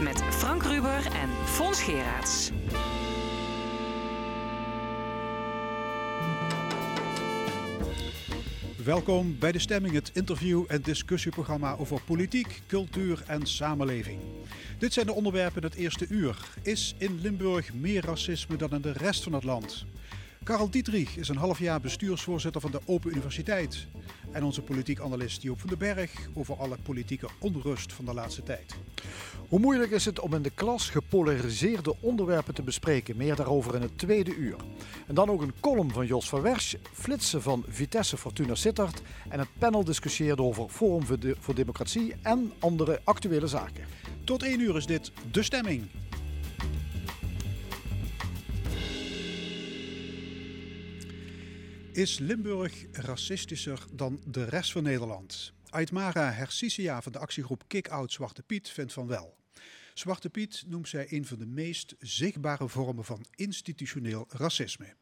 Met Frank Ruber en Fons Geraerts. Welkom bij De Stemming, het interview- en discussieprogramma over politiek, cultuur en samenleving. Dit zijn de onderwerpen het eerste uur. Is in Limburg meer racisme dan in de rest van het land? Karel Dietrich is een half jaar bestuursvoorzitter van de Open Universiteit. En onze politiek analist Joop van den Berg over alle politieke onrust van de laatste tijd. Hoe moeilijk is het om in de klas gepolariseerde onderwerpen te bespreken? Meer daarover in het tweede uur. En dan ook een column van Jos van Wersch, flitsen van Vitesse Fortuna Sittard en het panel discussieert over Forum voor Democratie en andere actuele zaken. Tot één uur is dit De Stemming. Is Limburg racistischer dan de rest van Nederland? Aitmara Hersisia van de actiegroep Kick-Out Zwarte Piet vindt van wel. Zwarte Piet noemt zij een van de meest zichtbare vormen van institutioneel racisme.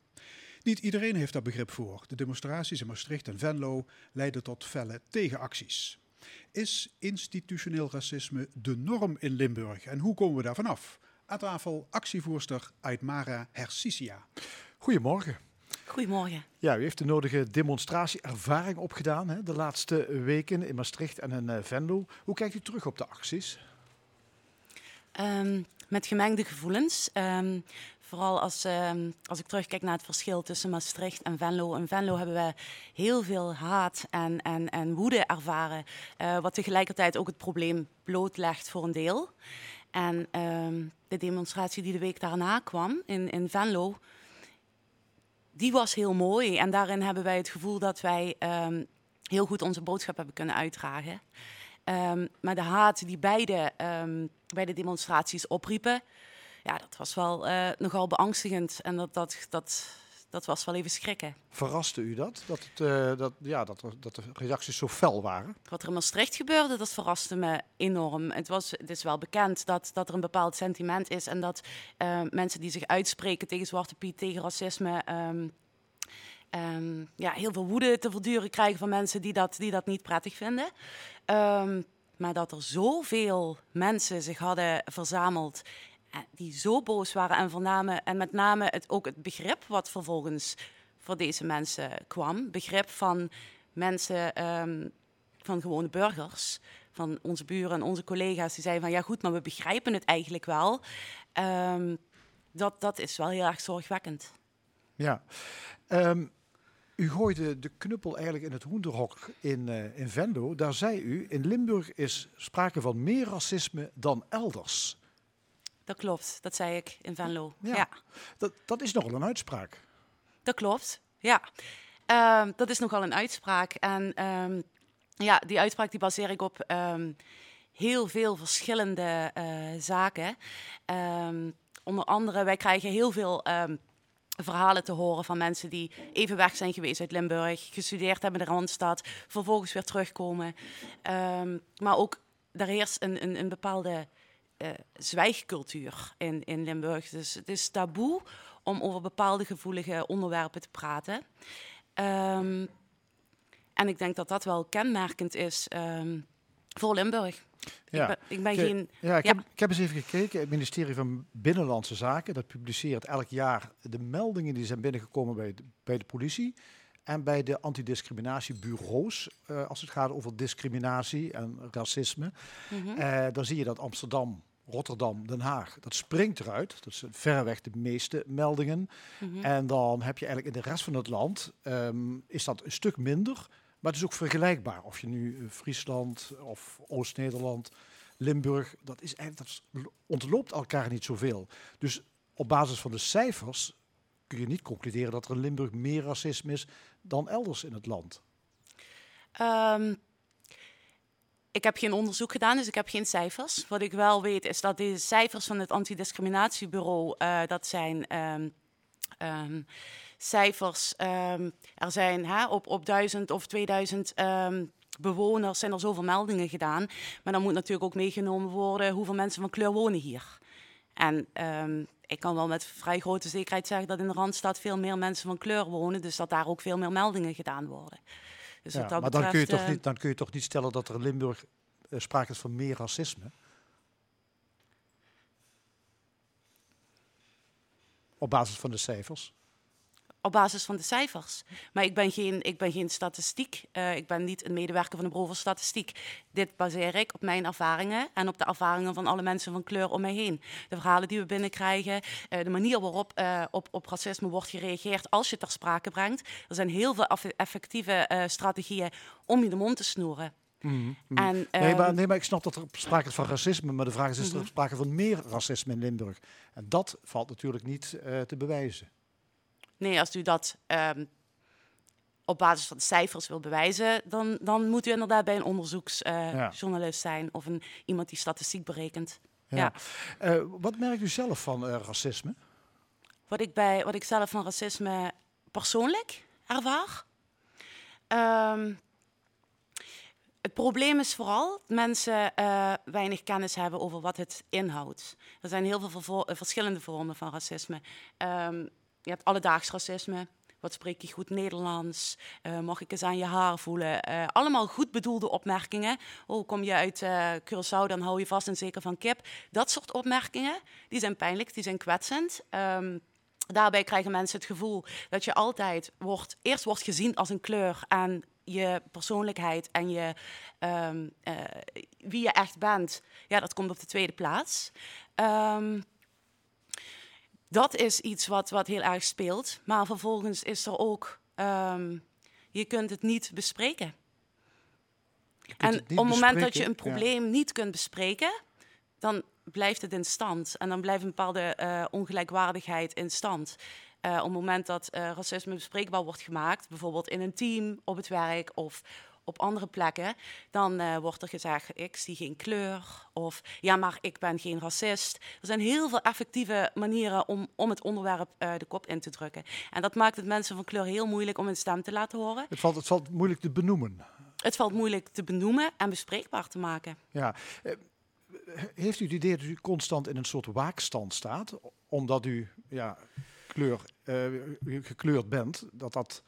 Niet iedereen heeft daar begrip voor. De demonstraties in Maastricht en Venlo leiden tot felle tegenacties. Is institutioneel racisme de norm in Limburg en hoe komen we daar vanaf? Aan tafel actievoerster Aitmara Hersisia. Goedemorgen. Goedemorgen. Ja, u heeft de nodige demonstratieervaring opgedaan hè, de laatste weken in Maastricht en in uh, Venlo. Hoe kijkt u terug op de acties? Um, met gemengde gevoelens. Um, vooral als, um, als ik terugkijk naar het verschil tussen Maastricht en Venlo. In Venlo hebben we heel veel haat en, en, en woede ervaren. Uh, wat tegelijkertijd ook het probleem blootlegt voor een deel. En de demonstratie die de week daarna kwam in, in Venlo die was heel mooi. En daarin hebben wij het gevoel dat wij um, heel goed onze boodschap hebben kunnen uitdragen. Um, maar de haat die beide um, bij de demonstraties opriepen, ja, dat was wel uh, nogal beangstigend. En dat, dat, dat, dat was wel even schrikken. Verraste u dat? Dat, het, uh, dat, ja, dat, dat de reacties zo fel waren? Wat er in Maastricht gebeurde, dat verraste me enorm. Het, was, het is wel bekend dat, dat er een bepaald sentiment is. En dat uh, mensen die zich uitspreken tegen Zwarte Piet, tegen racisme... Um, um, ja, heel veel woede te verduren krijgen van mensen die dat, die dat niet prettig vinden. Um, maar dat er zoveel mensen zich hadden verzameld die zo boos waren en vernamen, en met name het, ook het begrip wat vervolgens voor deze mensen kwam. Begrip van mensen, um, van gewone burgers, van onze buren en onze collega's, die zeiden van ja goed, maar we begrijpen het eigenlijk wel. Um, dat, dat is wel heel erg zorgwekkend. Ja. Um, u gooide de knuppel eigenlijk in het hoenderhok in, uh, in Venlo. Daar zei u, in Limburg is sprake van meer racisme dan elders. Dat klopt, dat zei ik in Venlo. Ja, ja. Dat, dat is nogal een uitspraak. Dat klopt, ja. Uh, dat is nogal een uitspraak. En um, ja, die uitspraak die baseer ik op um, heel veel verschillende uh, zaken. Onder andere, wij krijgen heel veel verhalen te horen van mensen die even weg zijn geweest uit Limburg, gestudeerd hebben in de Randstad, vervolgens weer terugkomen. maar ook, daar heerst een, een, een bepaalde uh, zwijgcultuur in, in Limburg. Dus het is taboe om over bepaalde gevoelige onderwerpen te praten. Um, en ik denk dat dat wel kenmerkend is um, voor Limburg. Ja. Ik ben, ik ben geen. Ja, ik, ja. Heb, ik heb eens even gekeken. Het ministerie van Binnenlandse Zaken dat publiceert elk jaar de meldingen die zijn binnengekomen bij de, bij de politie en bij de antidiscriminatiebureaus, uh, als het gaat over discriminatie en racisme. Mm -hmm. uh, dan zie je dat Amsterdam Rotterdam, Den Haag, dat springt eruit. Dat zijn verreweg de meeste meldingen. Mm -hmm. En dan heb je eigenlijk in de rest van het land, um, is dat een stuk minder. Maar het is ook vergelijkbaar. Of je nu Friesland of Oost-Nederland, Limburg, dat, is eigenlijk, dat ontloopt elkaar niet zoveel. Dus op basis van de cijfers kun je niet concluderen dat er in Limburg meer racisme is dan elders in het land. Um, ik heb geen onderzoek gedaan, dus ik heb geen cijfers. Wat ik wel weet is dat de cijfers van het antidiscriminatiebureau, uh, dat zijn um, um, cijfers, um, er zijn op, op duizend of 2000 bewoners zijn er zoveel meldingen gedaan. Maar dan moet natuurlijk ook meegenomen worden hoeveel mensen van kleur wonen hier. En ik kan wel met vrij grote zekerheid zeggen dat in de Randstad veel meer mensen van kleur wonen, dus dat daar ook veel meer meldingen gedaan worden. Ja, maar dan, kun je toch niet, dan kun je toch niet stellen dat er in Limburg eh, sprake is van meer racisme? Op basis van de cijfers? Op basis van de cijfers. Maar ik ben geen, ik ben geen statistiek. Uh, ik ben niet een medewerker van de bureau voor statistiek. Dit baseer ik op mijn ervaringen en op de ervaringen van alle mensen van kleur om mij heen. De verhalen die we binnenkrijgen, uh, de manier waarop uh, op, op racisme wordt gereageerd als je het ter sprake brengt. Er zijn heel veel effectieve strategieën om je de mond te snoeren. Mm En, nee, maar, ehm, nee, maar ik snap dat er sprake is van racisme, maar de vraag is, is er mhm. sprake van meer racisme in Limburg? En dat valt natuurlijk niet te bewijzen. Nee, als u dat um, op basis van de cijfers wil bewijzen, dan, dan moet u inderdaad bij een onderzoeksjournalist uh, zijn of een, iemand die statistiek berekent. Ja. ja. Uh, wat merkt u zelf van uh, racisme? Wat ik, bij, wat ik zelf van racisme persoonlijk ervaar? Um, het probleem is vooral dat mensen uh, weinig kennis hebben over wat het inhoudt. Er zijn heel veel verschillende vormen van racisme. Um, je hebt alledaags racisme. Wat spreek je goed Nederlands? Uh, mag ik eens aan je haar voelen? Uh, allemaal goed bedoelde opmerkingen. Oh, kom je uit uh, Curaçao, dan hou je vast en zeker van kip. Dat soort opmerkingen, die zijn pijnlijk, die zijn kwetsend. Um, daarbij krijgen mensen het gevoel dat je altijd wordt, eerst wordt gezien als een kleur en je persoonlijkheid en je, um, wie je echt bent, ja, dat komt op de tweede plaats. Um, dat is iets wat, wat heel erg speelt. Maar vervolgens is er ook, um, je kunt het niet bespreken. En op het moment dat je een probleem niet kunt bespreken, dan blijft het in stand. En dan blijft een bepaalde uh, ongelijkwaardigheid in stand. Uh, op het moment dat uh, racisme bespreekbaar wordt gemaakt, bijvoorbeeld in een team, op het werk of op andere plekken, dan uh, wordt er gezegd: ik zie geen kleur. Of ja, maar ik ben geen racist. Er zijn heel veel effectieve manieren om, om het onderwerp uh, de kop in te drukken. En dat maakt het mensen van kleur heel moeilijk om hun stem te laten horen. Het valt, het valt moeilijk te benoemen. Het valt moeilijk te benoemen en bespreekbaar te maken. Ja. Uh, heeft u het idee dat u constant in een soort waakstand staat, omdat u ja, kleur, gekleurd bent, dat dat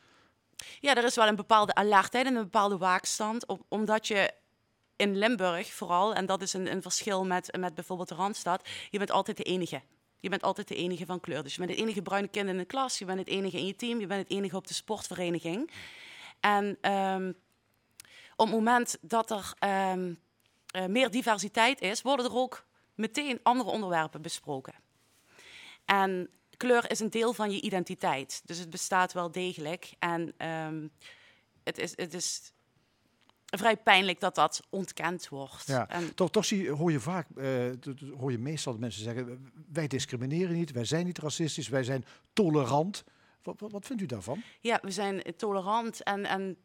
ja, er is wel een bepaalde alertheid en een bepaalde waakstand. omdat je in Limburg vooral, en dat is een, een verschil met, met bijvoorbeeld de Randstad, je bent altijd de enige. Je bent altijd de enige van kleur. Dus je bent het enige bruine kind in de klas, je bent het enige in je team, je bent het enige op de sportvereniging. En um, op het moment dat er um, uh, meer diversiteit is, worden er ook meteen andere onderwerpen besproken. En kleur is een deel van je identiteit. Dus het bestaat wel degelijk. En um, het, is, het is vrij pijnlijk dat dat ontkend wordt. Ja, en toch, toch zie, hoor je vaak, uh, hoor je meestal mensen zeggen, wij discrimineren niet, wij zijn niet racistisch, wij zijn tolerant. Wat, wat, wat vindt u daarvan? Ja, we zijn tolerant en, en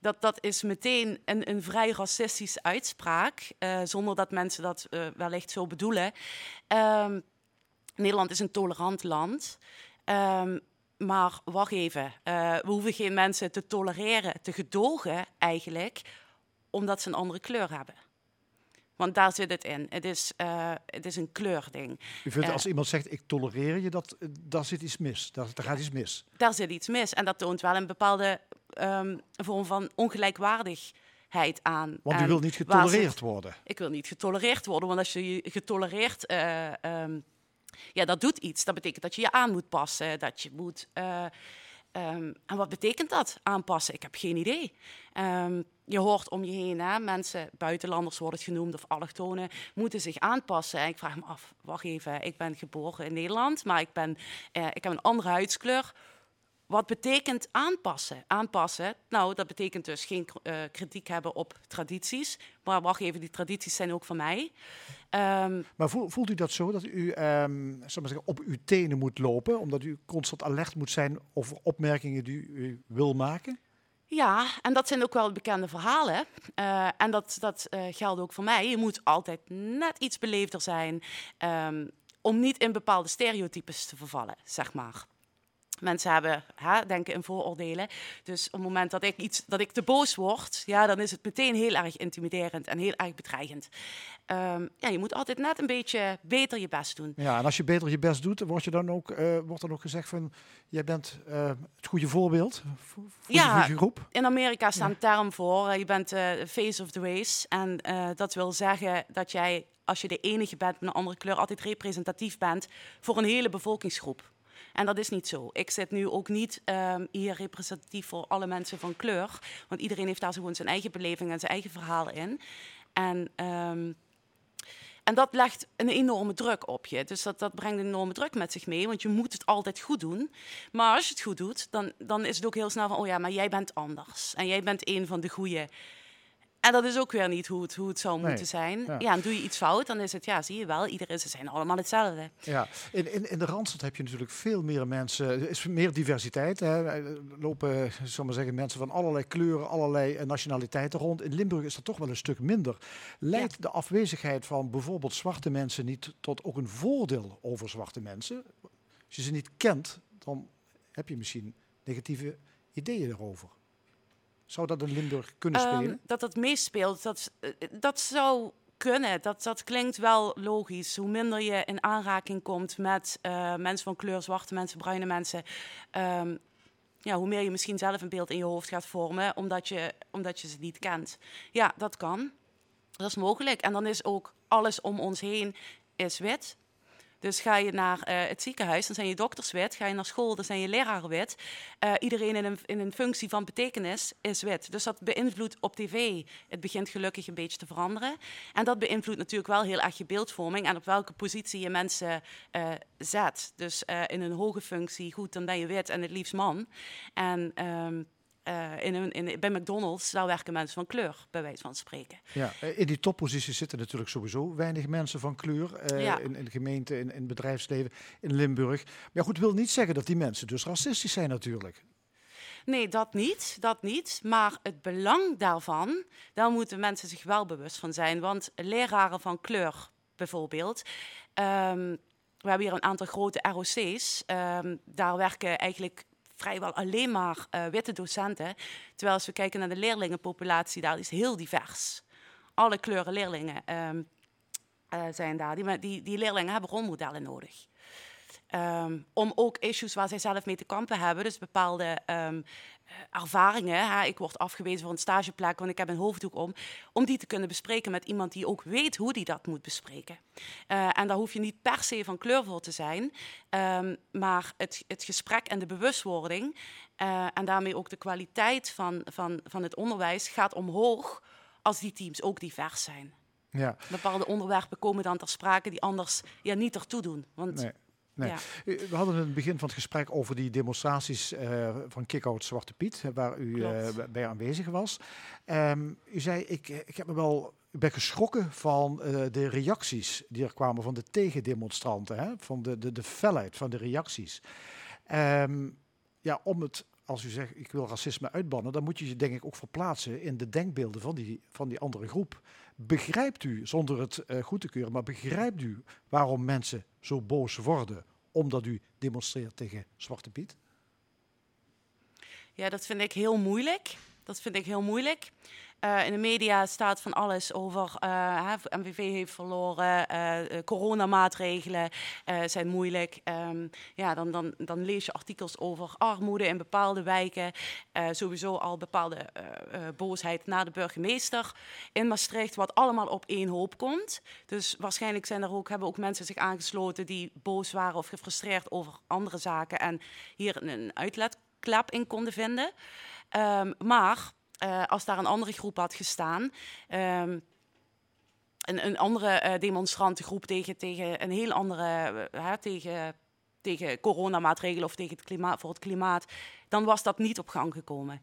dat, dat is meteen een, een vrij racistische uitspraak, uh, zonder dat mensen dat uh, wellicht zo bedoelen. Um, Nederland is een tolerant land. Um, maar wacht even, uh, we hoeven geen mensen te tolereren, te gedogen eigenlijk, omdat ze een andere kleur hebben. Want daar zit het in. Het is, uh, het is een kleurding. U vindt uh, als iemand zegt, ik tolereer je, dat, daar zit iets mis. Daar, daar gaat iets mis. Daar zit iets mis. En dat toont wel een bepaalde um, vorm van ongelijkwaardigheid aan. Want u wil niet getolereerd worden. Ik wil niet getolereerd worden, want als je je getolereerd... Um, ja, dat doet iets. Dat betekent dat je je aan moet passen, dat je moet... Uh, um, en wat betekent dat, aanpassen? Ik heb geen idee. Um, je hoort om je heen, hè, mensen, buitenlanders worden het genoemd, of allochtonen, moeten zich aanpassen. En ik vraag me af, wacht even, ik ben geboren in Nederland, maar ik, ben, uh, ik heb een andere huidskleur wat betekent aanpassen? Aanpassen, nou, dat betekent dus geen uh, kritiek hebben op tradities. Maar wacht even, die tradities zijn ook van mij. Um, maar voelt u dat zo, dat u um, maar zeggen, op uw tenen moet lopen, omdat u constant alert moet zijn over opmerkingen die u wil maken? Ja, en dat zijn ook wel bekende verhalen. Uh, en dat, dat uh, geldt ook voor mij. Je moet altijd net iets beleefder zijn um, om niet in bepaalde stereotypes te vervallen, zeg maar. Mensen hebben hè, denken in vooroordelen. Dus op het moment dat ik, iets, dat ik te boos word, ja, dan is het meteen heel erg intimiderend en heel erg bedreigend. Um, ja, je moet altijd net een beetje beter je best doen. Ja, en als je beter je best doet, wordt, je dan ook, uh, wordt dan ook gezegd van... jij bent uh, het goede voorbeeld voor, voor ja, je groep? in Amerika staat een term voor. Uh, je bent de face of the race. En dat wil zeggen dat jij, als je de enige bent met een andere kleur... altijd representatief bent voor een hele bevolkingsgroep. En dat is niet zo. Ik zit nu ook niet ehm, hier representatief voor alle mensen van kleur. Want iedereen heeft daar gewoon zijn eigen beleving en zijn eigen verhalen in. En, ehm, en dat legt een enorme druk op je. Dus dat, dat brengt een enorme druk met zich mee. Want je moet het altijd goed doen. Maar als je het goed doet, dan, dan is het ook heel snel van... oh ja, maar jij bent anders. En jij bent een van de goede en dat is ook weer niet hoe het, hoe het zou moeten zijn. Ja. en doe je iets fout, dan is het, ja, zie je wel, iedereen, ze zijn allemaal hetzelfde. Ja, in, in, in de Randstad heb je natuurlijk veel meer mensen, er is meer diversiteit. Hè. Er lopen, zal maar zeggen, mensen van allerlei kleuren, allerlei eh, nationaliteiten rond. In Limburg is dat toch wel een stuk minder. Leidt de afwezigheid van bijvoorbeeld zwarte mensen niet tot ook een voordeel over zwarte mensen? Als je ze niet kent, dan heb je misschien negatieve ideeën erover. Zou dat in Limburg kunnen ehm, spelen? dat dat meespeelt, dat, eh, dat zou kunnen. Dat, dat klinkt wel logisch. Hoe minder je in aanraking komt met uh, mensen van kleur, zwarte mensen, bruine mensen. Um, ja, hoe meer je misschien zelf een beeld in je hoofd gaat vormen, omdat je, omdat je ze niet kent. Ja, dat kan. Dat is mogelijk. En dan is ook alles om ons heen is wit. Dus ga je naar uh, het ziekenhuis, dan zijn je dokters wit. Ga je naar school, dan zijn je leraren wit. Uh, iedereen in een, in een functie van betekenis is wit. Dus dat beïnvloedt op tv. Het begint gelukkig een beetje te veranderen. En dat beïnvloedt natuurlijk wel heel erg je beeldvorming en op welke positie je mensen uh, zet. Dus in een hoge functie, goed, dan ben je wit en het liefst man. En um, uh, in een, in, bij McDonald's, daar werken mensen van kleur, bij wijze van spreken. Ja, eh, in die topposities zitten natuurlijk sowieso weinig mensen van kleur. Uh, ja. in, in de gemeente, in, in het bedrijfsleven, in Limburg. Maar goed, wil niet zeggen dat die mensen dus racistisch zijn natuurlijk. Nee, dat niet, dat niet. Maar het belang daarvan, daar moeten mensen zich wel bewust van zijn. Want leraren van kleur bijvoorbeeld... Um, we hebben hier een aantal grote ROC's. Um, ehm, daar werken eigenlijk vrijwel alleen maar uh, witte docenten. Terwijl als we kijken naar de leerlingenpopulatie, daar is heel divers. Alle kleuren leerlingen um, uh, zijn daar. Die, die, die leerlingen hebben rolmodellen nodig. Um, om ook issues waar zij zelf mee te kampen hebben, dus bepaalde um, ervaringen. Hè, ik word afgewezen voor een stageplek, want ik heb een hoofddoek om. Om die te kunnen bespreken met iemand die ook weet hoe die dat moet bespreken. Uh, en daar hoef je niet per se van kleur voor te zijn. Um, maar het, het gesprek en de bewustwording. Uh, en daarmee ook de kwaliteit van, van, van het onderwijs gaat omhoog als die teams ook divers zijn. Ja. Bepaalde onderwerpen komen dan ter sprake die anders ja, niet ertoe doen. Want nee. Nee. We hadden in het begin van het gesprek over die demonstraties uh, van Kick-Out Zwarte Piet, waar u uh, bij aanwezig was. Um, u zei, ik, ik heb me wel ik ben geschrokken van uh, de reacties die er kwamen van de tegendemonstranten, hè? van de, de, de felheid van de reacties. Um, ja, om het, als u zegt, ik wil racisme uitbannen, dan moet je je denk ik ook verplaatsen in de denkbeelden van die, van die andere groep. Begrijpt u, zonder het uh, goed te keuren, maar begrijpt u waarom mensen zo boos worden omdat u demonstreert tegen Zwarte Piet? Ja, dat vind ik heel moeilijk. Dat vind ik heel moeilijk. Uh, in de media staat van alles over. Uh, MVV heeft verloren, uh, coronamaatregelen zijn moeilijk. Um, ja, dan, dan, dan lees je artikels over armoede in bepaalde wijken. sowieso al bepaalde boosheid naar de burgemeester in Maastricht, wat allemaal op één hoop komt. Dus waarschijnlijk zijn er ook, hebben ook mensen zich aangesloten die boos waren of gefrustreerd over andere zaken en hier een uitlaatklep in konden vinden. Um, maar uh, als daar een andere groep had gestaan. Um, een, een, andere uh, demonstrantengroep tegen, tegen een heel andere, uh, tegen, tegen coronamaatregelen of tegen het klimaat, voor het klimaat, dan was dat niet op gang gekomen.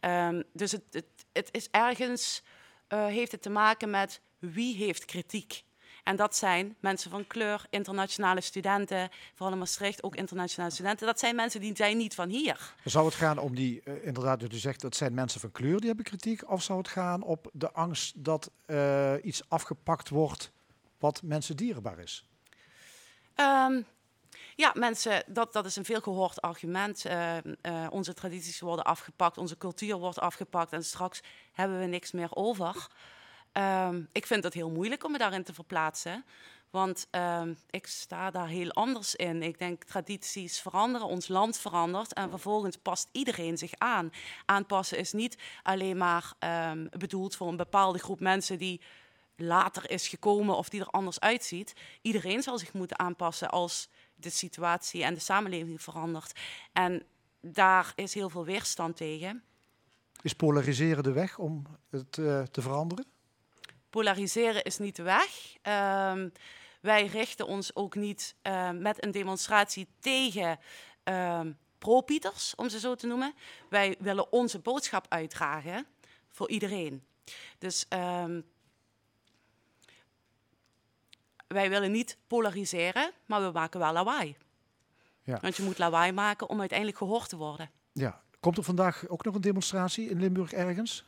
Um, dus het, het, het, is ergens, heeft het te maken met wie heeft kritiek en dat zijn mensen van kleur, internationale studenten, vooral in Maastricht ook internationale studenten. Dat zijn mensen die zijn niet van hier. Zou het gaan om die, uh, inderdaad, u zegt dat zijn mensen van kleur die hebben kritiek, of zou het gaan op de angst dat uh, iets afgepakt wordt wat mensen dierbaar is? Um, ja, mensen, dat, dat is een veel gehoord argument. Uh, uh, onze tradities worden afgepakt, onze cultuur wordt afgepakt en straks hebben we niks meer over. Um, ik vind het heel moeilijk om me daarin te verplaatsen. Want um, ik sta daar heel anders in. Ik denk tradities veranderen, ons land verandert en vervolgens past iedereen zich aan. Aanpassen is niet alleen maar um, bedoeld voor een bepaalde groep mensen die later is gekomen of die er anders uitziet. Iedereen zal zich moeten aanpassen als de situatie en de samenleving verandert. En daar is heel veel weerstand tegen. Is polariseren de weg om het uh, te veranderen? Polariseren is niet de weg. Um, wij richten ons ook niet uh, met een demonstratie tegen uh, pro-Pieters, om ze zo te noemen. Wij willen onze boodschap uitdragen voor iedereen. Dus um, wij willen niet polariseren, maar we maken wel lawaai. Ja. Want je moet lawaai maken om uiteindelijk gehoord te worden. Ja. Komt er vandaag ook nog een demonstratie in Limburg ergens?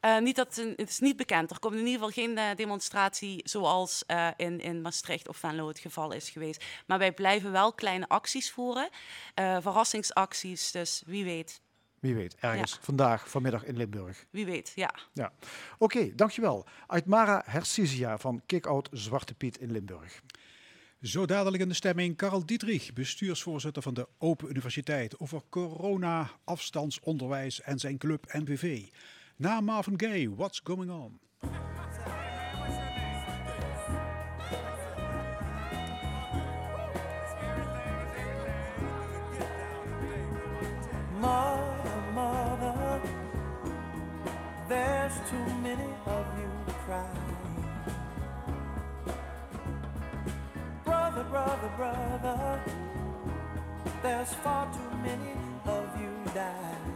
Uh, niet dat, het is niet bekend. Er komt in ieder geval geen uh, demonstratie zoals uh, in, in Maastricht of Venlo het geval is geweest. Maar wij blijven wel kleine acties voeren. verrassingsacties, dus wie weet. Wie weet, ergens ja. vandaag, vanmiddag in Limburg. Wie weet, ja. ja. Oké, okay, dankjewel. Aitmara Hersizia van Kick-Out Zwarte Piet in Limburg. Zo dadelijk in de stemming Karel Dietrich, bestuursvoorzitter van de Open Universiteit, over corona, afstandsonderwijs en zijn club NBV. Na Marvin Gaye, What's Going On? Mother, mother, there's too many of you crying. Brother, brother, brother, there's far too many of you dying.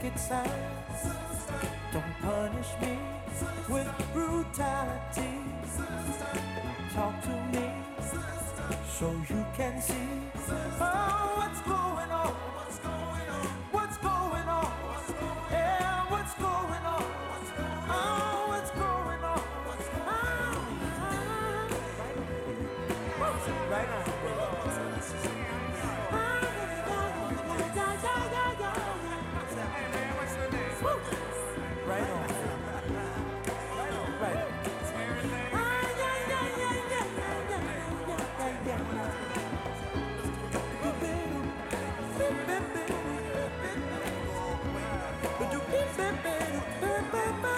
picket signs. Don't punish me with brutality. Talk to me so you can see oh, what's going on.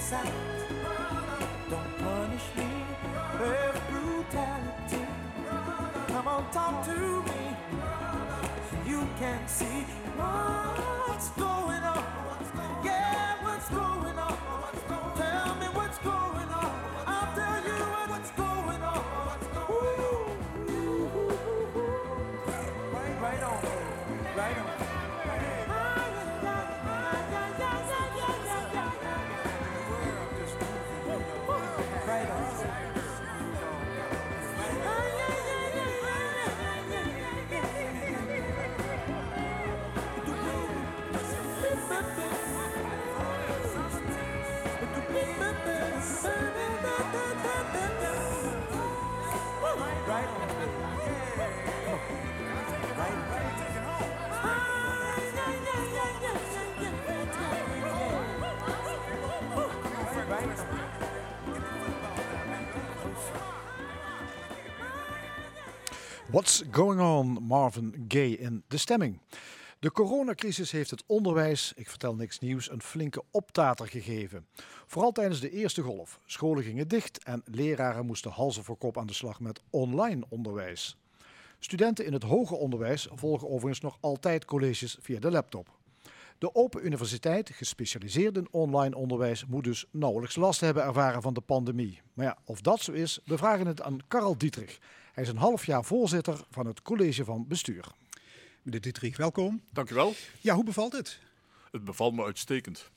and. Don't punish me with brutality. Come on, talk to me you can see what's going on. Yeah, what's going on? What's going on, Marvin Gaye in de stemming. De coronacrisis heeft het onderwijs, ik vertel niks nieuws, een flinke optater gegeven. Vooral tijdens de eerste golf. Scholen gingen dicht en leraren moesten hals over kop aan de slag met online onderwijs. Studenten in het hoger onderwijs volgen overigens nog altijd colleges via de laptop. De Open Universiteit, gespecialiseerd in online onderwijs, moet dus nauwelijks last hebben ervaren van de pandemie. Maar ja, of dat zo is, we vragen het aan Karl Dietrich. Hij is een half jaar voorzitter van het college van bestuur. Meneer Dietrich, welkom. Dank u wel. Ja, hoe bevalt het? Het bevalt me uitstekend.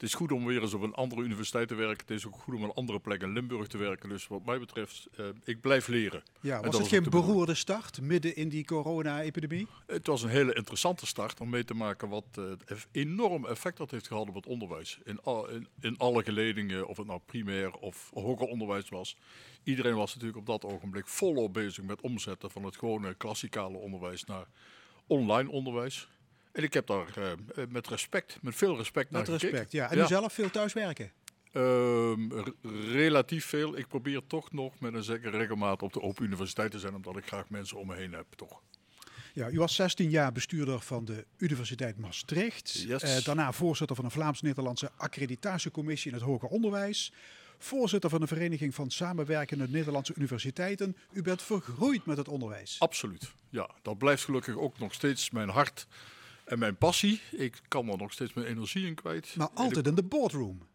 Het is goed om weer eens op een andere universiteit te werken. Het is ook goed om een andere plek in Limburg te werken. Dus wat mij betreft, eh, ik blijf leren. Ja, was het geen beroerde start midden in die corona-epidemie? Het was een hele interessante start om mee te maken wat het eff- enorm effect dat heeft gehad op het onderwijs. In, al, in, in alle geledingen, of het nou primair of hoger onderwijs was. Iedereen was natuurlijk op dat ogenblik volop bezig met omzetten van het gewone klassikale onderwijs naar online onderwijs. En ik heb daar eh, eh, met respect, met veel respect Met naar gekeken. respect, ja. En u zelf veel thuiswerken? R- relatief veel. Ik probeer toch nog met een zekere regelmaat op de Open Universiteit te zijn, omdat ik graag mensen om me heen heb, toch. Ja, u was 16 jaar bestuurder van de Universiteit Maastricht. Yes. Eh, daarna voorzitter van een Vlaams-Nederlandse accreditatiecommissie in het hoger onderwijs. Voorzitter van de Vereniging van Samenwerkende Nederlandse Universiteiten. U bent vergroeid met het onderwijs. Absoluut. Ja, dat blijft gelukkig ook nog steeds mijn hart en mijn passie. Ik kan er nog steeds mijn energie in kwijt. Maar altijd in de boardroom.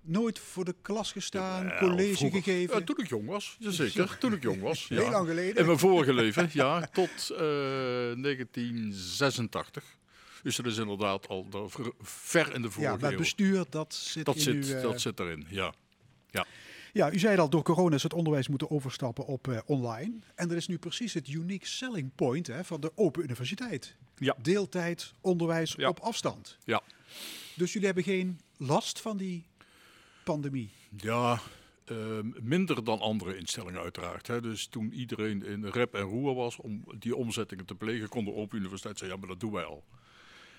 Nooit voor de klas gestaan, Wel, college vroeger. gegeven. Ja, toen ik jong was, jazeker. Toen ik jong was. Ja. Heel lang geleden. In mijn vorige leven, ja, tot eh, 1986. Dus dat is inderdaad al ver- in de ja, vorige maar eeuw. bestuur, dat zit Dat in zit, uw, eh, dat zit erin, ja. Ja, u zei al, door corona is het onderwijs moeten overstappen op eh, online. En dat is nu precies het unique selling point hè, van de Open Universiteit. Ja. Deeltijd, onderwijs Ja. op afstand. Ja. Dus jullie hebben geen last van die pandemie? Ja, ehm, minder dan andere instellingen uiteraard. Hè. Dus toen iedereen in rep en roer was om die omzettingen te plegen, kon de Open Universiteit zeggen, ja, maar dat doen wij al.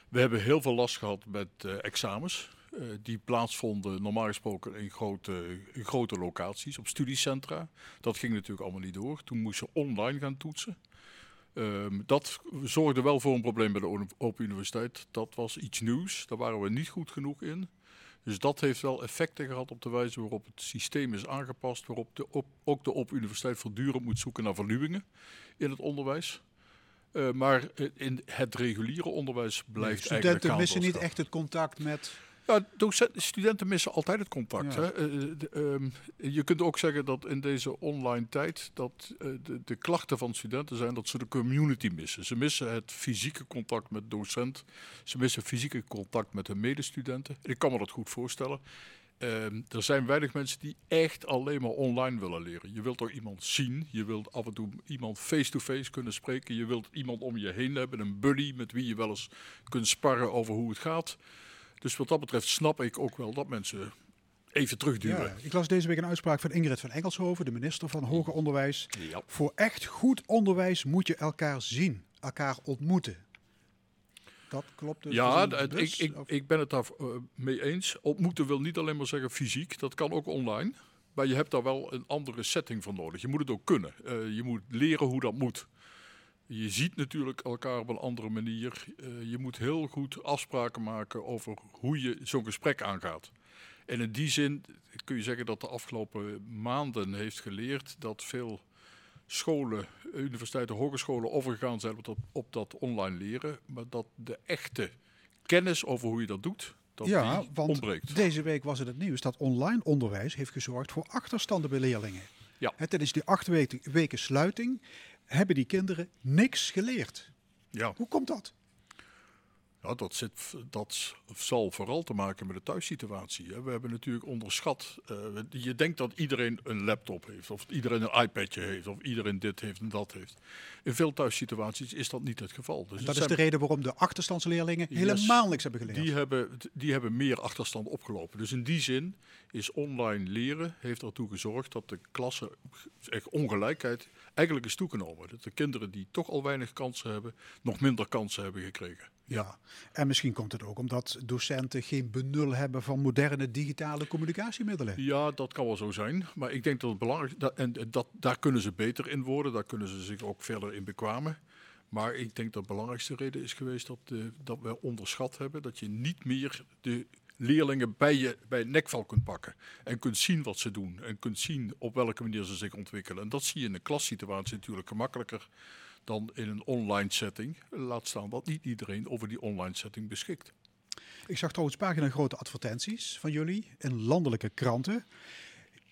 We hebben heel veel last gehad met eh, examens. eh, die plaatsvonden normaal gesproken in grote, grote locaties, op studiecentra. Dat ging natuurlijk allemaal niet door. Toen moest je online gaan toetsen. Ehm, dat zorgde wel voor een probleem bij de Open Universiteit. Dat was iets nieuws. Daar waren we niet goed genoeg in. Dus dat heeft wel effecten gehad op de wijze waarop het systeem is aangepast. Waarop de op, ook de Open Universiteit voortdurend moet zoeken naar vernieuwingen in het onderwijs. Eh, maar eh, in het reguliere onderwijs blijft eigenlijk Studenten missen niet echt het contact met... Ja, docent- studenten missen altijd het contact. Ja. Hè? Eh, de- ehm, je kunt ook zeggen dat in deze online tijd dat de, de klachten van studenten zijn dat ze de community missen. Ze missen het fysieke contact met docent. Ze missen fysieke contact met hun medestudenten. En ik kan me dat goed voorstellen. Ehm, er zijn weinig mensen die echt alleen maar online willen leren. Je wilt toch iemand zien. Je wilt af en toe iemand face-to-face kunnen spreken. Je wilt iemand om je heen hebben, een buddy met wie je wel eens kunt sparren over hoe het gaat. Dus wat dat betreft snap ik ook wel dat mensen even terugduwen. Ja, ik las deze week een uitspraak van Ingrid van Engelshoven, de minister van Hoger Onderwijs. Ja. Voor echt goed onderwijs moet je elkaar zien, elkaar ontmoeten. Dat klopt dus. Ja, dus ik, ik, ik ben het daar eh, mee eens. Ontmoeten wil niet alleen maar zeggen fysiek, dat kan ook online. Maar je hebt daar wel een andere setting voor nodig. Je moet het ook kunnen. Eh, je moet leren hoe dat moet. Je ziet natuurlijk elkaar op een andere manier. Eh, je moet heel goed afspraken maken over hoe je zo'n gesprek aangaat. En in die zin kun je zeggen dat de afgelopen maanden heeft geleerd dat veel scholen, universiteiten, hogescholen overgegaan zijn op dat, op dat online leren. Maar dat de echte kennis over hoe je dat doet, dat ja, want ontbreekt. deze week was het het nieuws dat online onderwijs heeft gezorgd voor achterstanden bij leerlingen. Ja. Hè, tijdens die acht weken, weken sluiting hebben die kinderen niks geleerd. Ja. Hoe komt dat? Ja, dat, zit, dat zal vooral te maken met de thuissituatie. Hè. We hebben natuurlijk onderschat. eh, je denkt dat iedereen een laptop heeft, of iedereen een iPadje heeft, of iedereen dit heeft en dat heeft. In veel thuissituaties is dat niet het geval. Dus Dat is de reden waarom de achterstandsleerlingen Yes. helemaal niks hebben geleerd. Die hebben, die hebben meer achterstand opgelopen. Dus in die zin is online leren heeft ertoe gezorgd dat de klasse echt ongelijkheid eigenlijk is toegenomen. Dat de kinderen die toch al weinig kansen hebben, nog minder kansen hebben gekregen. Ja, en misschien komt het ook omdat docenten geen benul hebben van moderne digitale communicatiemiddelen. Ja, dat kan wel zo zijn. Maar ik denk dat het belangrijk dat, en dat, daar kunnen ze beter in worden. Daar kunnen ze zich ook verder in bekwamen. Maar ik denk dat de belangrijkste reden is geweest dat, eh, dat we onderschat hebben dat je niet meer de leerlingen bij, je, bij het nekvel kunt pakken. En kunt zien wat ze doen. En kunt zien op welke manier ze zich ontwikkelen. En dat zie je in een klassituatie natuurlijk gemakkelijker dan in een online setting. Laat staan dat niet iedereen over die online setting beschikt. Ik zag trouwens pagina grote advertenties van jullie in landelijke kranten.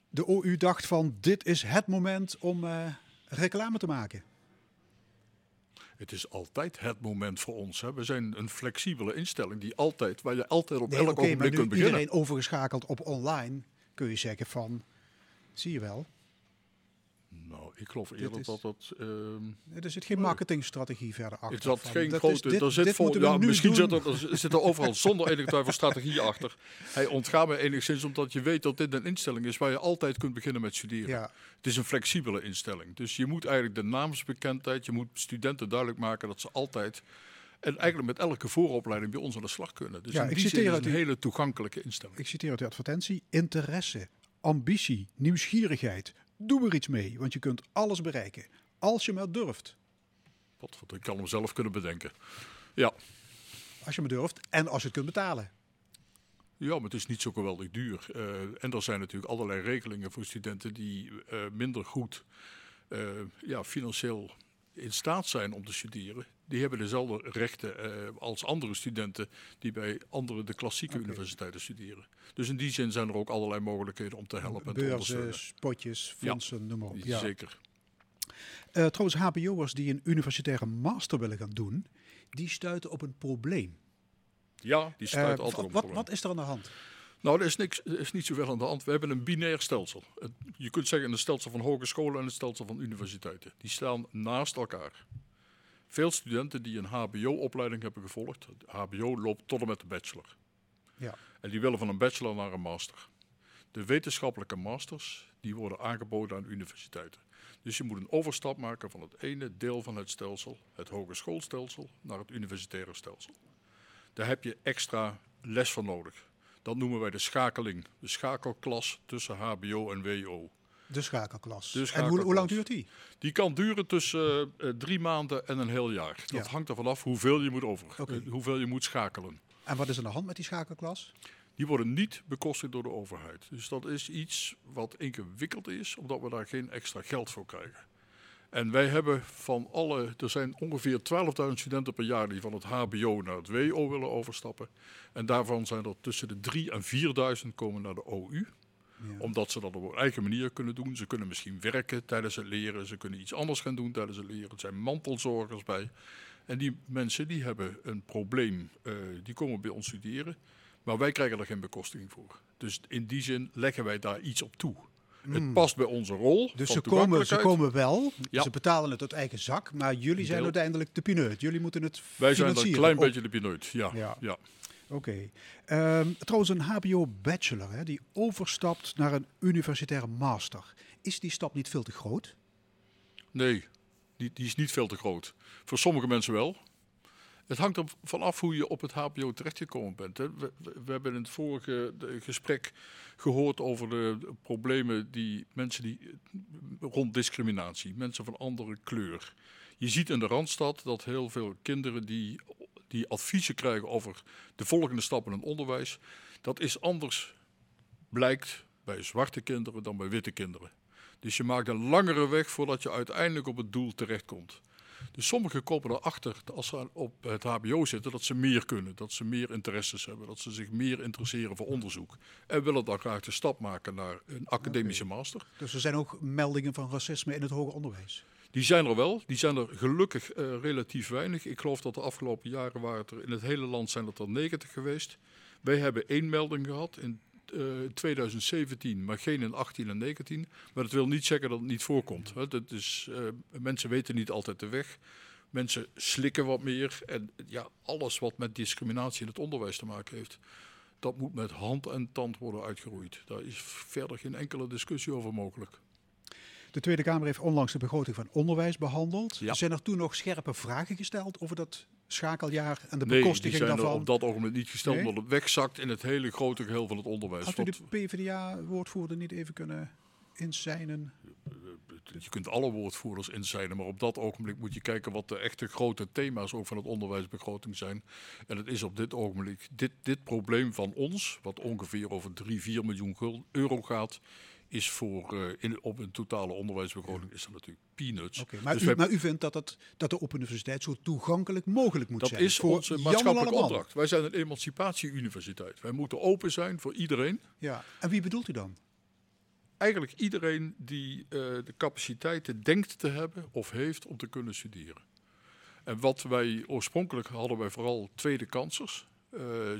De OU dacht van dit is het moment om eh, reclame te maken. Het is altijd het moment voor ons. Hè. We zijn een flexibele instelling die altijd, waar je altijd op Nee, elk maar ogenblik nu kunt beginnen. iedereen overgeschakeld op online, kun je zeggen van, zie je wel, ik geloof eerder is- dat dat. ehm, er zit geen marketingstrategie verder achter. Zat van, geen dat grote. is dit- er zit we ja, misschien zit er, er zit er overal zonder enige twijfel strategie achter. Hij ontgaat me enigszins omdat je weet dat dit een instelling is waar je altijd kunt beginnen met studeren. Ja, Het is een flexibele instelling. Dus je moet eigenlijk de naamsbekendheid, je moet studenten duidelijk maken dat ze altijd. En eigenlijk met elke vooropleiding bij ons aan de slag kunnen. Dus Ja, in ik die zin citeer is uit het een die- hele toegankelijke instelling. ik citeer uit de advertentie, interesse, ambitie, nieuwsgierigheid. Doe er iets mee, want je kunt alles bereiken. Als je maar durft. Wat, ik kan hem zelf kunnen bedenken. Ja. Als je maar durft en als je het kunt betalen. Ja, maar het is niet zo geweldig duur. Eh, en er zijn natuurlijk allerlei regelingen voor studenten die eh, minder goed eh, ja, financieel in staat zijn om te studeren. Die hebben dezelfde rechten eh, als andere studenten die bij andere de klassieke universiteiten studeren. Dus in die zin zijn er ook allerlei mogelijkheden om te helpen en te Beurzen, ondersteunen. spotjes, fondsen, noem maar op. Ja. Zeker. Eh, trouwens, HBO'ers die een universitaire master willen gaan doen, die stuiten op een probleem. Ja, die stuit Eh, altijd op wat, problemen. wat is er aan de hand? Nou, er is, niks, er is niet zoveel aan de hand. We hebben een binair stelsel. Je kunt zeggen een stelsel van hogescholen en een stelsel van universiteiten. Die staan naast elkaar. Veel studenten die een HBO-opleiding hebben gevolgd, HBO loopt tot en met de bachelor. Ja. En die willen van een bachelor naar een master. De wetenschappelijke masters die worden aangeboden aan universiteiten. Dus je moet een overstap maken van het ene deel van het stelsel, het hogeschoolstelsel, naar het universitaire stelsel. Daar heb je extra les voor nodig. Dat noemen wij de schakeling, de schakelklas tussen HBO en WO. De schakelklas. De en hoe, hoe lang duurt die? Die kan duren tussen eh, drie maanden en een heel jaar. Dat Ja. hangt ervan af hoeveel je moet over, eh, hoeveel je moet schakelen. En wat is aan de hand met die schakelklas? Die worden niet bekostigd door de overheid. Dus dat is iets wat ingewikkeld is, omdat we daar geen extra geld voor krijgen. En wij hebben van alle, er zijn ongeveer 12.000 studenten per jaar die van het HBO naar het WO willen overstappen. En daarvan zijn er tussen de 3.000 en 4.000 komen naar de OU. Ja. Omdat ze dat op hun eigen manier kunnen doen. Ze kunnen misschien werken tijdens het leren. Ze kunnen iets anders gaan doen tijdens het leren. Er zijn mantelzorgers bij. En die mensen die hebben een probleem. eh, die komen bij ons studeren. Maar wij krijgen er geen bekostiging voor. Dus in die zin leggen wij daar iets op toe. Het past bij onze rol. Dus ze komen, ze komen wel, Ja. ze betalen het uit eigen zak, maar jullie zijn uiteindelijk de pineut. Jullie moeten het Wij zijn een klein Op- beetje de pineut. Ja, Ja. ja. Oké. Ehm, trouwens, een HBO-bachelor die overstapt naar een universitaire master. Is die stap niet veel te groot? Nee, die, die is niet veel te groot. Voor sommige mensen wel. Het hangt ervan af hoe je op het HBO terechtgekomen bent. We, we- hebben in het vorige gesprek gehoord over de problemen die mensen die rond discriminatie, mensen van andere kleur. Je ziet in de Randstad dat heel veel kinderen die, die adviezen krijgen over de volgende stap in het onderwijs, dat is anders blijkt bij zwarte kinderen dan bij witte kinderen. Dus je maakt een langere weg voordat je uiteindelijk op het doel terechtkomt. Dus sommigen komen erachter, als ze op het HBO zitten, dat ze meer kunnen. Dat ze meer interesses hebben. Dat ze zich meer interesseren voor onderzoek. En willen dan graag de stap maken naar een academische master. Dus er zijn ook meldingen van racisme in het hoger onderwijs. Die zijn er wel. Die zijn er gelukkig eh, relatief weinig. Ik geloof dat de afgelopen jaren waren het er in het hele land zijn het er 90 geweest. Wij hebben één melding gehad in eh, 2017, maar geen in 18 en 19. Maar dat wil niet zeggen dat het niet voorkomt. Hè. Dat is, eh, mensen weten niet altijd de weg. Mensen slikken wat meer. En ja, alles wat met discriminatie in het onderwijs te maken heeft, dat moet met hand en tand worden uitgeroeid. Daar is verder geen enkele discussie over mogelijk. De Tweede Kamer heeft onlangs de begroting van onderwijs behandeld. Ja. Zijn er toen nog scherpe vragen gesteld over dat schakeljaar en de Nee, bekostiging zijn er daarvan? op dat ogenblik niet gesteld, Nee? omdat het wegzakt in het hele grote geheel van het onderwijs. Had u de PvdA-woordvoerder niet even kunnen inzijnen? je kunt alle woordvoerders inzijden, maar op dat ogenblik moet je kijken wat de echte grote thema's ook van het onderwijsbegroting zijn. En het is op dit ogenblik dit, dit probleem van ons, wat ongeveer over 3, 4 miljoen euro gaat, is voor eh, in, op een totale onderwijsbegroting is dat natuurlijk peanuts. Maar, Dus u, wij- maar u vindt dat, het, dat de Open Universiteit zo toegankelijk mogelijk moet dat zijn? is voor onze maatschappelijke opdracht. Wij zijn een emancipatie-universiteit. Wij moeten open zijn voor iedereen. Ja. En wie bedoelt u dan? Eigenlijk iedereen die eh, de capaciteiten denkt te hebben of heeft om te kunnen studeren. En wat wij oorspronkelijk hadden wij vooral tweede kansers.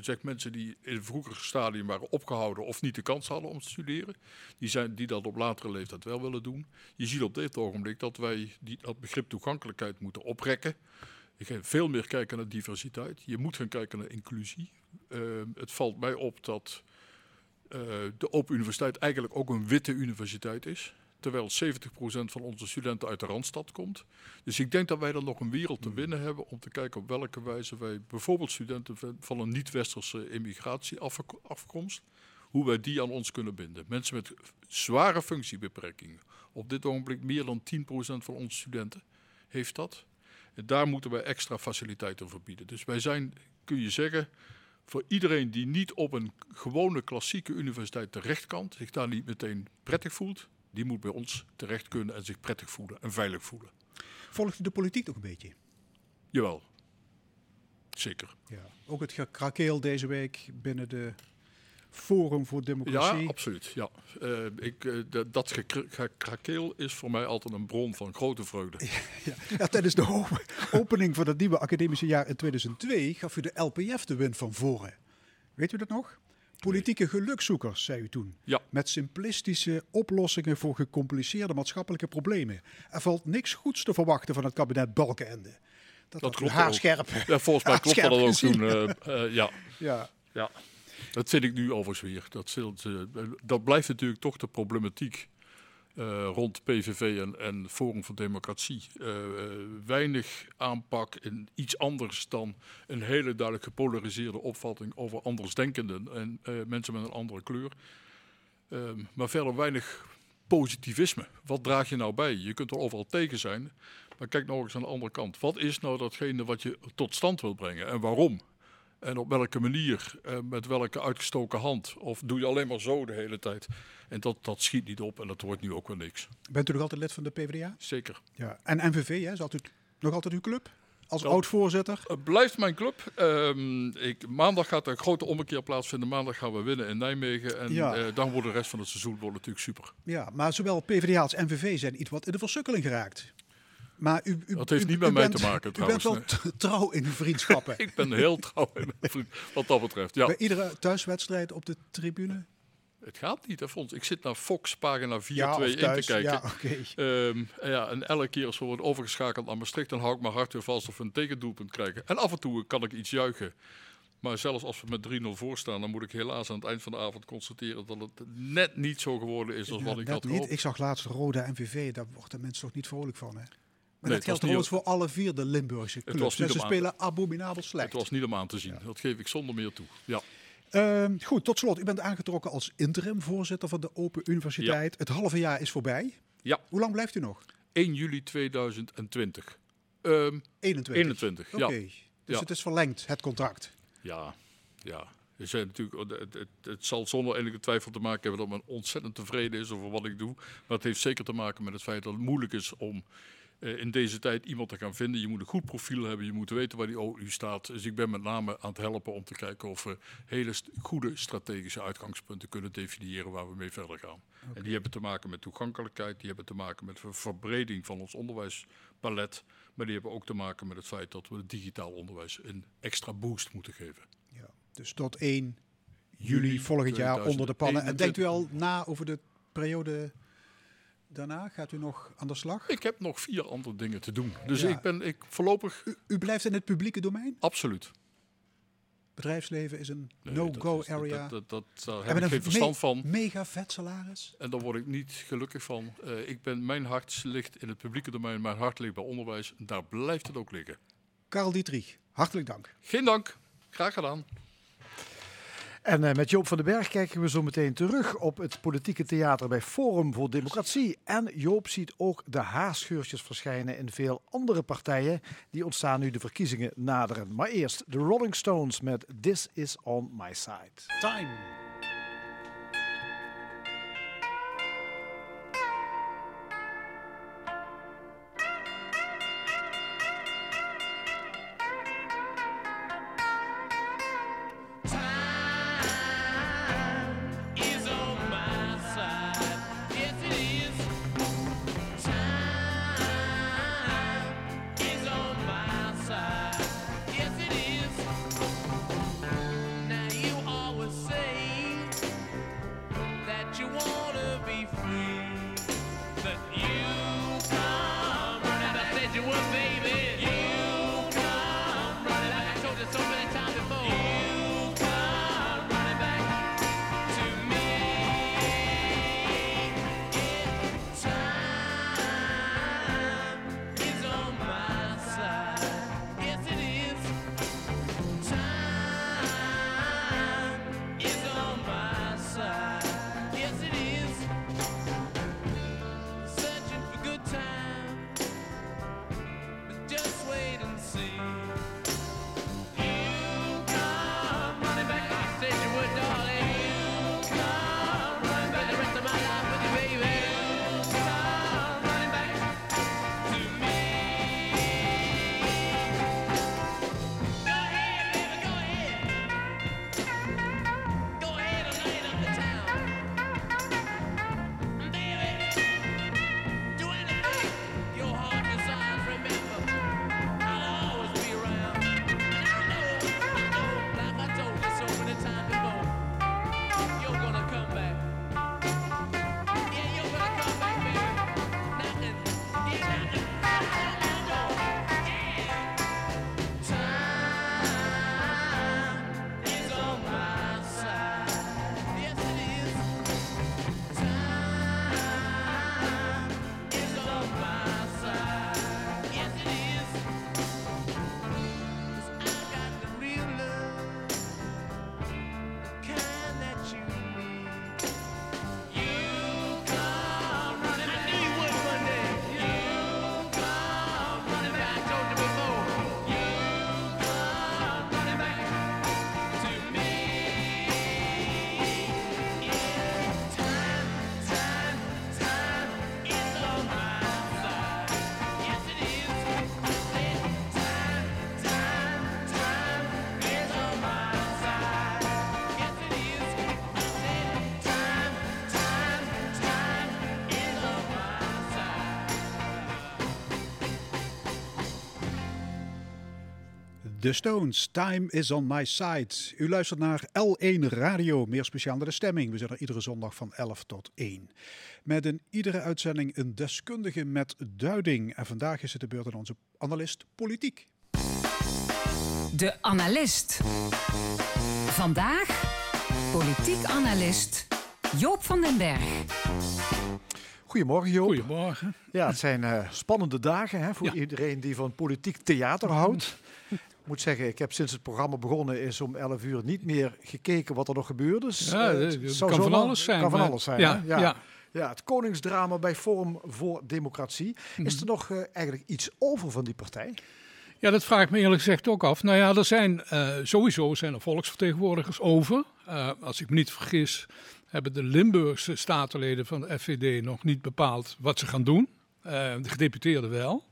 Zeg mensen die in een vroeger stadium waren opgehouden of niet de kans hadden om te studeren. Die, zijn, die dat op latere leeftijd wel willen doen. Je ziet op dit ogenblik dat wij die, dat begrip toegankelijkheid moeten oprekken. Je gaat veel meer kijken naar diversiteit. Je moet gaan kijken naar inclusie. Eh, het valt mij op dat eh, de Open Universiteit eigenlijk ook een witte universiteit is. Terwijl 70% van onze studenten uit de Randstad komt. Dus ik denk dat wij er nog een wereld te winnen hebben om te kijken op welke wijze wij bijvoorbeeld studenten van- een niet-westerse immigratieafkomst, hoe wij die aan ons kunnen binden. Mensen met zware functiebeperkingen. Op dit ogenblik meer dan 10% van onze studenten heeft dat. En daar moeten wij extra faciliteiten voor bieden. Dus wij zijn, kun je zeggen, voor iedereen die niet op een gewone klassieke universiteit terecht kan, zich daar niet meteen prettig voelt, die moet bij ons terecht kunnen en zich prettig voelen en veilig voelen. Volgt u de politiek nog een beetje? Jawel. Zeker. Ja. Ook het gekrakeel deze week binnen de Forum voor Democratie. Ja, absoluut. Ja. Eh, ik, eh, dat- dat gekra- gekrakeel is voor mij altijd een bron van grote vreugde. Ja. Ja, tijdens de op- opening van het nieuwe academische jaar in 2002 gaf u de LPF de win van voren. Weet u dat nog? Politieke gelukzoekers, zei u toen. Ja. Met simplistische oplossingen voor gecompliceerde maatschappelijke problemen. Er valt niks goeds te verwachten van het kabinet Balkenende. Dat, Dat klopt haarscherp. Ja, volgens mij klopt dat ook toen. eh, eh, ja. Ja. Ja, dat vind ik nu overigens weer. Dat, eh, dat blijft natuurlijk toch de problematiek eh, rond PVV en, en Forum voor Democratie. Eh, eh, weinig aanpak in iets anders dan een hele duidelijk gepolariseerde opvatting over andersdenkenden en mensen met een andere kleur. Ehm, maar verder weinig positivisme. Wat draag je nou bij? Je kunt er overal tegen zijn, maar kijk nou eens aan de andere kant. Wat is nou datgene wat je tot stand wil brengen en waarom? En op welke manier, eh, met welke uitgestoken hand? Of doe je alleen maar zo de hele tijd? En dat, dat schiet niet op en dat wordt nu ook wel niks. Bent u nog altijd lid van de PvdA? Zeker. Ja. En NVV, hè? is altijd, nog altijd uw club? Als oud-voorzitter? Het blijft mijn club. Ehm, ik, maandag gaat er een grote ommekeer plaatsvinden. Maandag gaan we winnen in Nijmegen. En Ja. eh, dan wordt de rest van het seizoen wordt natuurlijk super. Ja, maar zowel PvdA als NVV zijn iets wat in de versukkeling geraakt. Maar u, u, Dat heeft u- niet met mij bent- te maken, U bent wel trouwens, trouw in uw vriendschappen. Ik ben heel trouw in mijn vriend, wat dat betreft. Ja, Bij iedere thuiswedstrijd op de tribune? het gaat niet, hè, Fons. Ik zit naar Fox pagina 4.2 Ja, of in te kijken. Ja. Ehm, en ja, en elke keer als we worden overgeschakeld naar Maastricht, dan hou ik mijn hart weer vast of we een tegendoelpunt krijgen. En af en toe kan ik iets juichen. Maar zelfs als we met 3-0 voor staan, dan moet ik helaas aan het eind van de avond constateren dat het net niet zo geworden is als wat ik net had gehoopt. Ik zag laatst Roda NVV, daar worden mensen toch niet vrolijk van, hè? Het dat geldt trouwens voor alle vier de Limburgse clubs. En ze aan- spelen abominabel slecht. Het was niet om aan te zien. Dat geef ik zonder meer toe. Ja. Ehm, goed, tot slot. U bent aangetrokken als interim voorzitter van de Open Universiteit. Het halve jaar is voorbij. ja, Hoe lang blijft u nog? 1 juli 2020. Ehm 21. 21, Oké. ja. Dus Ja. het is verlengd, het contract. Ja, ja. Zijn natuurlijk, het, het, het zal zonder enige twijfel te maken hebben dat men ontzettend tevreden is over wat ik doe. Maar het heeft zeker te maken met het feit dat het moeilijk is om eh, in deze tijd iemand te gaan vinden. Je moet een goed profiel hebben, je moet weten waar die OU staat. Dus ik ben met name aan het helpen om te kijken of we hele st- goede strategische uitgangspunten kunnen definiëren waar we mee verder gaan. En die hebben te maken met toegankelijkheid, die hebben te maken met ver- verbreding van ons onderwijspalet. Maar die hebben ook te maken met het feit dat we het digitaal onderwijs een extra boost moeten geven. Ja. Dus tot 1 juli Juli volgend jaar onder de pannen. En denkt u 2021. al na over de periode daarna? Gaat u nog aan de slag? Ik heb nog vier andere dingen te doen. Dus Ja. ik ben ik voorlopig U, u blijft in het publieke domein? absoluut. Bedrijfsleven is een Nee, no-go area. Dat, dat, dat, daar heb ik een geen verstand me- van. Mega vet salaris. En daar word ik niet gelukkig van. Eh, ik ben, mijn hart ligt in het publieke domein. Mijn hart ligt bij onderwijs. Daar blijft het ook liggen. Karel Dietrich, hartelijk dank. Geen dank. Graag gedaan. En eh, met Joop van den Berg kijken we zo meteen terug op het politieke theater bij Forum voor Democratie. En Joop ziet ook de haarscheurtjes verschijnen in veel andere partijen. Die ontstaan nu de verkiezingen naderen. Maar eerst de Rolling Stones met This Is On My Side. Time. The Stones, Time is on my side. U luistert naar L1 Radio, meer speciaal naar de stemming. We zijn er iedere zondag van 11 tot 1. Met in iedere uitzending een deskundige met duiding. En vandaag is het de beurt aan onze analist politiek. De analist. Vandaag politiek analist Joop van den Berg. Goedemorgen Joop. Goedemorgen. Ja, het zijn eh, spannende dagen hè, voor Ja. iedereen die van politiek theater houdt. Ik moet zeggen, ik heb sinds het programma begonnen is om 11 uur niet meer gekeken wat er nog gebeurt. Ja, eh, het het kan van alles zijn, Kan van alles zijn. Ja, ja. ja. Ja, het koningsdrama bij Forum voor Democratie. Mhm. Is er nog eh, eigenlijk iets over van die partij? Ja, dat vraag ik me eerlijk gezegd ook af. Nou ja, er zijn eh, sowieso zijn er volksvertegenwoordigers over. Als ik me niet vergis, hebben de Limburgse statenleden van de FVD nog niet bepaald wat ze gaan doen. De gedeputeerden wel.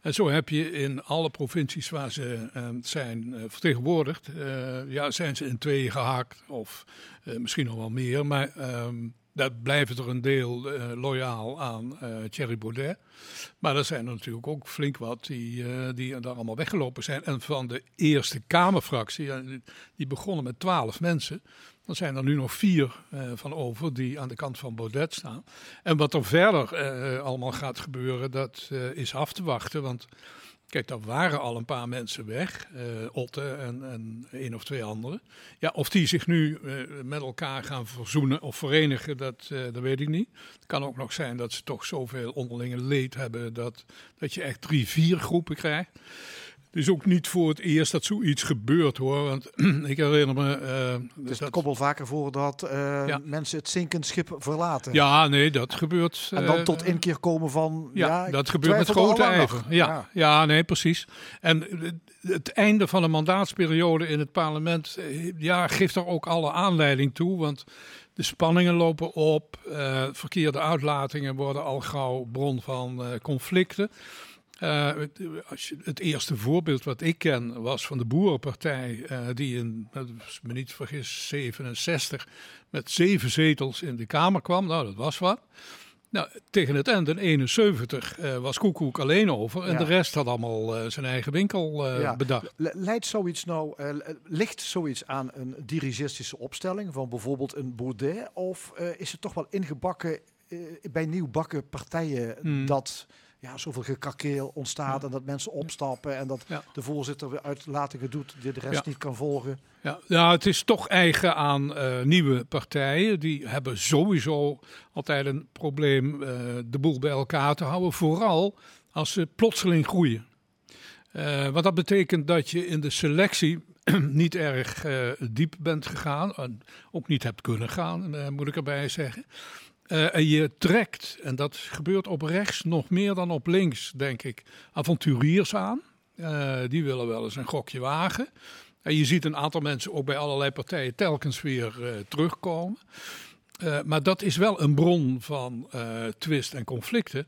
En zo heb je in alle provincies waar ze eh, zijn eh, vertegenwoordigd, eh, ja, zijn ze in tweeën gehakt of eh, misschien nog wel meer. Maar ehm daar blijven er een deel loyaal aan Thierry Baudet. Maar er zijn er natuurlijk ook flink wat die, die daar allemaal weggelopen zijn. En van de Eerste Kamerfractie, die begonnen met twaalf mensen. Dan zijn er nu nog vier eh, van over die aan de kant van Baudet staan. En wat er verder eh, allemaal gaat gebeuren, dat eh, is af te wachten. Want kijk, daar waren al een paar mensen weg. eh Otte en, en één of twee anderen. Ja, of die zich nu eh, met elkaar gaan verzoenen of verenigen, dat, eh, dat weet ik niet. Het kan ook nog zijn dat ze toch zoveel onderlinge leed hebben dat, dat je echt drie, vier groepen krijgt. Het is ook niet voor het eerst dat zoiets gebeurt hoor. Want ik herinner me. eh, Dus het dat- komt wel vaker voor dat eh, Ja. mensen het zinkend schip verlaten. ja, nee, dat gebeurt. En dan eh, tot inkeer komen van. Ja, dat gebeurt met grote ijver. Ja, ja. nee, precies. En het- het einde van een mandaatsperiode in het parlement ja, geeft er ook alle aanleiding toe. Want de spanningen lopen op. verkeerde uitlatingen worden al gauw bron van conflicten. Eh, het, als je, het eerste voorbeeld wat ik ken was van de Boerenpartij, eh, die in, als me niet vergis, 67 met zeven zetels in de Kamer kwam. Nou, dat was wat. Nou, tegen het eind in 71 eh, was Koekoek alleen over en Ja. de rest had allemaal eh, zijn eigen winkel eh, Ja. bedacht. Le- Leidt zoiets nou, eh, ligt zoiets aan een dirigistische opstelling van bijvoorbeeld een Baudet? Of eh, is het toch wel ingebakken eh, bij nieuwbakken partijen Hmm. dat ja, zoveel gekakeel ontstaat Ja. en dat mensen opstappen en dat Ja. de voorzitter weer uitlatingen doet die de rest Ja. niet kan volgen? Ja, nou, het is toch eigen aan eh, nieuwe partijen. Die hebben sowieso altijd een probleem eh, de boel bij elkaar te houden. Vooral als ze plotseling groeien. Eh, want dat betekent dat je in de selectie niet erg diep bent gegaan. En ook niet hebt kunnen gaan, moet ik erbij zeggen. Eh, en je trekt, en dat gebeurt op rechts nog meer dan op links, denk ik, avonturiers aan. Eh, die willen wel eens een gokje wagen. En je ziet een aantal mensen ook bij allerlei partijen telkens weer eh, terugkomen. Maar dat is wel een bron van twist en conflicten.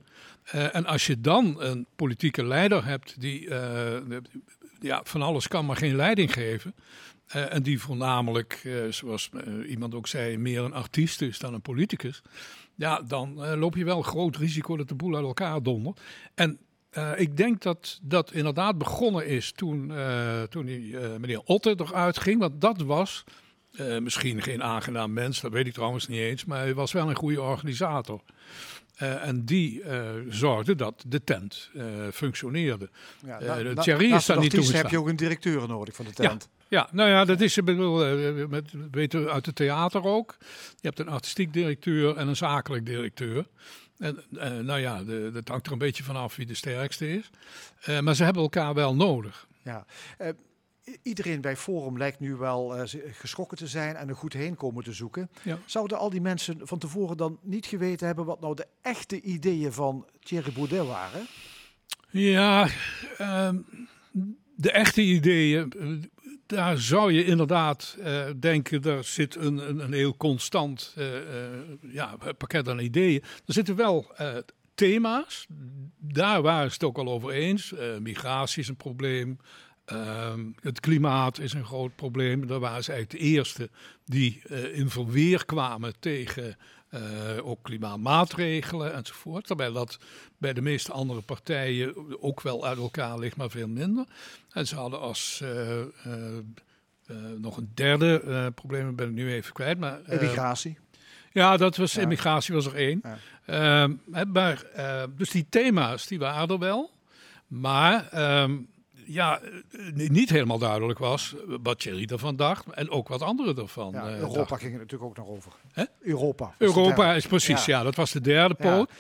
En als je dan een politieke leider hebt die ja, van alles kan, maar geen leiding geven. Eh, en die voornamelijk, eh, zoals eh, iemand ook zei, meer een artiest is dan een politicus. Ja, dan loop je wel groot risico dat de boel uit elkaar dondert. En ik denk dat dat inderdaad begonnen is toen, toen die, meneer Otte eruit ging. Want dat was misschien geen aangenaam mens, dat weet ik trouwens niet eens. Maar hij was wel een goede organisator. En die zorgde dat de tent functioneerde. Ja, na- de na- Thierry is daar niet heb je ook een directeur nodig van de tent. Ja, nou ja, dat is, ik bedoel, eh, met, weten we uit het theater ook. Je hebt een artistiek directeur en een zakelijk directeur. En eh, nou ja, de, dat hangt er een beetje vanaf wie de sterkste is. Eh, maar ze hebben elkaar wel nodig. Ja. Eh, iedereen bij Forum lijkt nu wel eh, geschrokken te zijn en een goed heenkomen te zoeken. Ja. Zouden al die mensen van tevoren dan niet geweten hebben wat nou de echte ideeën van Thierry Baudet waren? Ja, ehm, de echte ideeën, eh, daar zou je inderdaad eh, denken, daar zit een, een, een heel constant eh, eh, ja, pakket aan ideeën. Er zitten wel thema's, daar waren ze het ook al over eens. Migratie is een probleem. Ehm, het klimaat is een groot probleem. Daar waren ze eigenlijk de eerste die in verweer kwamen tegen eh, ook klimaatmaatregelen enzovoort. Terwijl dat bij de meeste andere partijen ook wel uit elkaar ligt, maar veel minder. En ze hadden als eh, eh, nog een derde probleem, ben ik nu even kwijt. Maar, Immigratie. ja, dat was, Ja. immigratie was er één. Ja. Ehm, maar, dus die thema's, die waren er wel. Maar ehm, ja, eh, niet helemaal duidelijk was wat Thierry ervan dacht. En ook wat anderen ervan Ja, eh, Europa dachten. ging het natuurlijk ook nog over. Hè? Europa. Europa is precies, ja. Ja. dat was de derde poot.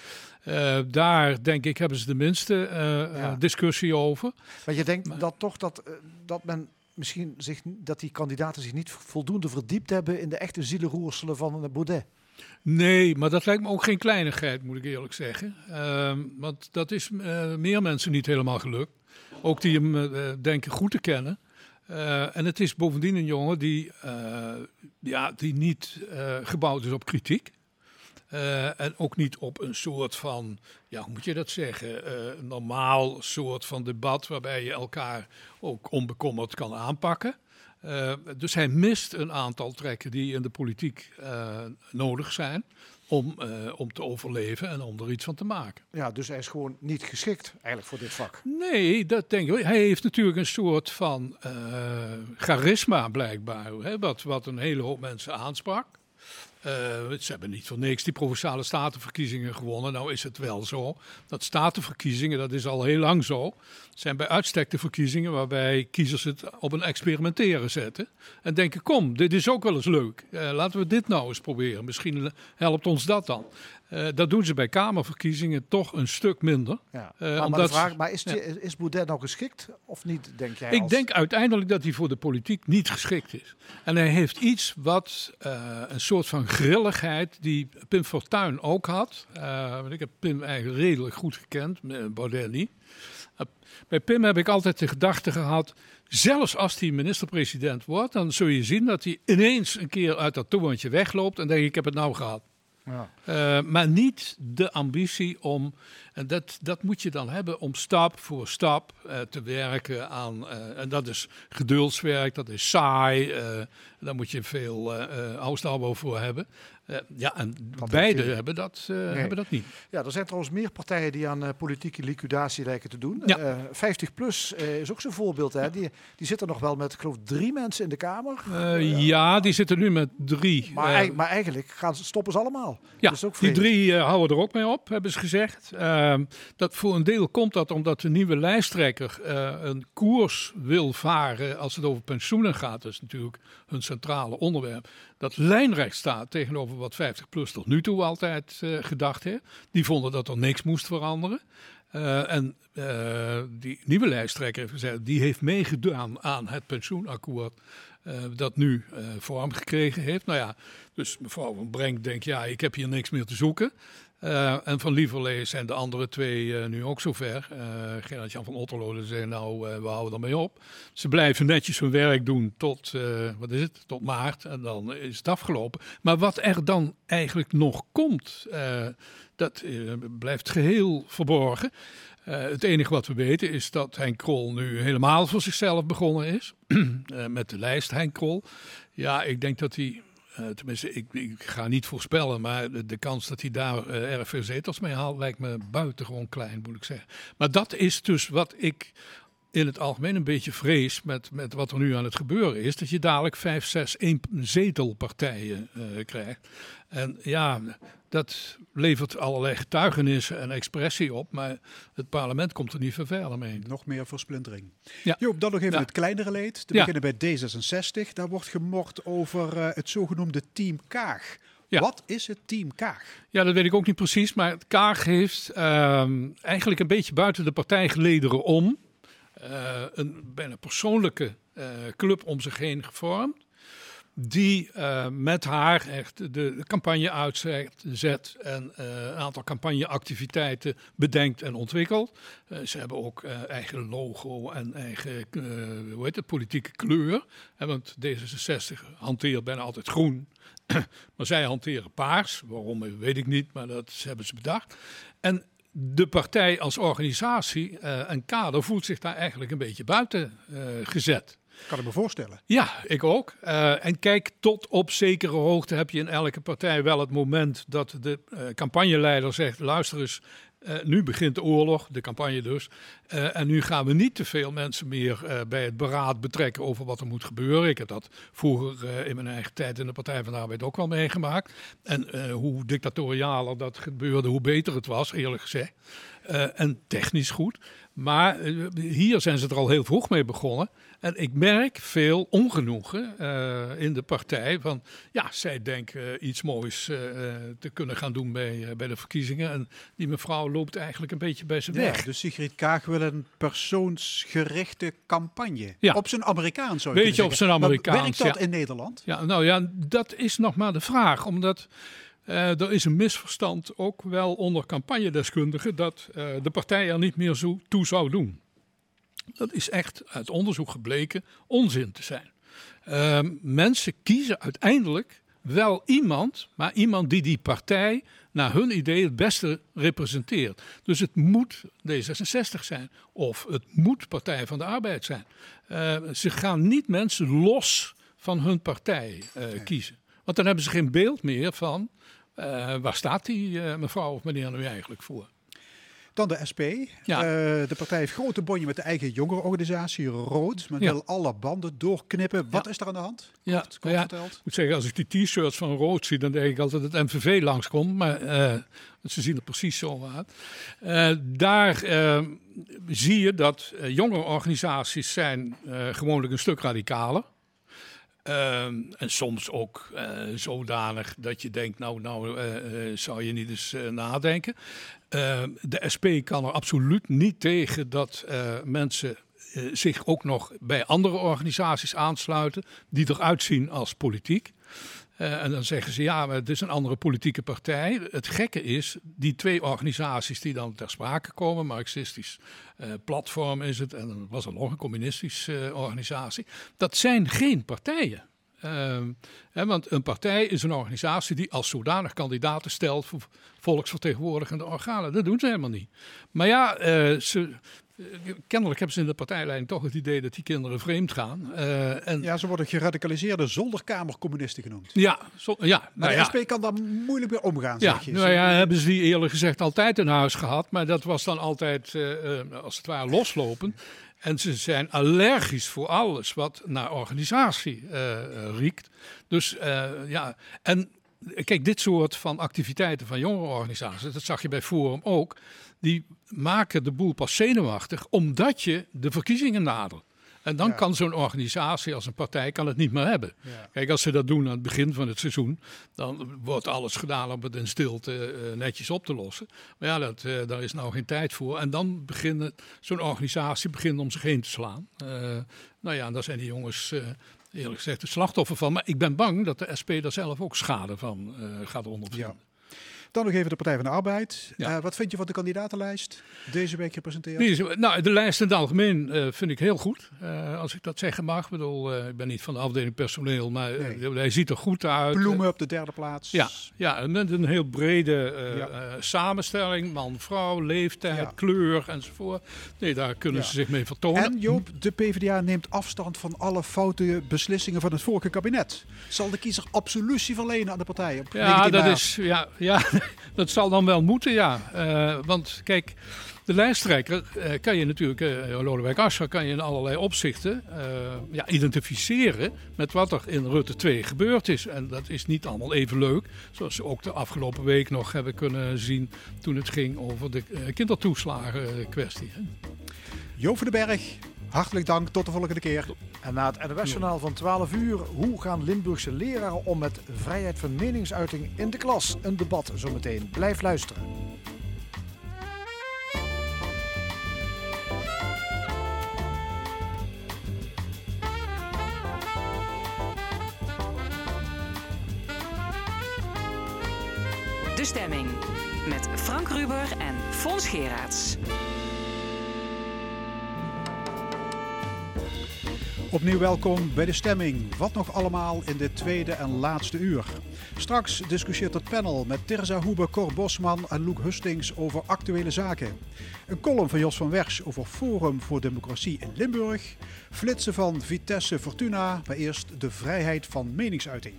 Eh, daar, denk ik, hebben ze de minste eh, eh, Ja. discussie over. Maar je denkt dat toch dat, eh, dat men misschien zich, dat die kandidaten zich niet voldoende verdiept hebben in de echte zielenroerselen van eh, Baudet. Nee, maar dat lijkt me ook geen kleinigheid, moet ik eerlijk zeggen. Ehm, want dat is eh, meer mensen niet helemaal gelukt. Ook die hem eh, denken goed te kennen. Eh, en het is bovendien een jongen die, eh, ja, die niet gebouwd is op kritiek. En ook niet op een soort van, ja, hoe moet je dat zeggen, een normaal soort van debat waarbij je elkaar ook onbekommerd kan aanpakken. Dus hij mist een aantal trekken die in de politiek nodig zijn om, eh, om te overleven en om er iets van te maken. Ja, dus hij is gewoon niet geschikt eigenlijk voor dit vak. Nee, dat denk ik. Hij heeft natuurlijk een soort van eh, charisma blijkbaar, hè, wat, wat een hele hoop mensen aansprak. Eh, ze hebben niet voor niks die provinciale statenverkiezingen gewonnen. Nou is het wel zo dat statenverkiezingen, dat is al heel lang zo, zijn bij uitstek de verkiezingen waarbij kiezers het op een experimenteren zetten. En denken, kom, dit is ook wel eens leuk. Eh, laten we dit nou eens proberen. Misschien helpt ons dat dan. Eh, dat doen ze bij Kamerverkiezingen toch een stuk minder. Ja. Eh, maar, maar, omdat- de vraag, maar is, die- is Baudet nou geschikt of niet, denk jij? Ik als- denk uiteindelijk dat hij voor de politiek niet geschikt is. En hij heeft iets wat eh, een soort van grilligheid die Pim Fortuyn ook had. Want ik heb Pim eigenlijk redelijk goed gekend, Baudet niet. Bij Pim heb ik altijd de gedachte gehad, zelfs als hij minister-president wordt, dan zul je zien dat hij ineens een keer uit dat torentje wegloopt en denk ik, ik heb het nou gehad. Ja. Eh, maar niet de ambitie om, en dat, dat moet je dan hebben, om stap voor stap eh, te werken aan, eh, en dat is geduldswerk, dat is saai, daar moet je veel ausdauer voor hebben. Eh, ja, en beide hebben dat, hebben dat niet. Ja, er zijn trouwens meer partijen die aan politieke liquidatie lijken te doen. Ja. Eh, 50PLUS eh, is ook zo'n voorbeeld. Hè. Die, die zitten nog wel met, ik geloof, drie mensen in de Kamer. Ja, die zitten nu met drie. Maar, maar eigenlijk gaan ze, stoppen ze allemaal. Ja, Dat is ook die drie houden er ook mee op, hebben ze gezegd. Ehm, dat voor een deel komt dat omdat de nieuwe lijsttrekker een koers wil varen als het over pensioenen gaat. Dat is natuurlijk hun centrale onderwerp. Dat lijnrecht staat tegenover wat 50PLUS tot nu toe altijd eh, gedacht heeft. Die vonden dat er niks moest veranderen. Eh, en eh, die nieuwe lijsttrekker heeft gezegd, die heeft meegedaan aan het pensioenakkoord dat nu vorm gekregen heeft. Nou ja, dus mevrouw Van Brenk denkt, ja, ik heb hier niks meer te zoeken. Eh, en van Lieverlee zijn de andere twee eh, nu ook zover. Eh Gerard-Jan van Otterlo zei, nou, we houden ermee op. Ze blijven netjes hun werk doen tot, wat is het, tot maart. En dan is het afgelopen. Maar wat er dan eigenlijk nog komt, dat blijft geheel verborgen. Het enige wat we weten is dat Henk Krol nu helemaal voor zichzelf begonnen is. Met de lijst Henk Krol. Ja, ik denk dat hij, eh, tenminste ik, ik ga niet voorspellen, maar de, de kans dat hij daar eh, erg veel zetels mee haalt lijkt me buitengewoon klein, moet ik zeggen. Maar dat is dus wat ik in het algemeen een beetje vrees met, met wat er nu aan het gebeuren is. Dat je dadelijk vijf, zes, één zetelpartijen eh, krijgt. En ja, dat levert allerlei getuigenissen en expressie op. Maar het parlement komt er niet verder mee. Nog meer versplintering. Ja. Joop, dan nog even Ja. het kleinere leed. Te Ja. beginnen bij D66. Daar wordt gemord over eh, het zogenoemde Team Kaag. Ja. Wat is het Team Kaag? Ja, dat weet ik ook niet precies. Maar Kaag heeft ehm, eigenlijk een beetje buiten de partijgelederen om eh, een bijna persoonlijke eh, club om zich heen gevormd. Die eh, met haar echt de, campagne uitzet zet en eh, een aantal campagneactiviteiten bedenkt en ontwikkelt. Eh, ze hebben ook eigen logo en eigen hoe heet het, politieke kleur. Eh, want D66 hanteert bijna altijd groen. maar zij hanteren paars. Waarom weet ik niet, maar dat hebben ze bedacht. En de partij als organisatie en kader voelt zich daar eigenlijk een beetje buiten gezet. Kan ik me voorstellen. Ja, ik ook. Eh, en kijk, tot op zekere hoogte heb je in elke partij wel het moment dat de eh, campagneleider zegt: luister eens. eh, nu begint de oorlog, de campagne dus. En nu gaan we niet te veel mensen meer bij het beraad betrekken over wat er moet gebeuren. Ik heb dat vroeger in mijn eigen tijd in de Partij van de Arbeid ook wel meegemaakt. En hoe dictatorialer dat gebeurde, hoe beter het was, eerlijk gezegd. En technisch goed. Maar hier zijn ze er al heel vroeg mee begonnen. En ik merk veel ongenoegen eh, in de partij. Van ja, zij denken eh, iets moois eh, te kunnen gaan doen bij, bij de verkiezingen. En die mevrouw loopt eigenlijk een beetje bij zijn weg. Ja, dus Sigrid Kaag wil een persoonsgerichte campagne. Ja. Op zijn Amerikaans zou je Beetje op zeggen. zijn Maar Amerikaans, werkt dat ja. in Nederland? Ja, nou ja, dat is nog maar de vraag. Omdat er is een misverstand ook wel onder campagnedeskundigen dat de partij er niet meer zo toe zou doen. Dat is echt uit onderzoek gebleken onzin te zijn. Ehm, mensen kiezen uiteindelijk wel iemand, maar iemand die die partij naar hun idee het beste representeert. Dus het moet D66 zijn of het moet Partij van de Arbeid zijn. Eh, ze gaan niet mensen los van hun partij eh, kiezen. Want dan hebben ze geen beeld meer van eh, waar staat die eh, mevrouw of meneer nu eigenlijk voor. Dan de SP. Ja. Eh, de partij heeft grote bonje met de eigen jongerenorganisatie Rood. Men Ja. wil alle banden doorknippen. Wat is er aan de hand? Ja, Kort, kort ja. verteld. Ik moet zeggen, als ik die t-shirts van Rood zie, dan denk ik altijd dat het MVV langskomt. Maar eh, ze zien er precies zo uit. Eh, daar zie je dat eh, jongere organisaties zijn gewoonlijk een stuk radicaler. Ehm, en soms ook eh, zodanig dat je denkt, nou, nou eh, eh, zou je niet eens nadenken. Ehm, de SP kan er absoluut niet tegen dat mensen zich ook nog bij andere organisaties aansluiten die eruit zien als politiek. Eh, en dan zeggen ze ja, maar het is een andere politieke partij. Het gekke is, die twee organisaties die dan ter sprake komen, Marxistisch eh, platform is het, en dan was er nog een communistische eh, organisatie, dat zijn geen partijen. Ehm, hè, want een partij is een organisatie die als zodanig kandidaten stelt voor volksvertegenwoordigende organen. Dat doen ze helemaal niet. Maar ja, ze, kennelijk hebben ze in de partijleiding toch het idee dat die kinderen vreemd gaan. Eh, en, Ja, ze worden geradicaliseerde zolderkamercommunisten genoemd. ja, zo, ja, Maar nou de ja. SP kan daar moeilijk mee omgaan, Ja, zeg je. nou ja, hebben ze die eerlijk gezegd altijd in huis gehad. Maar dat was dan altijd, eh, eh, als het ware, loslopen. En ze zijn allergisch voor alles wat naar organisatie eh, riekt. Dus ja, en kijk, dit soort van activiteiten van jongere organisaties, dat zag je bij Forum ook, die maken de boel pas zenuwachtig omdat je de verkiezingen nadert. En dan Ja. kan zo'n organisatie als een partij kan het niet meer hebben. Ja. Kijk, als ze dat doen aan het begin van het seizoen, dan wordt alles gedaan om het in stilte eh, netjes op te lossen. Maar ja, dat, eh, daar is nou geen tijd voor. En dan begint zo'n organisatie begint om zich heen te slaan. Eh, nou ja, en daar zijn die jongens eerlijk gezegd het slachtoffer van. Maar ik ben bang dat de SP daar zelf ook schade van gaat ondervinden. Dan nog even de Partij van de Arbeid. Ja. Eh, wat vind je van de kandidatenlijst? Deze week gepresenteerd. Nou, de lijst in het algemeen eh, vind ik heel goed. Eh, als ik dat zeggen mag. Ik bedoel, ik ben niet van de afdeling personeel, maar Nee. hij ziet er goed uit. Bloemen op de derde plaats. Ja, ja en met een heel brede Ja. samenstelling. Man, vrouw, leeftijd, Ja. kleur enzovoort. Nee, daar kunnen ze zich mee vertonen. En Joop, de PvdA neemt afstand van alle foute beslissingen van het vorige kabinet. Zal de kiezer absolutie verlenen aan de partij op Ja, 19 dat, maart? is, ja, ja, dat zal dan wel moeten, ja. Eh, want kijk, de lijsttrekker eh, kan je natuurlijk, eh Lodewijk Asscher, kan je in allerlei opzichten ja, identificeren met wat er in Rutte 2 gebeurd is. En dat is niet allemaal even leuk, zoals we ook de afgelopen week nog hebben kunnen zien toen het ging over de kindertoeslagen kwestie. Joop van Berg, hartelijk dank. Tot de volgende keer. En na het NOS-journaal van 12 uur, hoe gaan Limburgse leraren om met vrijheid van meningsuiting in de klas? Een debat zometeen. Blijf luisteren. De stemming met Frank Ruber en Fons Geraerts. Opnieuw welkom bij de stemming. Wat nog allemaal in dit tweede en laatste uur. Straks discussieert het panel met Terza Hoebe, Cor Bosman en Loek Hustings over actuele zaken. Een column van Jos van Wersch over Forum voor Democratie in Limburg. Flitsen van Vitesse Fortuna, maar eerst de vrijheid van meningsuiting.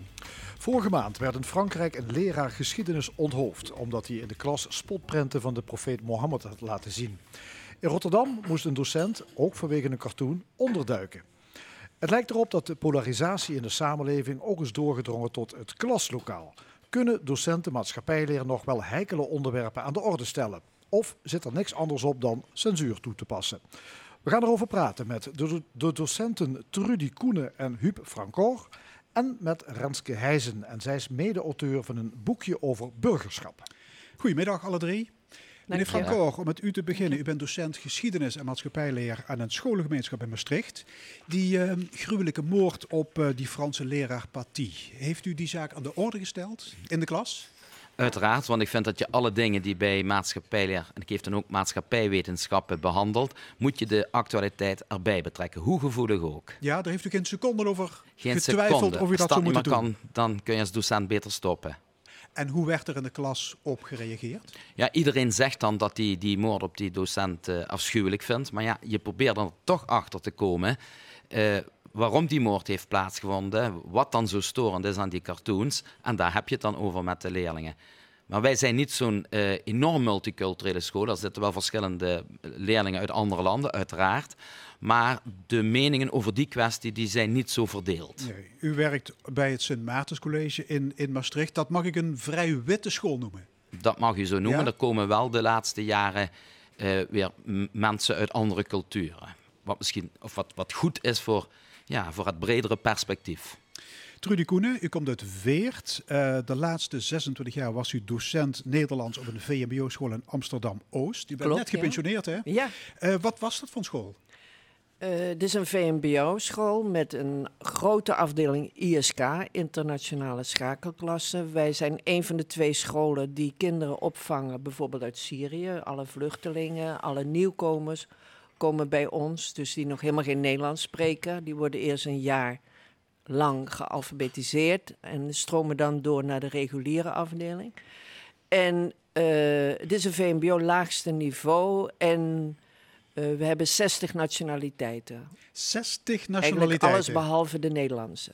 Vorige maand werd in Frankrijk een leraar geschiedenis onthoofd, omdat hij in de klas spotprenten van de profeet Mohammed had laten zien. In Rotterdam moest een docent, ook vanwege een cartoon, onderduiken. Het lijkt erop dat de polarisatie in de samenleving ook is doorgedrongen tot het klaslokaal. Kunnen docenten maatschappijleer nog wel heikele onderwerpen aan de orde stellen? Of zit er niks anders op dan censuur toe te passen? We gaan erover praten met de, docenten Trudy Koenen en Huub Francor. En met Renske Heijzen. En zij is mede-auteur van een boekje over burgerschap. Goedemiddag alle drie. Meneer Dankjewel. Francor, om met u te beginnen. U bent docent geschiedenis en maatschappijleer aan een scholengemeenschap in Maastricht. Die eh, gruwelijke moord op eh, die Franse leraar Paty. Heeft u die zaak aan de orde gesteld in de klas? Uiteraard, want ik vind dat je alle dingen die bij maatschappijleer, en ik geef dan ook maatschappijwetenschappen behandeld, moet je de actualiteit erbij betrekken, hoe gevoelig ook. Ja, daar heeft u geen seconde over Geen getwijfeld seconde. of u Als dat dat zou niet moeten meer doen. kan, dan kun je als docent beter stoppen. En hoe werd er in de klas op gereageerd? Ja, iedereen zegt dan dat hij die moord op die docent eh, afschuwelijk vindt. Maar ja, je probeert er toch achter te komen eh, waarom die moord heeft plaatsgevonden. Wat dan zo storend is aan die cartoons. En daar heb je het dan over met de leerlingen. Maar wij zijn niet zo'n eh, enorm multiculturele school. Er zitten wel verschillende leerlingen uit andere landen, uiteraard. Maar de meningen over die kwestie die zijn niet zo verdeeld. Nee, u werkt bij het Sint Maartenscollege in, in Maastricht. Dat mag ik een vrij witte school noemen. Dat mag je zo noemen. Ja? Er komen wel de laatste jaren eh, weer mensen uit andere culturen. Wat misschien of wat, wat goed is voor, ja, voor het bredere perspectief. Trudy Koenen, u komt uit Weert. Eh, de laatste 26 jaar was u docent Nederlands op een VMBO-school in Amsterdam-Oost. U bent Klopt, net ja. gepensioneerd, hè? Ja, Eh, wat was dat voor school? eh, dit is een VMBO-school met een grote afdeling ISK, internationale schakelklassen. Wij zijn een van de twee scholen die kinderen opvangen, bijvoorbeeld uit Syrië. Alle vluchtelingen, alle nieuwkomers komen bij ons, dus die nog helemaal geen Nederlands spreken. Die worden eerst een jaar lang gealfabetiseerd en stromen dan door naar de reguliere afdeling. En eh dit is een VMBO laagste niveau en eh, we hebben 60 nationaliteiten. 60 Eigenlijk nationaliteiten. alles behalve de Nederlandse.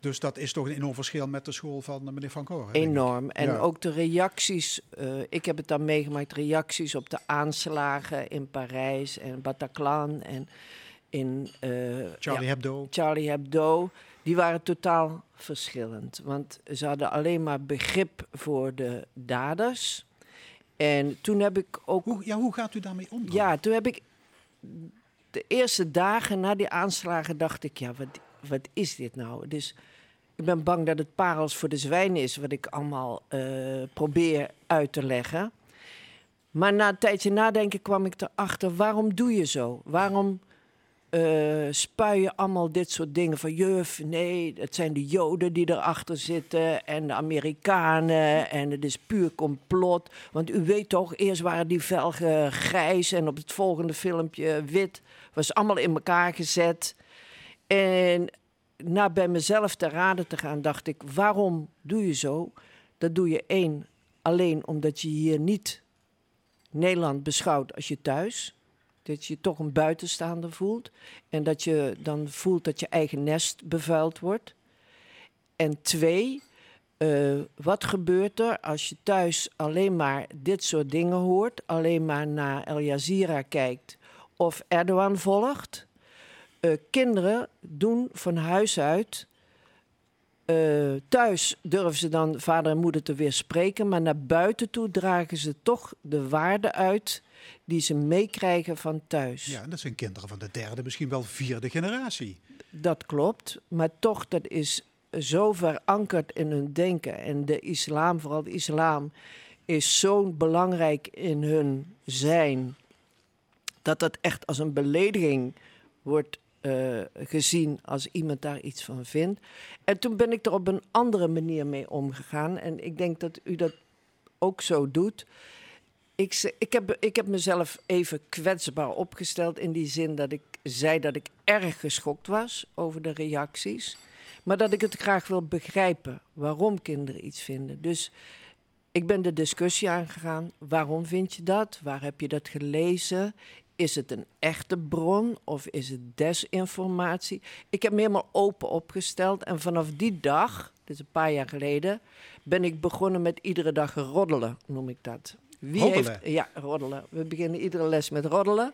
Dus dat is toch een enorm verschil met de school van meneer Van Koren. Enorm. En Ja. ook de reacties, eh, ik heb het dan meegemaakt, reacties op de aanslagen in Parijs en Bataclan en in eh, Charlie ja, Hebdo. Charlie Hebdo. Die waren totaal verschillend. Want ze hadden alleen maar begrip voor de daders. En toen heb ik ook Hoe, ja, hoe gaat u daarmee om? dan? Ja, toen heb ik de eerste dagen na die aanslagen dacht ik, ja, wat, wat is dit nou? Dus ik ben bang dat het parels voor de zwijn is, wat ik allemaal eh, probeer uit te leggen. Maar na een tijdje nadenken kwam ik erachter, waarom doe je zo? Waarom eh spui je allemaal dit soort dingen van juf, nee, het zijn de Joden die erachter zitten en de Amerikanen en het is puur complot. Want u weet toch, eerst waren die velgen grijs en op het volgende filmpje wit. Was allemaal in elkaar gezet. En na bij mezelf te raden te gaan, dacht ik, waarom doe je zo? Dat doe je één, alleen omdat je hier niet Nederland beschouwt als je thuis. Dat je toch een buitenstaander voelt. En dat je dan voelt dat je eigen nest bevuild wordt. En twee, eh, wat gebeurt er als je thuis alleen maar dit soort dingen hoort, alleen maar naar Al Jazeera kijkt of Erdogan volgt? Eh, kinderen doen van huis uit. Eh, thuis durven ze dan vader en moeder te weerspreken, maar naar buiten toe dragen ze toch de waarden uit die ze meekrijgen van thuis. Ja, en dat zijn kinderen van de derde, misschien wel vierde generatie. Dat klopt, maar toch, dat is zo verankerd in hun denken. En de islam, vooral de islam, is zo belangrijk in hun zijn, dat dat echt als een belediging wordt eh, gezien als iemand daar iets van vindt. En toen ben ik er op een andere manier mee omgegaan. En ik denk dat u dat ook zo doet. Ik, ik, heb, ik heb mezelf even kwetsbaar opgesteld in die zin dat ik zei dat ik erg geschokt was over de reacties. Maar dat ik het graag wil begrijpen waarom kinderen iets vinden. Dus ik ben de discussie aangegaan. Waarom vind je dat? Waar heb je dat gelezen? Is het een echte bron of is het desinformatie? Ik heb me helemaal open opgesteld. En vanaf die dag, is een paar jaar geleden, ben ik begonnen met iedere dag roddelen, noem ik dat. Wie Roddelen? heeft. Ja, roddelen. We beginnen iedere les met roddelen.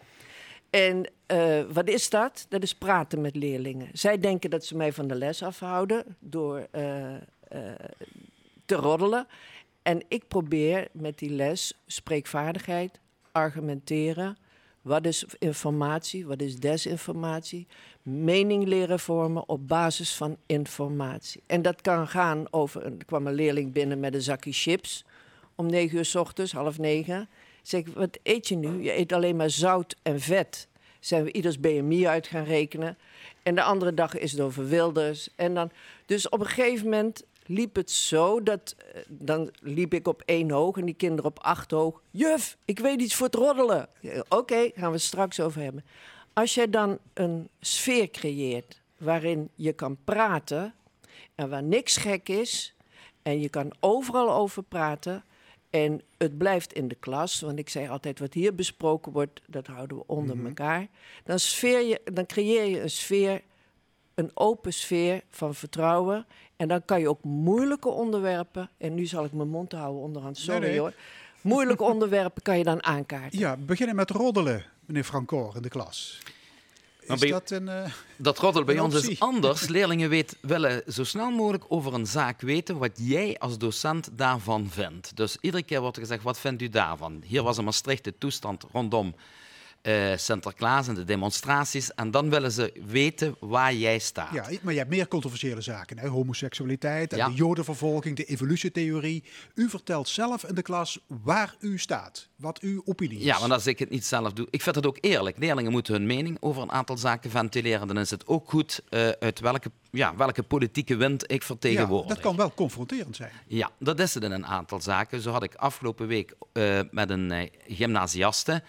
En eh, wat is dat? Dat is praten met leerlingen. Zij denken dat ze mij van de les afhouden door eh, eh, te roddelen. En ik probeer met die les spreekvaardigheid, argumenteren. Wat is informatie? Wat is desinformatie? Mening leren vormen op basis van informatie. En dat kan gaan over. Er kwam een leerling binnen met een zakje chips om negen uur s ochtends, half negen. Zeg wat eet je nu? Je eet alleen maar zout en vet. Zijn we ieders BMI uit gaan rekenen. En de andere dag is het over Wilders. En dan, dus op een gegeven moment liep het zo dat... eh, Dan liep ik op één hoog en die kinderen op acht hoog. Juf, ik weet iets voor het roddelen. Oké, gaan we het straks over hebben. Als jij dan een sfeer creëert waarin je kan praten... en waar niks gek is... en je kan overal over praten... En het blijft in de klas, want ik zei altijd: wat hier besproken wordt, dat houden we onder elkaar. Dan, sfeer je, dan creëer je een sfeer een open sfeer van vertrouwen. En dan kan je ook moeilijke onderwerpen, en nu zal ik mijn mond houden onderhand, sorry Nee, nee. hoor. Moeilijke onderwerpen kan je dan aankaarten. Ja, beginnen met roddelen, meneer Francoor, in de klas. Is bij- dat een... eh, Dat roddel bij Een ons is anders. Leerlingen weet, willen zo snel mogelijk over een zaak weten wat jij als docent daarvan vindt. Dus iedere keer wordt er gezegd, wat vindt u daarvan? Hier was in Maastricht de toestand rondom eh, Sinterklaas en de demonstraties. En dan willen ze weten waar jij staat. ja, maar je hebt meer controversiële zaken. Hè? Homoseksualiteit, en Ja. de jodenvervolging, de evolutietheorie. U vertelt zelf in de klas waar u staat. Wat uw opinie is. Ja, want als ik het niet zelf doe. Ik vind het ook eerlijk. Leerlingen moeten hun mening over een aantal zaken ventileren. Dan is het ook goed eh, uit welke, ja, welke politieke wind ik Ja, vertegenwoordig. dat kan wel confronterend zijn. Ja, dat is het in een aantal zaken. Zo had ik afgelopen week eh, met een gymnasiaste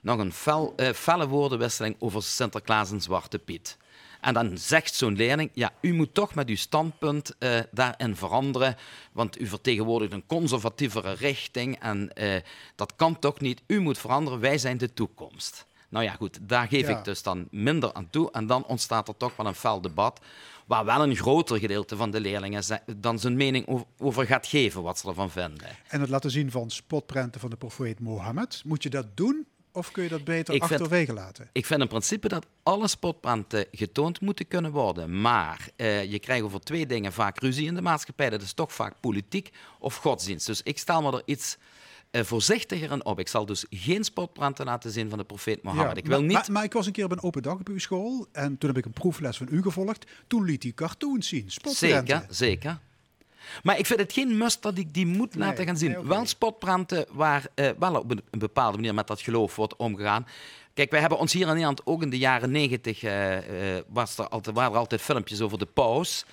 nog een fel, eh, felle woordenwisseling over Sinterklaas en Zwarte Piet. En dan zegt zo'n leerling, ja, u moet toch met uw standpunt eh, daarin veranderen, want u vertegenwoordigt een conservatievere richting en eh, dat kan toch niet. U moet veranderen, wij zijn de toekomst. Nou ja, goed, daar geef Ja. ik dus dan minder aan toe en dan ontstaat er toch wel een fel debat waar wel een groter gedeelte van de leerlingen dan zijn mening over, over gaat geven wat ze ervan vinden. En het laten zien van spotprenten van de profeet Mohammed. Moet je dat doen of kun je dat beter Ik vind- achterwege laten? Ik vind in principe dat alle spotprenten getoond moeten kunnen worden. Maar eh, je krijgt over twee dingen vaak ruzie in de maatschappij. Dat is toch vaak politiek of godsdienst. Dus ik stel me er iets eh, voorzichtiger in op. Ik zal dus geen spotprenten laten zien van de profeet Mohammed. ik wil maar, niet... maar, maar ik was een keer op een open dag op uw school. En toen heb ik een proefles van u gevolgd. Toen liet hij cartoons zien. Spotprenten. Zeker, zeker. Maar ik vind het geen must dat ik die moet Nee, laten gaan zien. nee. Wel spotprenten waar eh, wel op een, bepaalde manier met dat geloof wordt omgegaan. Kijk, wij hebben ons hier in Nederland ook in de jaren negentig... eh, was er altijd, waren er altijd filmpjes over de paus.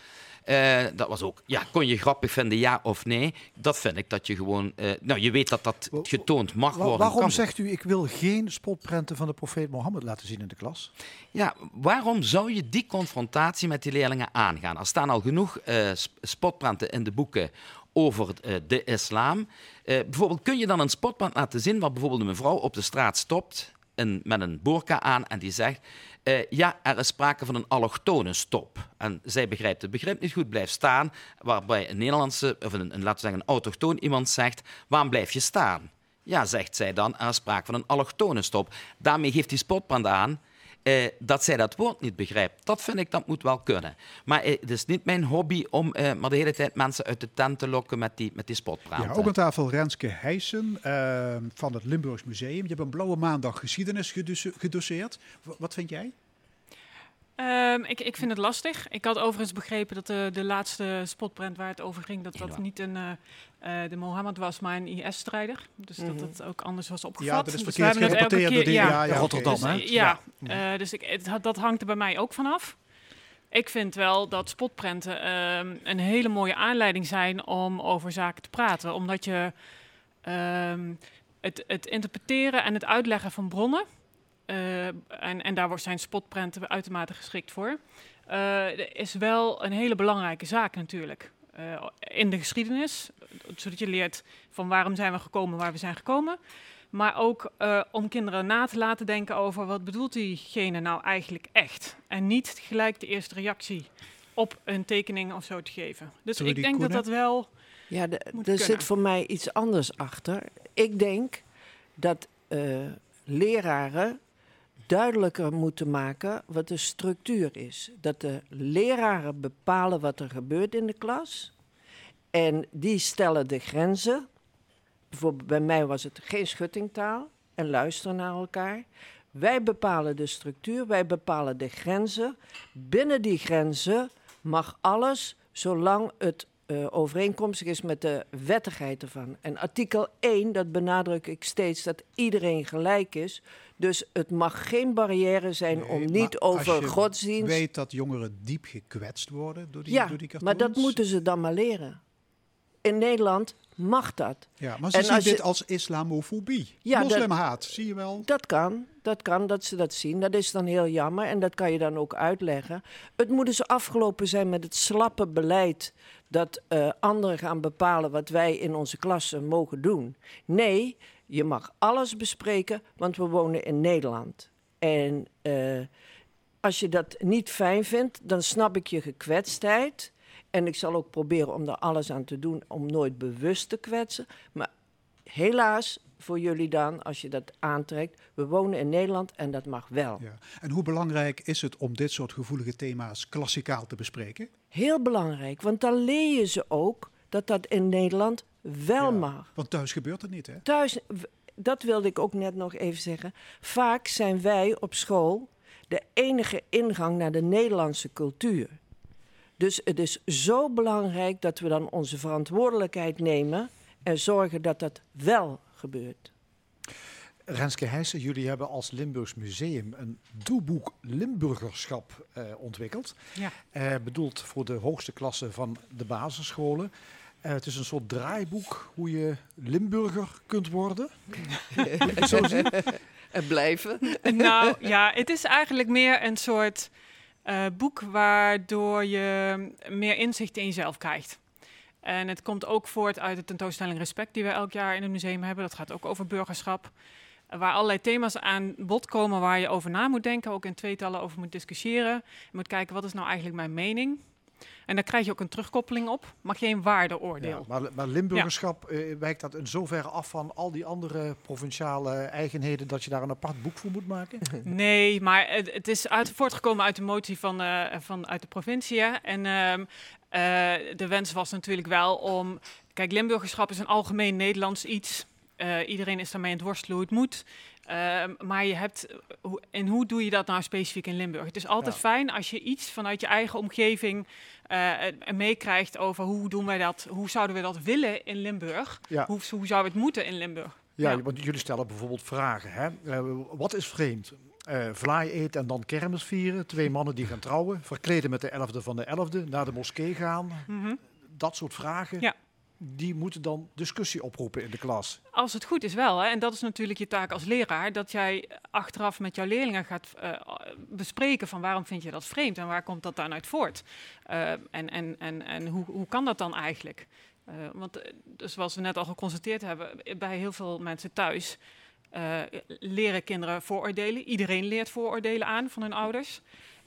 Eh, dat was ook, ja, kon je grappig vinden, ja of nee? Dat vind ik dat je gewoon... eh, nou, je weet dat dat getoond mag Wa- worden. waarom kan zegt u, ik wil geen spotprenten van de profeet Mohammed laten zien in de klas? Ja, waarom zou je die confrontatie met die leerlingen aangaan? Er staan al genoeg sp- spotprenten in de boeken over de islam. Bijvoorbeeld, kun je dan een spotprent laten zien waar bijvoorbeeld een mevrouw op de straat stopt en, met een burka aan en die zegt... eh, ja, er is sprake van een allochtone stop. En zij begrijpt het begrip niet goed, blijft staan. Waarbij een Nederlandse, of een, een, laten we zeggen een autochtoon iemand zegt... waarom blijf je staan? Ja, zegt zij dan, er is sprake van een allochtone stop. Daarmee geeft die spotprent aan eh, dat zij dat woord niet begrijpt. Dat vind ik, dat moet wel kunnen. Maar eh, het is niet mijn hobby om eh, maar de hele tijd mensen uit de tent te lokken met die, met die spotpraten. Ja, ook aan tafel Renske Heijsen eh, van het Limburgs Museum. Je hebt een blauwe maandag geschiedenis gedoseerd. Wat vind jij? Ehm, ik, ik vind het lastig. Ik had overigens begrepen dat de, de laatste spotprint waar het over ging, dat dat Ja. niet een, eh, eh, de Mohammed was, maar een IS-strijder. Dus Mhm. dat het ook anders was opgevat. Ja, dat is Dus verkeerd we hebben het elke gerapporteerd door die- ja. ja, ja, Rotterdam, oké. hè? Dus, ja, eh, dus ik, het, dat hangt er bij mij ook vanaf. Ik vind wel dat spotprenten ehm, een hele mooie aanleiding zijn om over zaken te praten. Omdat je ehm, het, het interpreteren en het uitleggen van bronnen, eh, en, en daar wordt zijn spotprenten uitermate geschikt voor, eh, is wel een hele belangrijke zaak natuurlijk. Eh, in de geschiedenis, zodat je leert van waarom zijn we gekomen waar we zijn gekomen. Maar ook eh, om kinderen na te laten denken over wat bedoelt diegene nou eigenlijk echt. En niet gelijk de eerste reactie op een tekening of zo te geven. Dus ik denk dat Koenen? dat wel... Ja, de- Moet er kunnen. zit voor mij iets anders achter. Ik denk dat eh, leraren duidelijker moeten maken wat de structuur is. Dat de leraren bepalen wat er gebeurt in de klas. En die stellen de grenzen. Bijvoorbeeld bij mij was het geen schuttingtaal en luisteren naar elkaar. Wij bepalen de structuur, wij bepalen de grenzen. Binnen die grenzen mag alles, zolang het eh, overeenkomstig is met de wettigheid ervan. En artikel 1, dat benadruk ik steeds, dat iedereen gelijk is. Dus het mag geen barrière zijn Nee, om niet als over je godsdienst... weet dat jongeren diep gekwetst worden door die, ja, door die cartoons. maar dat moeten ze dan maar leren. In Nederland mag dat. Ja, maar ze En zien als je- dit als islamofobie. Ja, dat- Moslimhaat, zie je wel. Dat kan, dat kan, dat ze dat zien. Dat is dan heel jammer en dat kan je dan ook uitleggen. Het moet dus afgelopen zijn met het slappe beleid dat eh, anderen gaan bepalen wat wij in onze klassen mogen doen. Nee, je mag alles bespreken, want we wonen in Nederland. En eh, als je dat niet fijn vindt, dan snap ik je gekwetstheid. En ik zal ook proberen om er alles aan te doen om nooit bewust te kwetsen. Maar helaas, voor jullie dan, als je dat aantrekt, we wonen in Nederland en dat mag wel. Ja. En hoe belangrijk is het om dit soort gevoelige thema's klassikaal te bespreken? Heel belangrijk, want dan leer je ze ook dat dat in Nederland wel Ja. mag. Want thuis gebeurt het niet, hè? Thuis, dat wilde ik ook net nog even zeggen. Vaak zijn wij op school de enige ingang naar de Nederlandse cultuur. Dus het is zo belangrijk dat we dan onze verantwoordelijkheid nemen en zorgen dat dat wel gebeurt. Renske Heijsen, jullie hebben als Limburgs Museum een doelboek Limburgerschap eh, ontwikkeld. Ja. Eh, bedoeld voor de hoogste klasse van de basisscholen. Eh, het is een soort draaiboek hoe je Limburger kunt worden. Zo zien? En blijven. nou ja, het is eigenlijk meer een soort eh, boek waardoor je meer inzicht in jezelf krijgt. En het komt ook voort uit de tentoonstelling Respect die we elk jaar in het museum hebben. Dat gaat ook over burgerschap. Waar allerlei thema's aan bod komen waar je over na moet denken, ook in tweetallen over moet discussiëren. Je moet kijken, wat is nou eigenlijk mijn mening? En daar krijg je ook een terugkoppeling op, maar geen waardeoordeel. Ja, maar, maar Limburgerschap eh, wijkt dat in zoverre af van al die andere provinciale eigenheden dat je daar een apart boek voor moet maken? Nee, maar het, het is uit, voortgekomen uit de motie van, eh, van uit de provincie. En ehm, eh, de wens was natuurlijk wel om. Kijk, Limburgerschap is een algemeen Nederlands iets. Eh, iedereen is daarmee aan het worstelen hoe het moet. Ehm, maar je hebt, hoe- en hoe doe je dat nou specifiek in Limburg? Het is altijd Ja. fijn als je iets vanuit je eigen omgeving eh, eh, meekrijgt over hoe doen wij dat, hoe zouden we dat willen in Limburg? Ja. Hoe, hoe zou het moeten in Limburg? Ja, Ja. want jullie stellen bijvoorbeeld vragen. Hè? Eh, wat is vreemd? Eh vlaai eten en dan kermis vieren. Twee mannen die gaan trouwen. Verkleden met de 11e van de 11e. Naar de moskee gaan. Mhm. Dat soort vragen. Ja. Die moeten dan discussie oproepen in de klas. Als het goed is wel, hè, en dat is natuurlijk je taak als leraar, dat jij achteraf met jouw leerlingen gaat eh, bespreken van waarom vind je dat vreemd en waar komt dat dan uit voort. Eh, en en, en, en hoe, hoe kan dat dan eigenlijk? Eh, want dus zoals we net al geconstateerd hebben, bij heel veel mensen thuis leren kinderen vooroordelen. Iedereen leert vooroordelen aan van hun ouders.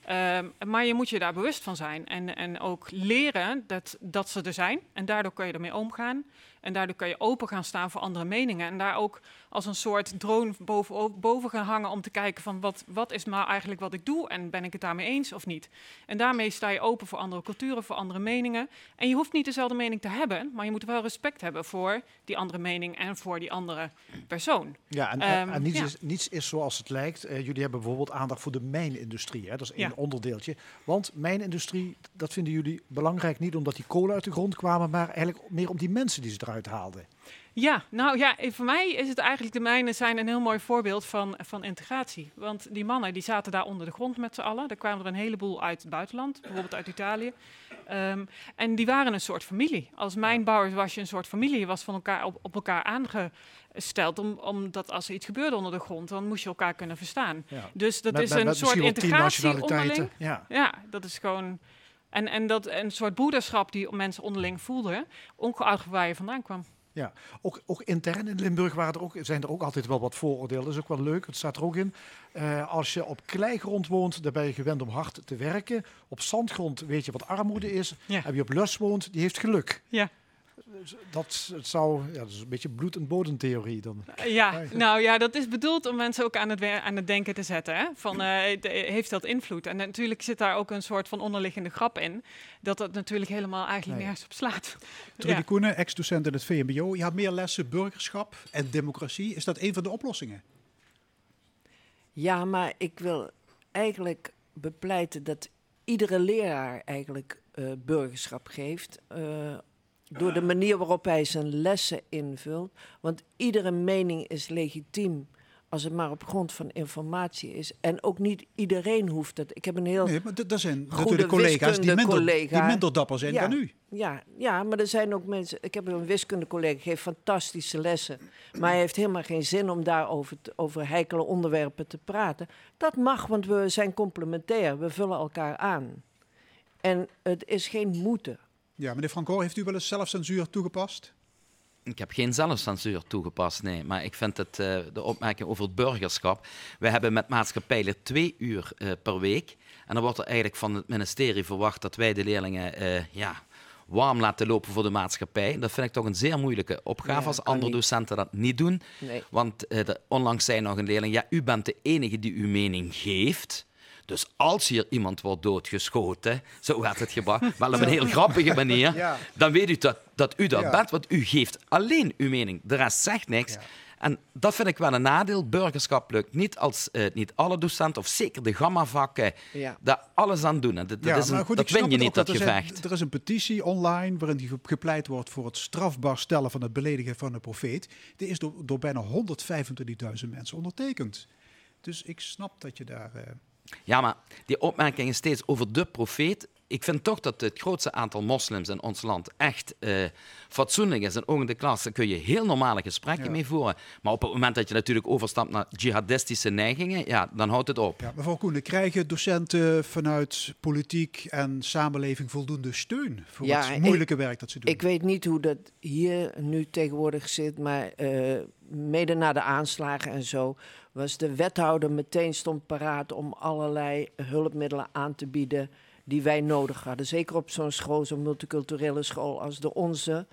Ehm, maar je moet je daar bewust van zijn en, en ook leren dat, dat ze er zijn. En daardoor kun je ermee omgaan. En daardoor kun je open gaan staan voor andere meningen. En daar ook als een soort drone boven, boven gaan hangen om te kijken van wat, wat is nou eigenlijk wat ik doe en ben ik het daarmee eens of niet. En daarmee sta je open voor andere culturen, voor andere meningen. En je hoeft niet dezelfde mening te hebben, maar je moet wel respect hebben voor die andere mening en voor die andere persoon. Ja, en, Ehm, en niets, ja. Is, niets is zoals het lijkt. Eh, jullie hebben bijvoorbeeld aandacht voor de mijnindustrie. Hè? Dat is één Ja. onderdeeltje. Want mijnindustrie, dat vinden jullie belangrijk niet omdat die kolen uit de grond kwamen, maar eigenlijk meer om die mensen die ze eruit haalden. Ja, nou ja, eh, voor mij is het eigenlijk, de mijnen zijn een heel mooi voorbeeld van, van integratie. Want die mannen die zaten daar onder de grond met z'n allen. Er kwamen er een heleboel uit het buitenland, bijvoorbeeld uit Italië. Ehm, en die waren een soort familie. Als mijnbouwers was je een soort familie. Je was van elkaar op, op elkaar aangesteld. Om, omdat als er iets gebeurde onder de grond, dan moest je elkaar kunnen verstaan. Ja. Dus dat Met- is met- een met soort integratie onderling. Ja. Ja, dat is gewoon... En, en dat een soort broederschap die mensen onderling voelden, ongeacht waar je vandaan kwam. Ja, ook, ook intern in Limburg waren er ook, zijn er ook altijd wel wat vooroordelen. Dat is ook wel leuk, het staat er ook in. Eh, als je op kleigrond woont, dan ben je gewend om hard te werken. Op zandgrond weet je wat armoede is. Ja. En wie op lus woont, die heeft geluk. Ja. Dat, het zou, ja, dat is een beetje bloed- en bodemtheorie dan. Ja, nou ja, dat is bedoeld om mensen ook aan het, aan het denken te zetten. Hè? Van, eh, de- heeft dat invloed? En natuurlijk zit daar ook een soort van onderliggende grap in. Dat dat natuurlijk helemaal eigenlijk Nee. nergens op slaat. Trudy Ja. Koenen, ex-docent in het VMBO. Je had meer lessen burgerschap en democratie. Is dat een van de oplossingen? Ja, maar ik wil eigenlijk bepleiten dat iedere leraar eigenlijk eh, burgerschap geeft. eh, door de manier waarop hij zijn lessen invult. Want iedere mening is legitiem als het maar op grond van informatie is. En ook niet iedereen hoeft het. Ik heb een heel... Nee, maar d- er zijn Goede natuurlijk collega's die minder, die dapper zijn Ja. dan u. Ja, ja, maar er zijn ook mensen. Ik heb een wiskundecollega, geeft fantastische lessen. Maar hij heeft helemaal geen zin om daarover te- over heikele onderwerpen te praten. Dat mag, want we zijn complementair. We vullen elkaar aan. En het is geen moeten. Ja, meneer Franco, heeft u wel eens zelfcensuur toegepast? Ik heb geen zelfcensuur toegepast, nee. Maar ik vind het, eh, de opmerking over het burgerschap. We hebben met maatschappijleer twee uur eh, per week. En dan wordt er eigenlijk van het ministerie verwacht dat wij de leerlingen eh, ja, warm laten lopen voor de maatschappij. Dat vind ik toch een zeer moeilijke opgave Ja, als andere niet. docenten dat niet doen. Nee. Want eh, onlangs zei nog een leerling, ja, u bent de enige die uw mening geeft. Dus als hier iemand wordt doodgeschoten, zo werd het gebracht, wel op een heel grappige manier, Ja. dan weet u dat, dat u dat Ja. bent, want u geeft alleen uw mening. De rest zegt niks. Ja. En dat vind ik wel een nadeel. Burgerschap lukt niet als eh, niet alle docenten, of zeker de gamma-vakken, Ja. daar alles aan doen. En dat, dat, Ja, is een, maar goed, dat win je niet, dat zijn- gevecht. er is een petitie online waarin gepleit wordt voor het strafbaar stellen van het beledigen van een profeet. Die is door, door bijna 125.000 mensen ondertekend. Dus ik snap dat je daar... eh, Ja, maar die opmerkingen steeds over de profeet. Ik vind toch dat het grootste aantal moslims in ons land echt eh, fatsoenlijk is. En ook in de klas daar kun je heel normale gesprekken Ja. mee voeren. Maar op het moment dat je natuurlijk overstapt naar jihadistische neigingen, ja, dan houdt het op. Ja, mevrouw Koenen, krijgen docenten vanuit politiek en samenleving voldoende steun voor Ja, het ik- moeilijke werk dat ze doen? Ik weet niet hoe dat hier nu tegenwoordig zit, maar eh, mede na de aanslagen en zo was de wethouder meteen stond paraat om allerlei hulpmiddelen aan te bieden die wij nodig hadden. Zeker op zo'n school, zo'n multiculturele school als de onze,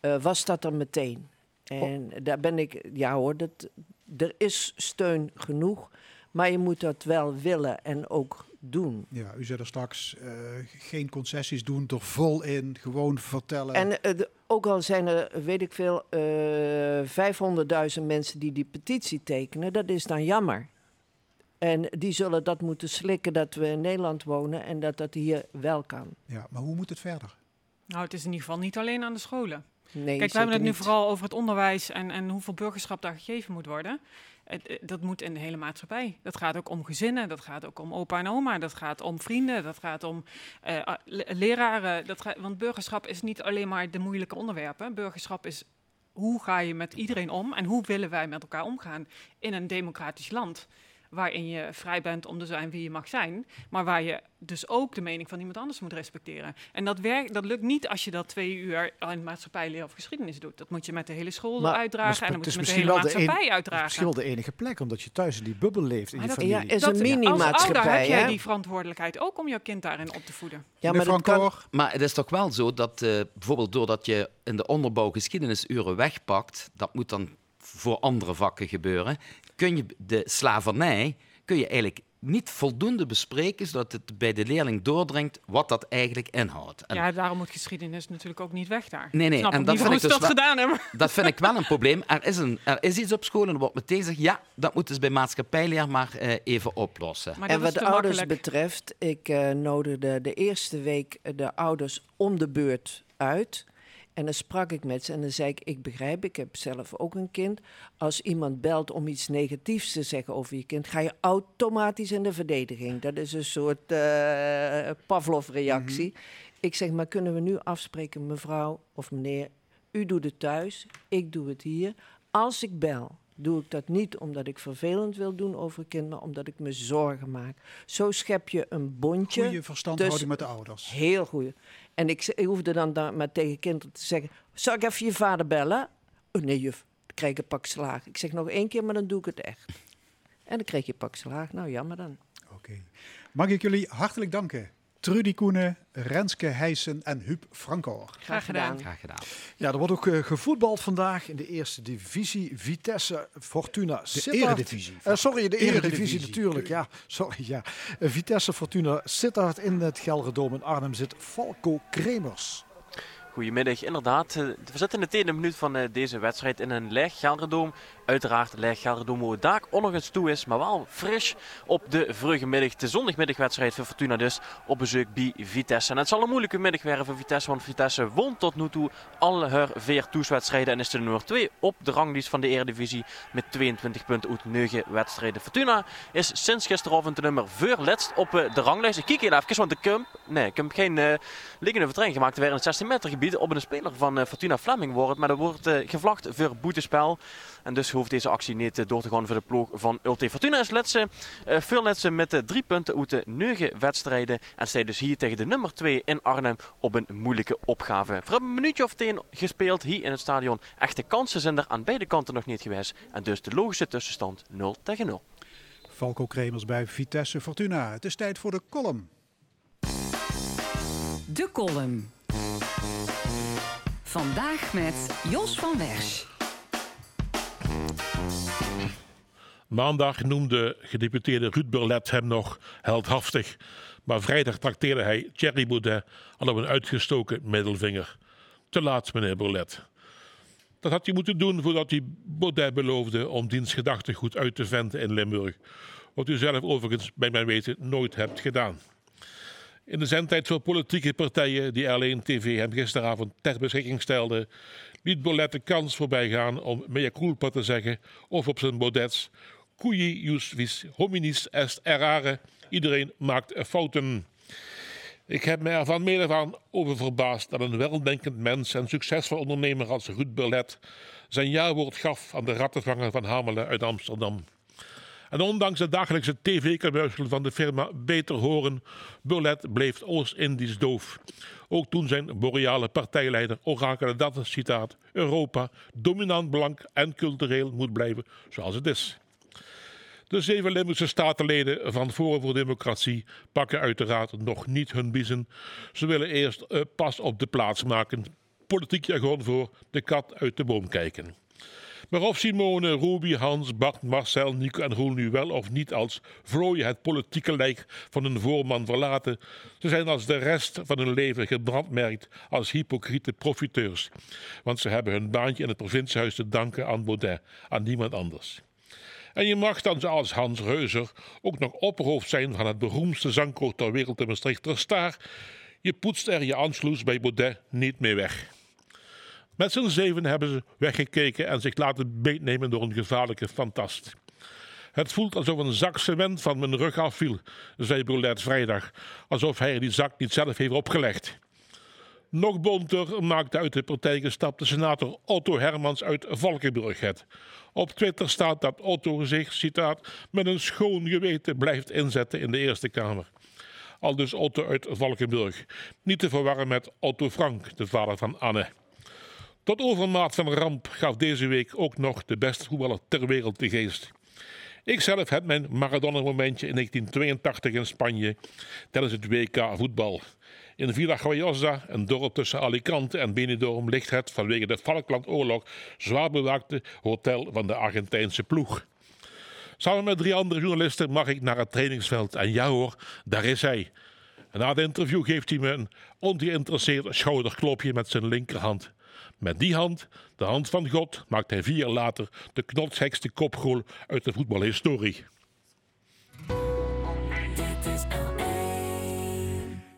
eh, was dat er meteen. En daar ben ik, ja hoor, dat, er is steun genoeg, maar je moet dat wel willen en ook doen. Ja, u zei er straks, eh, geen concessies doen, er vol in, gewoon vertellen. En eh, ook al zijn er, weet ik veel, eh 500.000 mensen die die petitie tekenen, dat is dan jammer. En die zullen dat moeten slikken dat we in Nederland wonen en dat dat hier wel kan. Ja, maar hoe moet het verder? Nou, het is in ieder geval niet alleen aan de scholen. Nee, Kijk, we hebben het nu niet. vooral over het onderwijs en, en hoeveel burgerschap daar gegeven moet worden. Eh, dat moet in de hele maatschappij. Dat gaat ook om gezinnen, dat gaat ook om opa en oma, dat gaat om vrienden, dat gaat om eh, le- leraren. Dat want burgerschap is niet alleen maar de moeilijke onderwerpen. Burgerschap is hoe ga je met iedereen om en hoe willen wij met elkaar omgaan in een democratisch land. Waarin je vrij bent om te zijn wie je mag zijn, maar waar je dus ook de mening van iemand anders moet respecteren. En dat, werkt, dat lukt niet als je dat twee uur in maatschappijleer of geschiedenis doet. Dat moet je met de hele school Maar- uitdragen maar en dan het moet is je met de hele misschien wel de maatschappij een- Het is misschien uitdragen. wel de enige plek, omdat je thuis in die bubbel leeft, in Maar je dat- familie. Ja, is een Dat- mini-maatschappij, Als ouder heb jij die verantwoordelijkheid ook om jouw kind daarin op te voeden. Ja, maar dat kan, Maar het is toch wel zo dat eh, bijvoorbeeld doordat je in de onderbouw geschiedenisuren wegpakt, dat moet dan voor andere vakken gebeuren, kun je de slavernij kun je eigenlijk niet voldoende bespreken, zodat het bij de leerling doordringt wat dat eigenlijk inhoudt. En ja, daarom moet geschiedenis natuurlijk ook niet weg daar. Nee, nee, Snap en dat vind ik dus dat gedaan hebben. Dat vind ik wel een probleem. Er is, een, er is iets op school en er wordt meteen gezegd, ja, dat moeten ze bij maatschappijleer maar eh, even oplossen. Maar en wat de ouders makkelijk. betreft, ik eh nodigde de eerste week de ouders om de beurt uit. En dan sprak ik met ze en dan zei ik, ik begrijp, ik heb zelf ook een kind. Als iemand belt om iets negatiefs te zeggen over je kind, ga je automatisch in de verdediging. Dat is een soort eh Pavlov-reactie. Ik zeg, maar kunnen we nu afspreken, mevrouw of meneer, u doet het thuis, ik doe het hier. Als ik bel, doe ik dat niet omdat ik vervelend wil doen over een kind, maar omdat ik me zorgen maak. Zo schep je een bondje. goede verstandhouding met de ouders. Heel goed. En ik, ik hoefde dan, dan maar tegen kinderen te zeggen: Zal ik even je vader bellen? Oh nee, juf, dan krijg ik een pak slaag. Ik zeg nog één keer, maar dan doe ik het echt. En dan kreeg je pak slaag. Nou, jammer dan. Oké. Mag ik jullie hartelijk danken. Trudy Koenen, Renske Heijsen en Huub Francoor. Graag gedaan. Graag gedaan. Ja, er wordt ook eh, gevoetbald vandaag in de eerste divisie. Vitesse, Fortuna, De Sittard. eredivisie. Eh, sorry, de eredivisie Eredivisie. natuurlijk. Ja, sorry. Ja. Eh, Vitesse, Fortuna, Sittard in het Gelredome. In Arnhem zit Falco Kremers. Goedemiddag, inderdaad. We zitten in de tweede minuut van eh, deze wedstrijd in een leeg Gelderdoom. Uiteraard een leeg Gelderdoom hoe het dak ongeveer toe is, maar wel fris op de vroege middag. De zondagmiddagwedstrijd voor Fortuna dus op bezoek bij Vitesse. En het zal een moeilijke middag werden voor Vitesse, want Vitesse won tot nu toe alle haar vier toeswedstrijden en is de nummer 2 op de ranglijst van de Eredivisie met 22 punten uit 9 wedstrijden. Fortuna is sinds gisteravond de nummer 4 letst op eh, de ranglijst. Ik kijk heel even, want de Kump, nee, ik geen eh liggende vertraging gemaakt. Er werd in het 16 meter gebied op een speler van eh, Fortuna Fleming wordt, maar er wordt eh, gevlacht voor boetespel. En dus hoeft deze actie niet eh, door te gaan voor de ploeg van Ulte Fortuna. Is letze, eh, veel letze met de drie punten uit de negen wedstrijden. En zij dus hier tegen de nummer 2 in Arnhem op een moeilijke opgave. We hebben een minuutje of tien gespeeld hier in het stadion. Echte kansen zijn er aan beide kanten nog niet geweest. En dus de logische tussenstand 0 tegen 0. Falco Kremers bij Vitesse Fortuna. Het is tijd voor de column. De column. Vandaag met Jos van Wersch. Maandag noemde gedeputeerde Ruud Burlet hem nog heldhaftig. Maar vrijdag trakteerde hij Thierry Baudet al op een uitgestoken middelvinger. Te laat, meneer Burlet. Dat had hij moeten doen voordat hij Baudet beloofde om diens gedachtegoed uit te venten in Limburg. Wat u zelf overigens bij mijn weten nooit hebt gedaan. In de zendtijd voor politieke partijen die alleen TV hem gisteravond ter beschikking stelde, liet Bolet de kans voorbij gaan om mea culpa te zeggen of op zijn Baudets cui jus vis hominis est errare. Iedereen maakt fouten. Ik heb me ervan meer van over verbaasd dat een weldenkend mens en succesvol ondernemer als Ruud Burlet zijn jaarwoord gaf aan de rattenvanger van Hamelen uit Amsterdam. En ondanks de dagelijkse tv-commercial van de firma Beter Horen, Burlet bleef Oost-Indisch doof. Ook toen zijn boreale partijleider orakelde dat, citaat, Europa dominant blank en cultureel moet blijven zoals het is. De zeven Limburgse statenleden van Forum voor Democratie pakken uiteraard nog niet hun biezen. Ze willen eerst pas op de plaats maken. Politiek jargon voor de kat uit de boom kijken. Maar of Simone, Ruby, Hans, Bart, Marcel, Nico en Roel nu wel of niet als vlooien het politieke lijk van hun voorman verlaten, ze zijn als de rest van hun leven gebrandmerkt als hypocriete profiteurs. Want ze hebben hun baantje in het provinciehuis te danken aan Baudet, aan niemand anders. En je mag dan zoals Hans Reuzer ook nog opperhoofd zijn van het beroemdste zangkoor ter wereld de Maastrichter Staar. Je poetst er je aansluis bij Baudet niet mee weg. Met z'n zeven hebben ze weggekeken en zich laten beetnemen door een gevaarlijke fantast. Het voelt alsof een zak cement van mijn rug afviel, zei Boulet vrijdag, alsof hij die zak niet zelf heeft opgelegd. Nog bonter maakte uit de partij gestapte senator Otto Hermans uit Valkenburg het. Op Twitter staat dat Otto zich, citaat, met een schoon geweten blijft inzetten in de Eerste Kamer. Al dus Otto uit Valkenburg. Niet te verwarren met Otto Frank, de vader van Anne. Tot overmaat van ramp gaf deze week ook nog de beste voetballer ter wereld de geest. Ik zelf heb mijn Maradona-momentje in 1982 in Spanje tijdens het WK voetbal. In Villa Guayosa, een dorp tussen Alicante en Benidorm, ligt het vanwege de Falklandoorlog zwaar bewaakte hotel van de Argentijnse ploeg. Samen met drie andere journalisten mag ik naar het trainingsveld en ja hoor, daar is hij. Na het interview geeft hij me een ongeïnteresseerd schouderklopje met zijn linkerhand. Met die hand, de hand van God, maakt hij vier jaar later de knotshekste kopgoal uit de voetbalhistorie.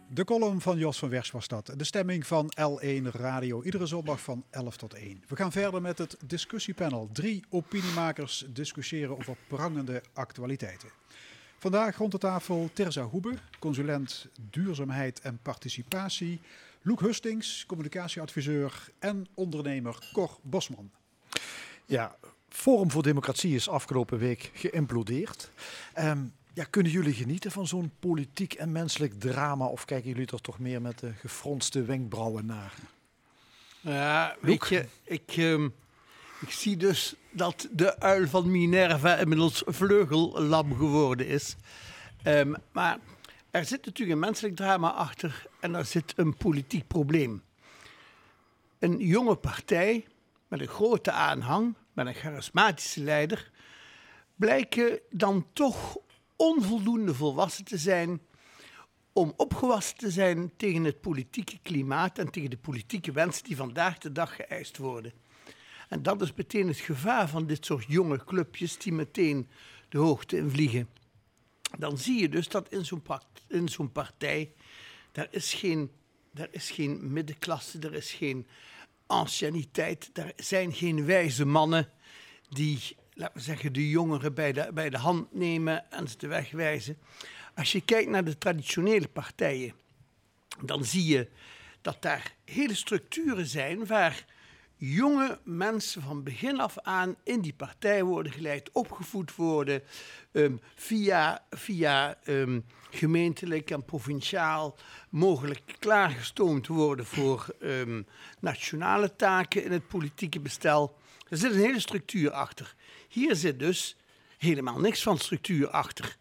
De column van Jos van Wers was dat. De stemming van L1 Radio. Iedere zondag van 11 tot 1. We gaan verder met het discussiepanel. Drie opiniemakers discussiëren over prangende actualiteiten. Vandaag rond de tafel Terza Hoebe, consulent duurzaamheid en participatie. Loek Hustings, communicatieadviseur. En ondernemer Cor Bosman. Ja, Forum voor Democratie is afgelopen week geïmplodeerd. Ehm, ja, kunnen jullie genieten van zo'n politiek en menselijk drama? Of kijken jullie er toch meer met de gefronste wenkbrauwen naar? Ja, weet je, ik, ehm, ik zie dus dat de uil van Minerva inmiddels vleugellam geworden is. Ehm, maar er zit natuurlijk een menselijk drama achter en er zit een politiek probleem. Een jonge partij met een grote aanhang, met een charismatische leider, blijken dan toch onvoldoende volwassen te zijn om opgewassen te zijn tegen het politieke klimaat en tegen de politieke wensen die vandaag de dag geëist worden. En dat is meteen het gevaar van dit soort jonge clubjes die meteen de hoogte in vliegen. Dan zie je dus dat in zo'n in zo'n partij, daar is, geen, daar is geen middenklasse, er is geen anciëniteit, er zijn geen wijze mannen die, laten we zeggen, de jongeren bij de, bij de hand nemen en ze de weg wijzen. Als je kijkt naar de traditionele partijen, dan zie je dat daar hele structuren zijn waar jonge mensen van begin af aan in die partij worden geleid, opgevoed worden, ehm, via, via ehm, gemeentelijk en provinciaal mogelijk klaargestoomd worden voor ehm, nationale taken in het politieke bestel. Er zit een hele structuur achter. Hier zit dus helemaal niks van structuur achter.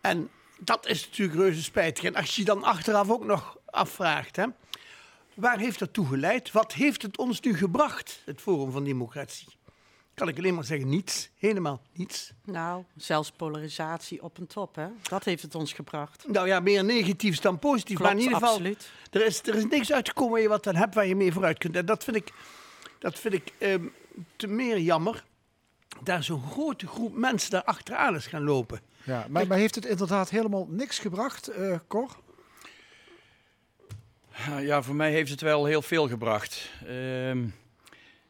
En dat is natuurlijk reuze spijtig. En als je je dan achteraf ook nog afvraagt, hè, waar heeft dat toe geleid? Wat heeft het ons nu gebracht, het Forum van Democratie? Kan ik alleen maar zeggen, niets. Helemaal niets. Nou, zelfs polarisatie op een top, hè? Dat heeft het ons gebracht. Nou ja, meer negatief dan positief. Klopt, maar in ieder geval, absoluut. er is, er is niks uitgekomen waar je wat aan hebt waar je mee vooruit kunt. En dat vind ik, dat vind ik ehm, te meer jammer. Daar zo'n grote groep mensen daar achteraan is gaan lopen. Ja, maar, maar heeft het inderdaad helemaal niks gebracht, eh Cor? Ja, voor mij heeft het wel heel veel gebracht. Ehm,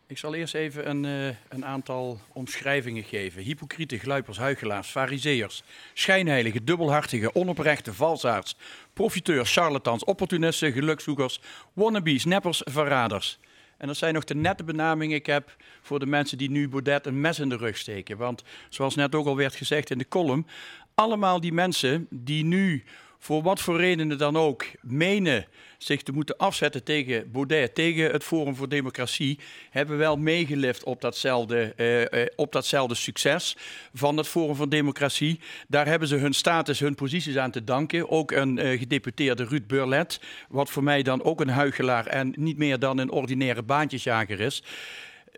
ik zal eerst even een, eh, een aantal omschrijvingen geven. Hypocriete, gluipers, huigelaars, fariseërs, schijnheiligen, dubbelhartigen, onoprechte, valsaards, profiteurs, charlatans, opportunisten, gelukzoekers, wannabes, neppers, verraders. En dat zijn nog de nette benamingen ik heb voor de mensen die nu Baudet een mes in de rug steken. Want zoals net ook al werd gezegd in de column, allemaal die mensen die nu voor wat voor redenen dan ook menen zich te moeten afzetten tegen Baudet, tegen het Forum voor Democratie, hebben wel meegelift op datzelfde, eh, eh, op datzelfde succes van het Forum voor Democratie. Daar hebben ze hun status, hun posities aan te danken. Ook een eh, gedeputeerde Ruud Burlet, wat voor mij dan ook een huigelaar en niet meer dan een ordinaire baantjesjager is.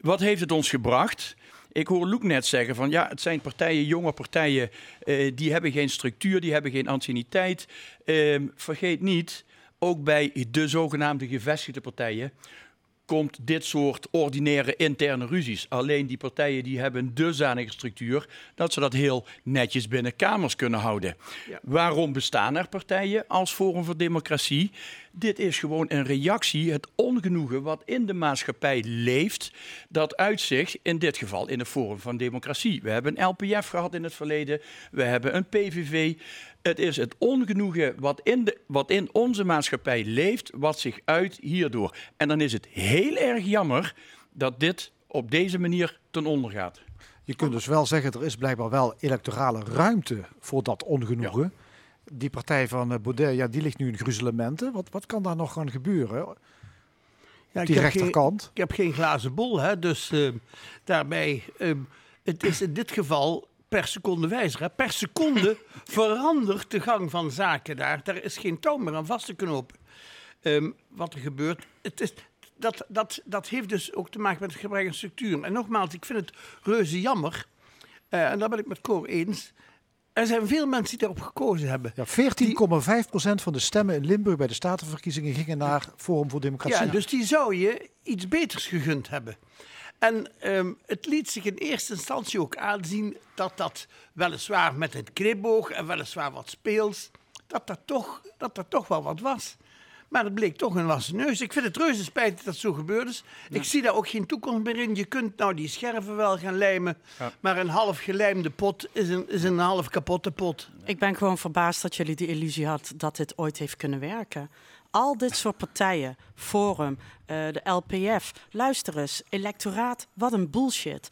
Wat heeft het ons gebracht? Ik hoor Loek net zeggen van ja, het zijn partijen, jonge partijen, eh, die hebben geen structuur, die hebben geen anciëniteit. Ehm, vergeet niet, ook bij de zogenaamde gevestigde partijen komt dit soort ordinaire interne ruzies. Alleen die partijen die hebben een dusdanige structuur dat ze dat heel netjes binnen kamers kunnen houden. Waarom bestaan er partijen als Forum voor Democratie? Dit is gewoon een reactie, het ongenoegen wat in de maatschappij leeft, dat uitzicht in dit geval in het Forum van Democratie. We hebben een LPF gehad in het verleden, we hebben een PVV. Het is het ongenoegen wat in, de, wat in onze maatschappij leeft, wat zich uit hierdoor. En dan is het heel erg jammer dat dit op deze manier ten onder gaat. Je kunt dus wel zeggen, er is blijkbaar wel electorale ruimte voor dat ongenoegen. Die partij van eh, Baudet, ja, die ligt nu in gruzelementen. Wat, wat kan daar nog gaan gebeuren? Ja, die ik heb rechterkant. Geen, ik heb geen glazen bol, hè, dus ehm, daarbij. ehm, het is in dit geval per seconde wijzer. Hè. Per seconde verandert de gang van zaken daar. Daar is geen touw meer aan vast te knopen. Ehm, wat er gebeurt. Het is, dat, dat, dat heeft dus ook te maken met het gebrek aan structuur. En nogmaals, ik vind het reuze jammer. eh, en daar ben ik met Cor eens. Er zijn veel mensen die daarop gekozen hebben. Ja, 14,5% van de stemmen in Limburg bij de statenverkiezingen gingen naar Forum voor Democratie. Ja, dus die zou je iets beters gegund hebben. En ehm, het liet zich in eerste instantie ook aanzien dat dat weliswaar met een knipoog en weliswaar wat speels, dat dat toch, dat dat toch wel wat was. Maar het bleek toch een wassen neus. Ik vind het reuze spijtig dat het zo gebeurd is. Ik zie daar ook geen toekomst meer in. Je kunt nou die scherven wel gaan lijmen, Ja. maar een half gelijmde pot is een, is een half kapotte pot. Ik ben gewoon verbaasd dat jullie de illusie had dat dit ooit heeft kunnen werken. Al dit soort partijen, Forum, eh, de LPF, luister eens, electoraat, wat een bullshit.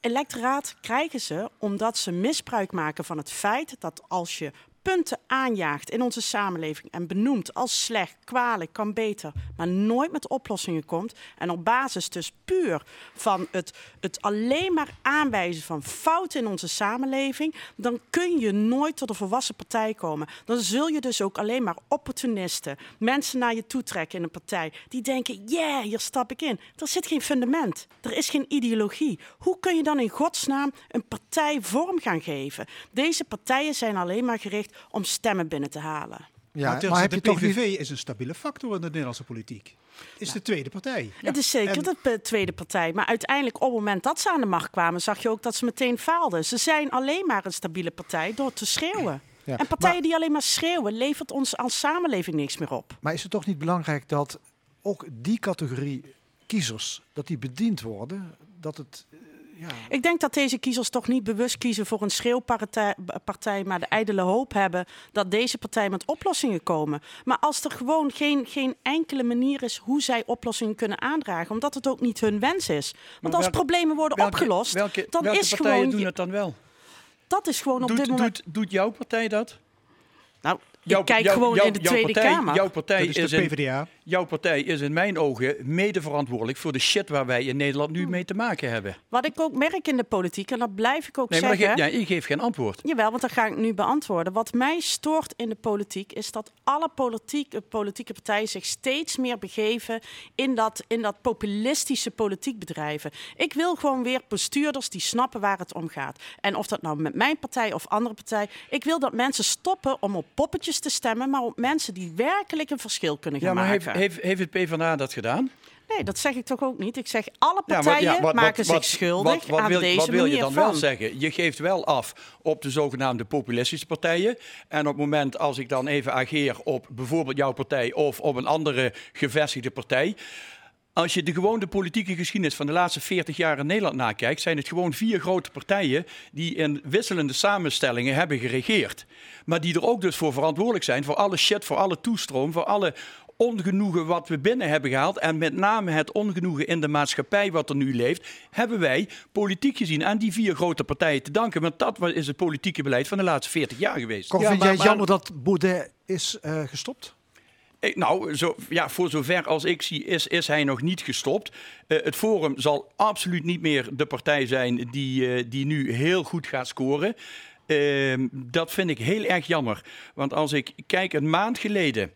Electoraat krijgen ze omdat ze misbruik maken van het feit dat als je punten aanjaagt in onze samenleving en benoemt als slecht, kwalijk, kan beter, maar nooit met oplossingen komt. En op basis dus puur van het, het alleen maar aanwijzen van fouten in onze samenleving, dan kun je nooit tot een volwassen partij komen. Dan zul je dus ook alleen maar opportunisten, mensen naar je toe trekken in een partij, die denken, yeah, hier stap ik in. Er zit geen fundament, er is geen ideologie. Hoe kun je dan in godsnaam een partij vorm gaan geven? Deze partijen zijn alleen maar gericht om stemmen binnen te halen. Ja, maar maar heb de je toch PVV is een stabiele factor in de Nederlandse politiek. Is de tweede partij. Het is zeker En- de tweede partij. Maar uiteindelijk, op het moment dat ze aan de macht kwamen, zag je ook dat ze meteen faalden. Ze zijn alleen maar een stabiele partij door te schreeuwen. Ja, en partijen die alleen maar schreeuwen, levert ons als samenleving niks meer op. Maar is het toch niet belangrijk dat ook die categorie kiezers, dat die bediend worden? Dat het, Ik denk dat deze kiezers toch niet bewust kiezen voor een schreeuwpartij, partij, maar de ijdele hoop hebben dat deze partij met oplossingen komen. Maar als er gewoon geen, geen enkele manier is hoe zij oplossingen kunnen aandragen, omdat het ook niet hun wens is. Want als welke- problemen worden welke- opgelost, welke, dan welke is partijen gewoon. doen het dan wel? Dat is gewoon op doet, dit moment. Doet, doet jouw partij dat? Nou, ik kijk gewoon in de Tweede partij, Kamer. Jouw partij, is de in, PvdA. jouw partij is in mijn ogen mede verantwoordelijk voor de shit waar wij in Nederland Hmm. nu mee te maken hebben. Wat ik ook merk in de politiek, en dat blijf ik ook Nee, maar zeggen. ge- ja, je geeft geen antwoord. Jawel, want dat ga ik nu beantwoorden. Wat mij stoort in de politiek is dat alle politiek, politieke partijen zich steeds meer begeven in dat, in dat populistische politiek bedrijven. Ik wil gewoon weer bestuurders die snappen waar het om gaat. En of dat nou met mijn partij of andere partij. Ik wil dat mensen stoppen om op poppetjes te stemmen, maar op mensen die werkelijk een verschil kunnen gaan Ja, maar heeft, maken. heeft, heeft het PvdA dat gedaan? Nee, dat zeg ik toch ook niet. Ik zeg alle Ja, partijen ja, wat- maken wat- zich schuldig aan wil, deze Wat wil je dan van. wel zeggen? Je geeft wel af op de zogenaamde populistische partijen. En op het moment als ik dan even ageer op bijvoorbeeld jouw partij of op een andere gevestigde partij. Als je de gewone politieke geschiedenis van de laatste 40 jaar in Nederland nakijkt, zijn het gewoon vier grote partijen die in wisselende samenstellingen hebben geregeerd. Maar die er ook dus voor verantwoordelijk zijn voor alle shit, voor alle toestroom, voor alle ongenoegen wat we binnen hebben gehaald. En met name het ongenoegen in de maatschappij wat er nu leeft, hebben wij politiek gezien aan die vier grote partijen te danken. Want dat is het politieke beleid van de laatste 40 jaar geweest. Cor, vind jij het jammer dat Baudet is eh, gestopt? Ik, nou, zo, ja, voor zover als ik zie, is, is hij nog niet gestopt. Eh, het Forum zal absoluut niet meer de partij zijn die, eh, die nu heel goed gaat scoren. Ehm, dat vind ik heel erg jammer. Want als ik kijk, een maand geleden,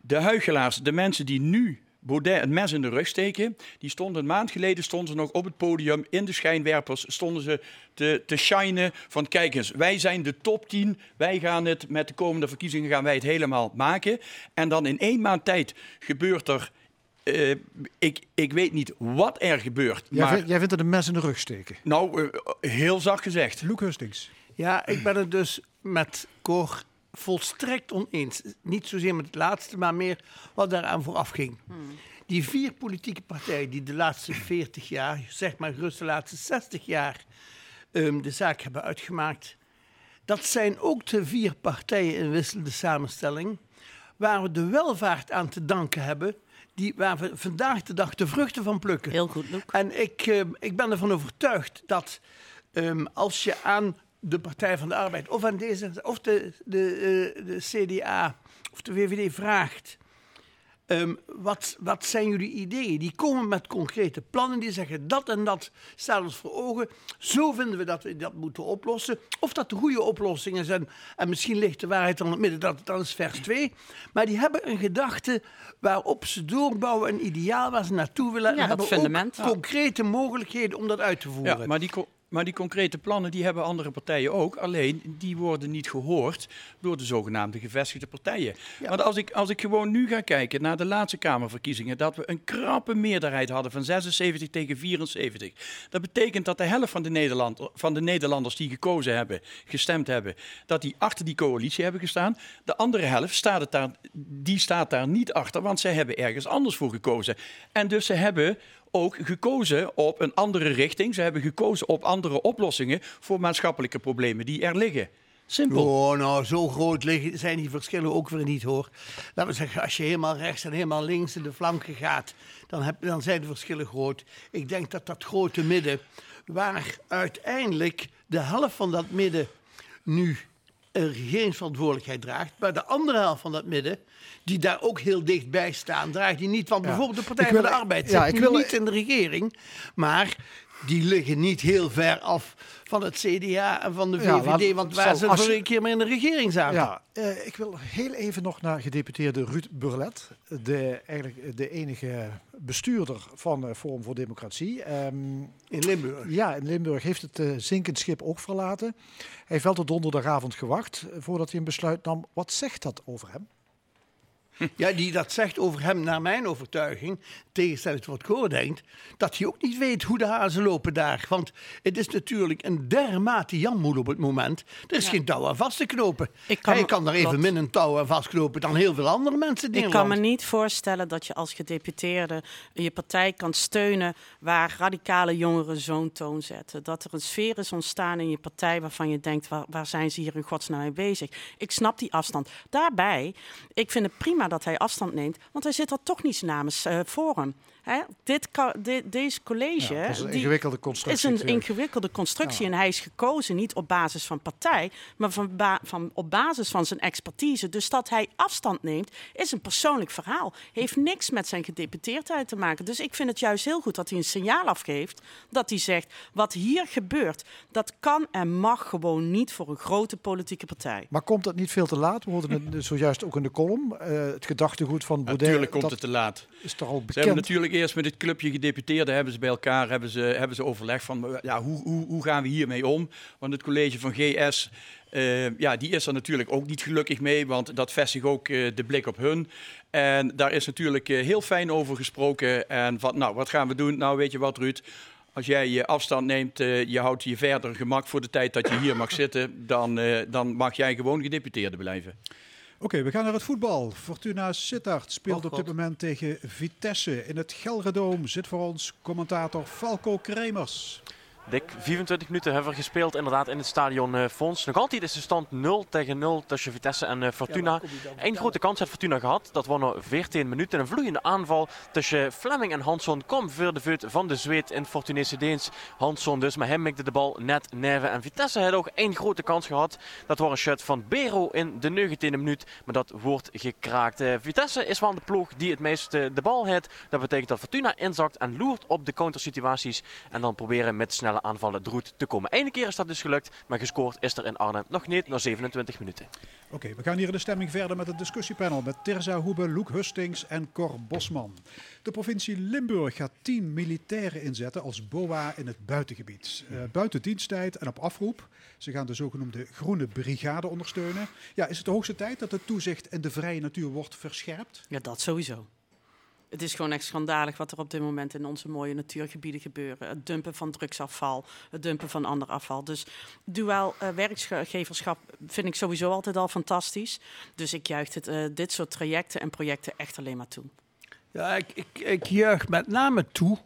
de huigelaars, de mensen die nu Baudet het mes in de rug steken, die stonden een maand geleden stonden ze nog op het podium in de schijnwerpers, stonden ze te, te shinen van kijk eens, wij zijn de top 10, wij gaan het met de komende verkiezingen gaan wij het helemaal maken. En dan in één maand tijd gebeurt er, eh, ik, ik weet niet wat er gebeurt, Jij, maar vindt, jij vindt het een mes in de rug steken. nou, eh, heel zacht gezegd. Luc Hustings. Ja, ik ben het dus met Cor volstrekt oneens. Niet zozeer met het laatste, maar meer wat daaraan vooraf ging. Die vier politieke partijen die de laatste 40 jaar, zeg maar gerust de laatste 60 jaar, ehm, de zaak hebben uitgemaakt. Dat zijn ook de vier partijen in wisselende samenstelling, waar we de welvaart aan te danken hebben. Die, waar we vandaag de dag de vruchten van plukken. Heel goed, Luc. En ik, ehm, ik ben ervan overtuigd dat ehm, als je aan de Partij van de Arbeid of aan deze of de, de, eh, de CDA of de VVD vraagt. ehm, wat, wat zijn jullie ideeën? Die komen met concrete plannen. Die zeggen dat en dat staat ons voor ogen. Zo vinden we dat we dat moeten oplossen. Of dat de goede oplossingen zijn. En misschien ligt de waarheid dan in het midden. Dat, dat is vers 2. Maar die hebben een gedachte waarop ze doorbouwen. Een ideaal waar ze naartoe willen. Ja, en dat hebben fundament. ook concrete mogelijkheden om dat uit te voeren. Ja, maar die, maar die concrete plannen die hebben andere partijen ook. Alleen die worden niet gehoord door de zogenaamde gevestigde partijen. Want als ik, als ik gewoon nu ga kijken naar de laatste Kamerverkiezingen, dat we een krappe meerderheid hadden van 76 tegen 74. Dat betekent dat de helft van de, Nederland, van de Nederlanders die gekozen hebben, gestemd hebben, dat die achter die coalitie hebben gestaan. De andere helft staat, het daar, die staat daar niet achter, want zij hebben ergens anders voor gekozen. En dus ze hebben ook gekozen op een andere richting. Ze hebben gekozen op andere oplossingen voor maatschappelijke problemen die er liggen. Simpel. Oh, nou, zo groot liggen, zijn die verschillen ook weer niet hoor. Laten we zeggen, als je helemaal rechts en helemaal links in de flanken gaat, dan, heb, dan zijn de verschillen groot. Ik denk dat dat grote midden, waar uiteindelijk de helft van dat midden nu een regeringsverantwoordelijkheid draagt, maar de andere helft van dat midden, die daar ook heel dichtbij staan, draagt die niet. Want Ja. bijvoorbeeld de Partij wil- van de Arbeid ja, zit ik wil- niet in de regering, maar die liggen niet heel ver af van het CDA en van de Ja, VVD, laat- want waar ze voor je- een keer mee in de regering zaten. Ja, eh, ik wil heel even nog naar gedeputeerde Ruud Burlet, de, eigenlijk de enige bestuurder van eh, Forum voor Democratie. Ehm, in Limburg. Ja, in Limburg heeft het eh, zinkend schip ook verlaten. Hij heeft wel tot donderdagavond gewacht voordat hij een besluit nam. Wat zegt dat over hem? Ja, die dat zegt over hem, naar mijn overtuiging, tegenstelling tot wat Cor denkt, dat hij ook niet weet hoe de hazen lopen daar. Want het is natuurlijk een dermate op het moment. Er is geen touw aan vast te knopen. kan Hij kan daar even min een touw aan vastknopen dan heel veel andere mensen in Ik kan me niet voorstellen dat je als gedeputeerde je partij kan steunen waar radicale jongeren zo'n toon zetten. Dat er een sfeer is ontstaan in je partij waarvan je denkt, waar, waar zijn ze hier in godsnaam mee bezig? Ik snap die afstand. Daarbij, ik vind het prima dat hij afstand neemt, want hij zit er toch niet namens eh Forum. Hè? Dit, deze college Ja, is een die ingewikkelde constructie is een natuurlijk. ingewikkelde constructie. En hij is gekozen niet op basis van partij, maar van ba- van, op basis van zijn expertise. Dus dat hij afstand neemt, is een persoonlijk verhaal. Heeft niks met zijn gedeputeerdheid te maken. Dus ik vind het juist heel goed dat hij een signaal afgeeft. Dat hij zegt, wat hier gebeurt, dat kan en mag gewoon niet voor een grote politieke partij. Maar komt dat niet veel te laat? We hoorden het zojuist ook in de column. Eh, het gedachtegoed van Baudet. Natuurlijk komt dat het te laat. Is toch al Ze hebben bekend? natuurlijk eerst met dit clubje gedeputeerden hebben ze bij elkaar hebben ze, hebben ze overlegd van ja, hoe, hoe, hoe gaan we hiermee om? Want het college van GS, eh, ja, die is er natuurlijk ook niet gelukkig mee, want dat vestigt ook eh, de blik op hun. En daar is natuurlijk eh, heel fijn over gesproken. En van, nou, wat gaan we doen? Nou, weet je wat, Ruud? Als jij je afstand neemt, je houdt je verder gemak voor de tijd dat je hier mag zitten, dan, dan mag jij gewoon gedeputeerde blijven. Oké, we gaan naar het voetbal. Fortuna Sittard speelt Och, op dit moment tegen Vitesse. In het Gelredoom zit voor ons commentator Falco Kremers. Dik 24 minuten hebben we gespeeld inderdaad in het stadion eh Fons. Nog altijd is de stand 0 tegen 0 tussen Vitesse en eh, Fortuna. Eén grote kans heeft Fortuna gehad. Dat nog 14 minuten. Een vloeiende aanval tussen Fleming en Hansson. Kom voor de voet van de Zweed in Fortunese Deens. Hansson dus, maar hem mikte de bal net neven. En Vitesse had ook één grote kans gehad. Dat was een shot van Bero in de 19e minuut. Maar dat wordt gekraakt. Eh, Vitesse is wel de ploeg die het meest de bal heeft. Dat betekent dat Fortuna inzakt en loert op de countersituaties. En dan proberen met snelle aanvallen de route te komen. Eén keer is dat dus gelukt, maar gescoord is er in Arnhem nog niet na 27 minuten. Oké, we gaan hier in de stemming verder met het discussiepanel met Tirza Hoebe, Loek Hustings en Cor Bosman. De provincie Limburg gaat 10 militairen inzetten als BOA in het buitengebied. Eh, buiten diensttijd en op afroep. Ze gaan de zogenoemde Groene Brigade ondersteunen. Ja, is het de hoogste tijd dat het toezicht in de vrije natuur wordt verscherpt? Ja, dat sowieso. Het is gewoon echt schandalig wat er op dit moment in onze mooie natuurgebieden gebeuren. Het dumpen van drugsafval, het dumpen van ander afval. Dus duaal eh, werkgeverschap vind ik sowieso altijd al fantastisch. Dus ik juich het, eh, dit soort trajecten en projecten echt alleen maar toe. Ja, ik, ik, ik juich met name toe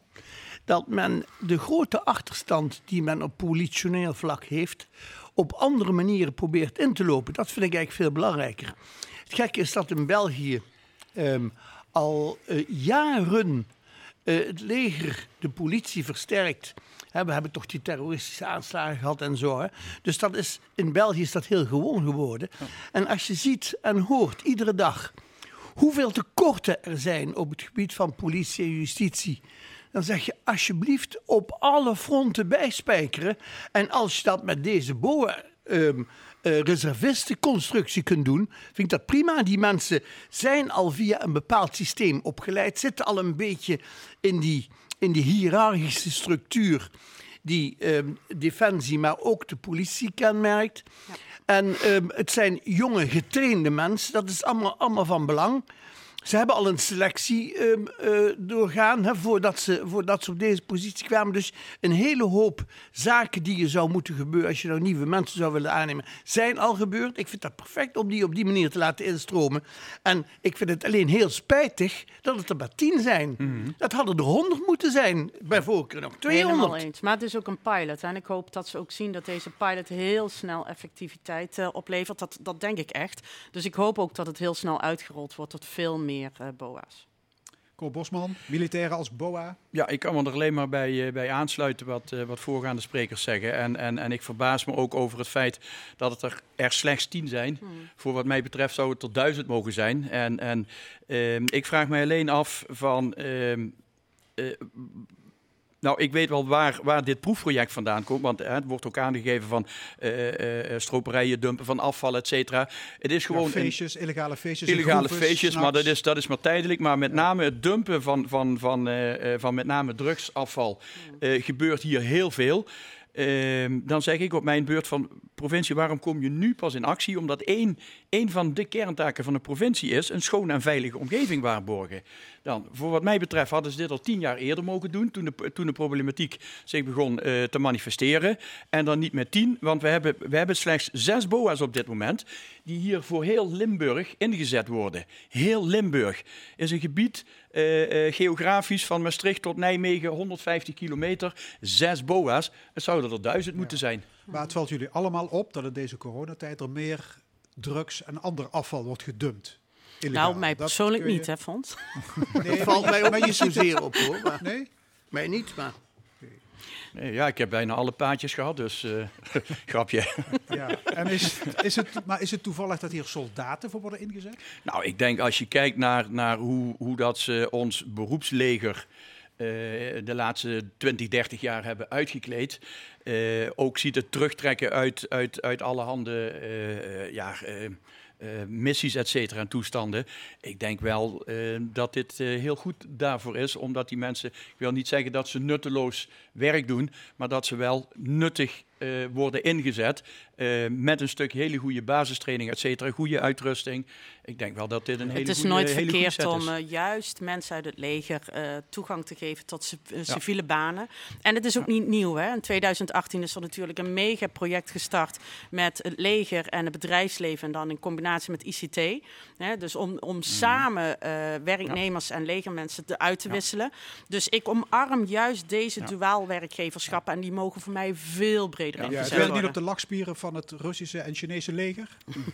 dat men de grote achterstand die men op politioneel vlak heeft, op andere manieren probeert in te lopen. Dat vind ik eigenlijk veel belangrijker. Het gekke is dat in België ehm, al eh, jaren eh, het leger de politie versterkt. Hè, we hebben toch die terroristische aanslagen gehad en zo. Hè. Dus dat is, in België is dat heel gewoon geworden. En als je ziet en hoort iedere dag hoeveel tekorten er zijn op het gebied van politie en justitie. Dan zeg je alsjeblieft op alle fronten bijspijkeren. En als je dat met deze BOA ehm, eh, reservistenconstructie kunt doen, vind ik dat prima. Die mensen zijn al via een bepaald systeem opgeleid, zitten al een beetje in die, in die hiërarchische structuur die ehm, defensie, maar ook de politie kenmerkt. En ehm, het zijn jonge, getrainde mensen. Dat is allemaal, allemaal van belang. Ze hebben al een selectie ehm, eh, doorgaan hè, voordat, ze, voordat ze op deze positie kwamen. Dus een hele hoop zaken die er zou moeten gebeuren als je nou nieuwe mensen zou willen aannemen, zijn al gebeurd. Ik vind dat perfect om die op die manier te laten instromen. En ik vind het alleen heel spijtig dat het er maar tien zijn. Dat hadden er honderd moeten zijn, bij voorkeur nog 200. Helemaal eens. Maar het is ook een pilot. En ik hoop dat ze ook zien dat deze pilot heel snel effectiviteit eh, oplevert. Dat, dat denk ik echt. Dus ik hoop ook dat het heel snel uitgerold wordt tot veel meer eh, BOA's. Cor Bosman, militairen als BOA. Ja, ik kan me er alleen maar bij, eh, bij aansluiten wat, eh, wat voorgaande sprekers zeggen. En, en, en ik verbaas me ook over het feit dat het er, er slechts tien zijn. Voor wat mij betreft zou het er duizend mogen zijn. En, en ehm, ik vraag mij alleen af van... ehm, eh, nou, ik weet wel waar, waar dit proefproject vandaan komt. Want hè, het wordt ook aangegeven van eh, eh, stroperijen, dumpen van afval, et cetera. Het is gewoon Ja, een- feestjes, illegale feestjes. illegale feestjes, maar dat is, dat is maar tijdelijk. Maar met name het dumpen van, van, van, eh, eh, van met name drugsafval eh, gebeurt hier heel veel. Ehm, dan zeg ik op mijn beurt van provincie, waarom kom je nu pas in actie? Omdat één een van de kerntaken van de provincie is een schone en veilige omgeving waarborgen. Dan, voor wat mij betreft hadden ze dit al tien jaar eerder mogen doen, toen de, toen de problematiek zich begon eh, te manifesteren. En dan niet met tien, want we hebben, we hebben slechts zes BOA's op dit moment, die hier voor heel Limburg ingezet worden. Heel Limburg is een gebied eh, eh, geografisch van Maastricht tot Nijmegen, 150 kilometer, zes BOA's. Het zouden er duizend moeten zijn. Maar het valt jullie allemaal op dat in deze coronatijd er meer drugs en ander afval wordt gedumpt. Illegaal. Nou, mij persoonlijk je- niet, hè, Fons? Nee, Dat valt mij ook maar je niet ziet zozeer op hoor. Maar Nee? Mij niet, maar... Nee, ja, ik heb bijna alle paadjes gehad, dus eh, grapje. Ja. En is, is het, maar is het toevallig dat hier soldaten voor worden ingezet? Nou, ik denk als je kijkt naar, naar hoe, hoe dat ze ons beroepsleger eh, de laatste 20, 30 jaar hebben uitgekleed. eh, ook ziet het terugtrekken uit, uit, uit allerhande eh, eh, ja, eh, missies, et cetera, en toestanden. Ik denk wel eh, dat dit eh, heel goed daarvoor is, omdat die mensen, ik wil niet zeggen dat ze nutteloos werk doen, maar dat ze wel nuttig worden ingezet eh, met een stuk hele goede basistraining, et cetera, goede uitrusting. Ik denk wel dat dit een hele Het is goede, nooit goede verkeerd om juist mensen uit het leger eh, toegang te geven tot eh, Ja. civiele banen. En het is ook niet nieuw. Hè? In 2018 is er natuurlijk een megaproject gestart met het leger en het bedrijfsleven. En dan in combinatie met ICT. Hè? Dus om, Mhm. om samen eh, werknemers en legermensen te uit te wisselen. Dus ik omarm juist deze Ja. duaal werkgeverschappen. En die mogen voor mij veel breder Ja, ingezet het wil niet worden. op de lachspieren van het Russische en Chinese leger.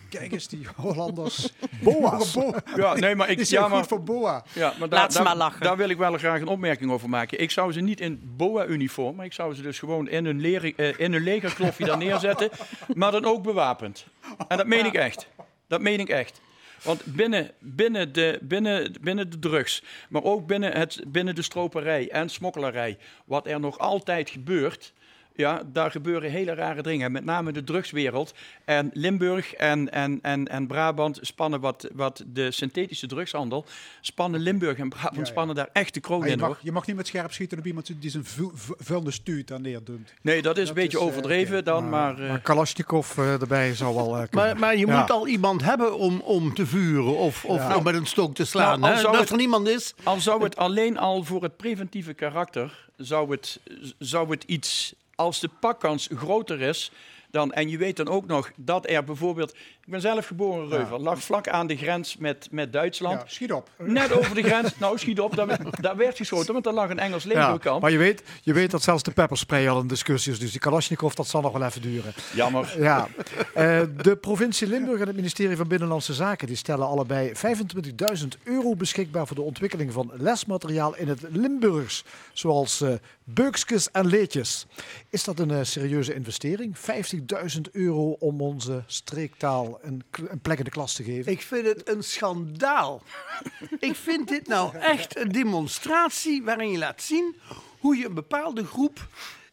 Kijk eens, die Hollanders. Boa's. Bo- Ja, nee, maar ik- Die zijn ja, maar- goed voor boa. Ja, maar daar, daar, daar wil ik wel graag een opmerking over maken. Ik zou ze niet in BOA-uniform, maar ik zou ze dus gewoon in hun, leren, eh, in hun legerkloffie daar neerzetten, maar dan ook bewapend. En dat meen ik echt. Dat meen ik echt. Want binnen, binnen, de, binnen, binnen de drugs, maar ook binnen, het, binnen de stroperij en smokkelarij, wat er nog altijd gebeurt, ja, daar gebeuren hele rare dingen. Met name de drugswereld. En Limburg en, en, en, en Brabant spannen wat, wat de synthetische drugshandel. Spannen Limburg en Brabant ja. spannen daar echt de kroon Maar je, in mag, hoor. je mag niet met scherp schieten op iemand die zijn vu- vu- vuilende stuut daar neerdumpt. Nee, dat is een beetje is, eh, overdreven dan, maar... eh, Maar Kalashnikov eh, erbij zou wel eh. Maar, maar je Ja. moet al iemand hebben om, om te vuren of, of Ja. om met een stok te slaan. Nou, al hè? zou Dat het- er niemand is. Al zou het alleen al voor het preventieve karakter, zou het, zou het iets, als de pakkans groter is, dan, en je weet dan ook nog dat er bijvoorbeeld, ik ben zelf geboren in Reuver, lag vlak aan de grens met, met Duitsland. Ja, schiet op. Net over de grens, nou schiet op, daar, daar werd geschoten, want er lag een Engels Ja, legerkamp. maar je weet, je weet dat zelfs de pepperspray al een discussie is. Dus die Kalashnikov, dat zal nog wel even duren. Jammer. Ja. Eh, de provincie Limburg en het ministerie van Binnenlandse Zaken die stellen allebei 25.000 euro beschikbaar voor de ontwikkeling van lesmateriaal in het Limburgs. Zoals eh beukskes en leedjes. Is dat een eh, serieuze investering? 50.000 euro om onze streektaal een, een plek in de klas te geven? Ik vind het een schandaal. Ik vind dit nou echt een demonstratie waarin je laat zien hoe je een bepaalde groep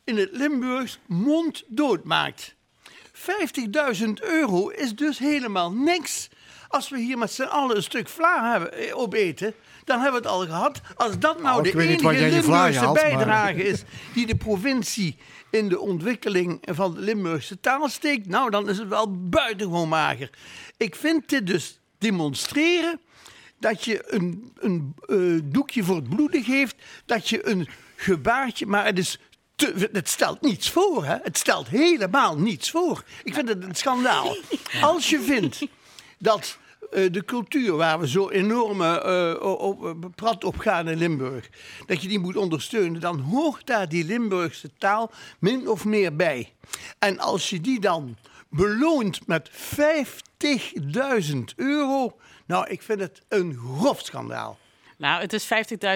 in het Limburgs monddood maakt. 50.000 euro is dus helemaal niks. Als we hier met z'n allen een stuk vla hebben, eh, opeten, dan hebben we het al gehad. Als dat nou, Nou, de enige Limburgse maar- bijdrage is die de provincie in de ontwikkeling van de Limburgse taal steekt, nou dan is het wel buitengewoon mager. Ik vind dit dus demonstreren dat je een, een eh, doekje voor het bloeden geeft, dat je een gebaartje, maar het is. Te, het stelt niets voor, hè? Het stelt helemaal niets voor. Ik vind het een schandaal. Als je vindt dat de cultuur waar we zo enorm eh, op, op, prat op gaan in Limburg, dat je die moet ondersteunen, dan hoort daar die Limburgse taal min of meer bij. En als je die dan beloont met 50.000 euro, nou, ik vind het een grof schandaal. Nou, het is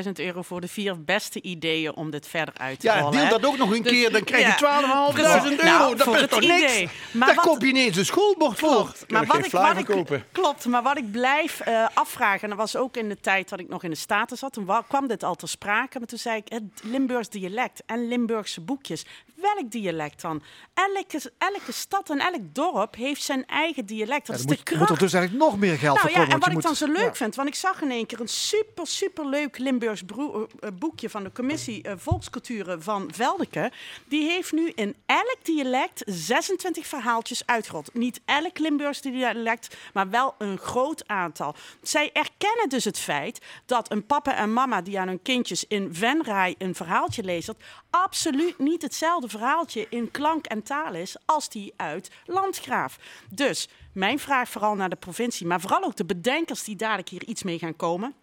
50.000 euro voor de vier beste ideeën om dit verder uit te Ja, rollen. deel hè. dat ook nog een Dus- keer, dan krijg je ja, 12.500 euro. Nou, dat voor is het toch idee. niks? Maar Daar wat- koop je ineens een schoolbord voor. Klopt. Maar wat ik, wat ik, klopt, maar wat ik blijf eh, afvragen, en dat was ook in de tijd dat ik nog in de Staten zat, toen wa- kwam dit al ter sprake, maar toen zei ik het Limburgs dialect en Limburgse boekjes. Welk dialect dan? Elke, elke stad en elk dorp heeft zijn eigen dialect. Dat Ja, is de moet, moet kracht er dus eigenlijk nog meer geld nou voor ja, en wat ik dan zo leuk ja. vind, want ik zag in één keer een super superleuk Limburgs broe- eh, eh, boekje van de commissie eh, Volksculturen van Veldeke. Die heeft nu in elk dialect 26 verhaaltjes uitgerold. Niet elk Limburgs dialect, maar wel een groot aantal. Zij erkennen dus het feit dat een papa en mama die aan hun kindjes in Venray een verhaaltje lezen, absoluut niet hetzelfde verhaaltje in klank en taal is als die uit Landgraaf. Dus mijn vraag vooral naar de provincie, maar vooral ook de bedenkers die dadelijk hier iets mee gaan komen.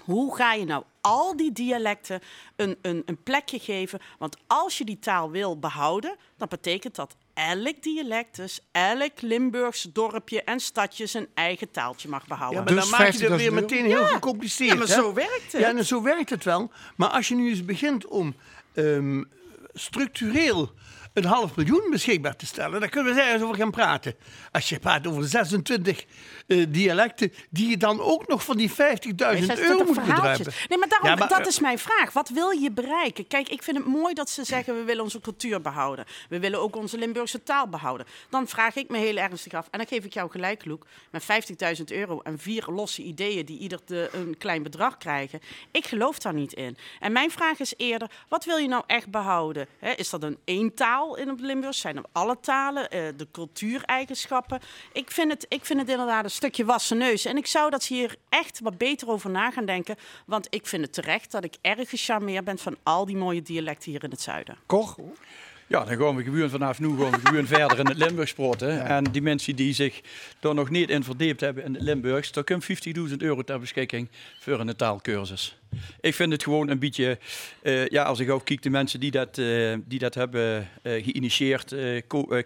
Hoe ga je nou al die dialecten een, een, een plekje geven? Want als je die taal wil behouden, dan betekent dat elk dialect, dus elk Limburgs dorpje en stadje zijn eigen taaltje mag behouden. Ja, maar dan maak je het weer meteen heel Ja. gecompliceerd. Ja, maar hè? zo werkt het. Ja, en zo werkt het wel. Maar als je nu eens begint om ehm, structureel een half miljoen beschikbaar te stellen, dan kunnen we er ergens over gaan praten. Als je praat over 26 eh, dialecten, die je dan ook nog van die 50.000 euro moet bedruipen. Nee, maar, daarom, Ja, maar, dat eh, is mijn vraag. Wat wil je bereiken? Kijk, ik vind het mooi dat ze zeggen... we willen onze cultuur behouden. We willen ook onze Limburgse taal behouden. Dan vraag ik me heel ernstig af... en dan geef ik jou gelijk, Loek... met 50.000 euro en vier losse ideeën... die ieder de, een klein bedrag krijgen. Ik geloof daar niet in. En mijn vraag is eerder... wat wil je nou echt behouden? Is dat een één taal in het Limburgs? Zijn er alle talen? Eh, de cultuureigenschappen? Ik vind, het, ik vind het inderdaad een stukje wassen neus. En ik zou dat ze hier echt wat beter over na gaan denken. Want ik vind het terecht dat ik erg gecharmeerd ben van al die mooie dialecten hier in het zuiden. Koch? Ja, dan gaan we gewoon vanaf nu gewoon, gewoon verder in het Limburgs praten. En die mensen die zich er nog niet in verdiept hebben in het Limburgs, daar komt 50.000 euro ter beschikking voor een taalkursus. Ik vind het gewoon een beetje, eh, ja, als ik ook kijk, de mensen die dat, eh, die dat hebben eh, geïnitieerd,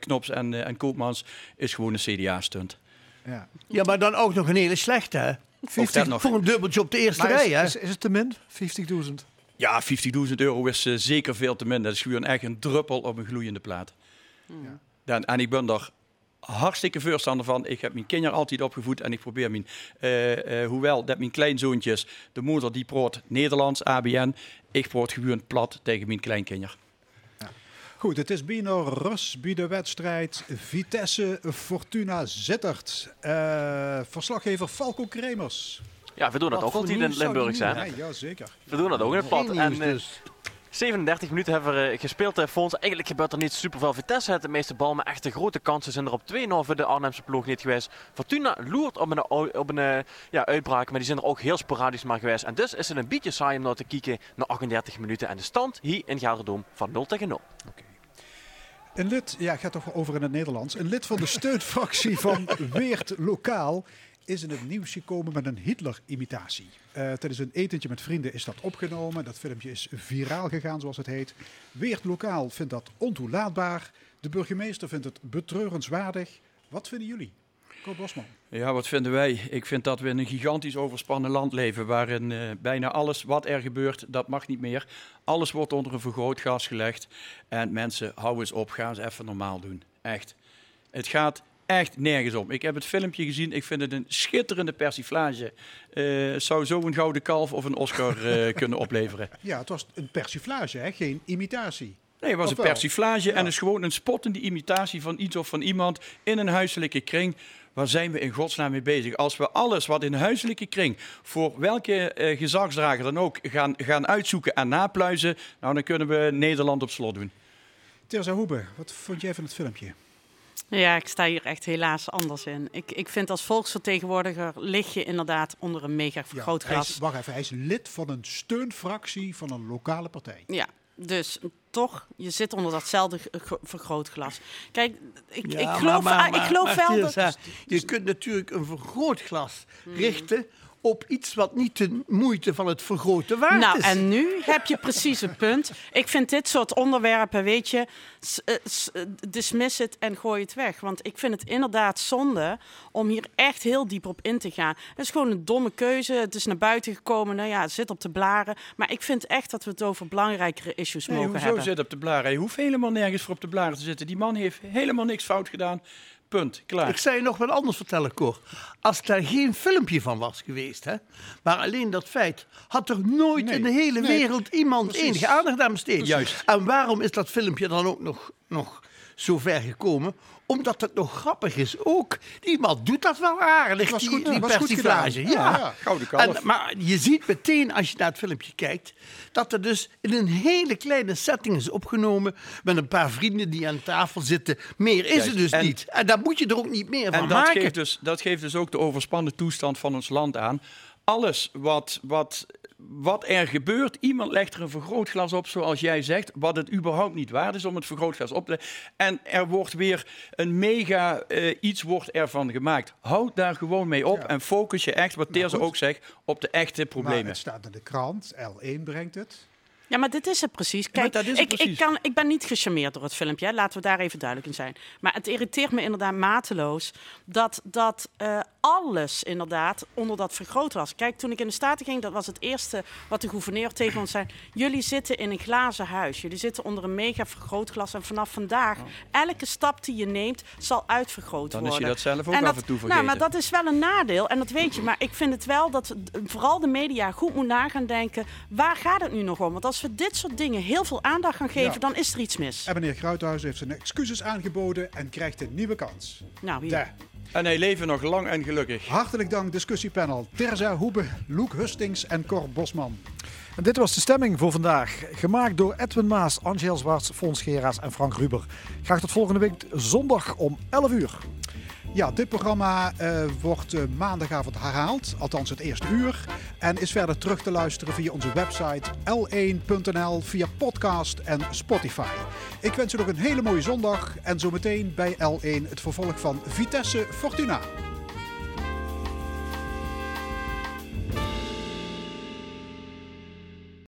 Knops en, en Koopmans, is gewoon een CDA-stunt. Ja. Ja, maar dan ook nog een hele slechte, hè? 50 nog. Voor een dubbeltje op de eerste Maar is- rij, hè? Is, is het te min? 50.000? Ja, 50.000 euro is eh, zeker veel te min. Dat is gewoon echt een druppel op een gloeiende plaat. Dan, en ik ben daar hartstikke voorstander van. Ik heb mijn kinderen altijd opgevoed en ik probeer mijn, eh, eh, hoewel dat mijn kleinzoontjes, de moeder die proot Nederlands, ABN, ik proot gewoon plat tegen mijn kleinkinderen. Goed, het is Bino Rus bij de wedstrijd Vitesse Fortuna Zittert. Eh, verslaggever Falco Kremers. Ja, we doen dat Wat ook voor altijd in hè? doen? Ja, zeker. We doen dat ook in het pad. Geen En nieuws eh, dus. 37 minuten hebben we eh, gespeeld, eh, Fons. Eigenlijk gebeurt er niet super veel. Vitesse heeft de meeste bal, maar echte grote kansen zijn er op 2-0 voor de Arnhemse ploeg niet geweest. Fortuna loert op een, op een ja, uitbraak, maar die zijn er ook heel sporadisch maar geweest. En dus is het een beetje saai om naar te kijken naar 38 minuten. En de stand hier in Gelderdoom van 0 tegen 0. Een lid, ja, gaat toch over in het Nederlands. Een lid van de steunfractie van Weert Lokaal is in het nieuws gekomen met een Hitler-imitatie. Eh, tijdens een etentje met vrienden is dat opgenomen. Dat filmpje is viraal gegaan, zoals het heet. Weert Lokaal vindt dat ontoelaatbaar. De burgemeester vindt het betreurenswaardig. Wat vinden jullie? Koop Bosman. Ja, wat vinden wij? Ik vind dat we in een gigantisch overspannen land leven waarin eh, bijna alles wat er gebeurt, dat mag niet meer. Alles wordt onder een vergrootglas gelegd. En mensen, hou eens op, ga eens even normaal doen. Echt. Het gaat echt nergens om. Ik heb het filmpje gezien, ik vind het een schitterende persiflage. Eh zou zo een gouden kalf of een Oscar eh, kunnen opleveren. Ja, het was een persiflage, hè? geen imitatie. Nee, het was Of een persiflage en is gewoon een spottende imitatie van iets of van iemand in een huiselijke kring. Waar zijn we in godsnaam mee bezig? Als we alles wat in een huiselijke kring voor welke eh, gezagsdrager dan ook gaan, gaan uitzoeken en napluizen, nou dan kunnen we Nederland op slot doen. Terza Hoebe, wat vond jij van het filmpje? Ja, ik sta hier echt helaas anders in. Ik, ik vind als volksvertegenwoordiger lig je inderdaad onder een mega vergrootglas. is, wacht even, hij is lid van een steunfractie van een lokale partij. Ja, dus toch, je zit onder datzelfde vergrootglas. Kijk, ik, Ja, ik maar- geloof, maar- ah, ik geloof maar wel dat... Je kunt natuurlijk een vergrootglas richten op iets wat niet de moeite van het vergroten waard Nou, is. en nu heb je precies een punt. Ik vind dit soort onderwerpen, weet je, eh, eh, dismiss het en gooi het weg. Want ik vind het inderdaad zonde om hier echt heel diep op in te gaan. Het is gewoon een domme keuze. Het is naar buiten gekomen, nou ja, het zit op de blaren. Maar ik vind echt dat we het over belangrijkere issues Nee, mogen hoezo hebben. zit op de blaren? Je hoeft helemaal nergens voor op de blaren te zitten. Die man heeft helemaal niks fout gedaan. Punt. Klaar. Ik zou je nog wat anders vertellen, Cor. Als daar geen filmpje van was geweest, hè, maar alleen dat feit, had er nooit Nee, in de hele nee, wereld iemand precies. enige aandacht aan besteed. Juist. En waarom is dat filmpje dan ook nog, nog zo ver gekomen omdat het nog grappig is ook. Die man doet dat wel aardig, Was die, goed- die was goed persiflage. Ja. Ja, ja. Gouden kalf. En, maar je ziet meteen als je naar het filmpje kijkt... dat er dus in een hele kleine setting is opgenomen... met een paar vrienden die aan tafel zitten. Meer is Juist. het dus En- niet. En daar moet je er ook niet meer van En dat maken. geeft, dus, dat geeft dus ook de overspannen toestand van ons land aan. Alles wat, wat, wat er gebeurt, iemand legt er een vergrootglas op, zoals jij zegt, wat het überhaupt niet waard is om het vergrootglas op te En er wordt weer een mega eh, iets wordt ervan gemaakt. Houd daar gewoon mee op en focus je echt, wat Teerse ook zegt, op de echte Maar problemen. het staat in de krant, L1 brengt het. Ja, maar dit is het precies. Kijk, is het ik, precies. Ik, kan, ik ben niet gecharmeerd door het filmpje. hè. Laten we daar even duidelijk in zijn. Maar het irriteert me inderdaad mateloos dat, dat eh, alles inderdaad onder dat vergrootglas. Kijk, toen ik in de Staten ging, dat was het eerste wat de gouverneur tegen ons zei. Jullie zitten in een glazen huis. Jullie zitten onder een mega vergrootglas. En vanaf vandaag, elke stap die je neemt, zal uitvergroot Dan is worden. je dat zelf ook En af en toe Nou, maar vergeten. dat is wel een nadeel. En dat weet je. Maar ik vind het wel dat d- vooral de media goed moet na gaan denken. Waar gaat het nu nog om? Want als we dit soort dingen heel veel aandacht gaan geven, Ja. dan is er iets mis. En meneer Gruithuis heeft zijn excuses aangeboden en krijgt een nieuwe kans. Nou, hier. En hij leven nog lang en gelukkig. Hartelijk dank discussiepanel Terza Hoebe, Loek Hustings en Cor Bosman. En dit was de stemming voor vandaag. Gemaakt door Edwin Maas, Angel Zwarts, Fons Geraas en Frank Ruber. Graag tot volgende week zondag om 11 uur. Ja, dit programma eh, wordt eh, maandagavond herhaald, althans het eerste uur. En is verder terug te luisteren via onze website l1.nl, via podcast en Spotify. Ik wens u nog een hele mooie zondag en zometeen bij L1 het vervolg van Vitesse Fortuna.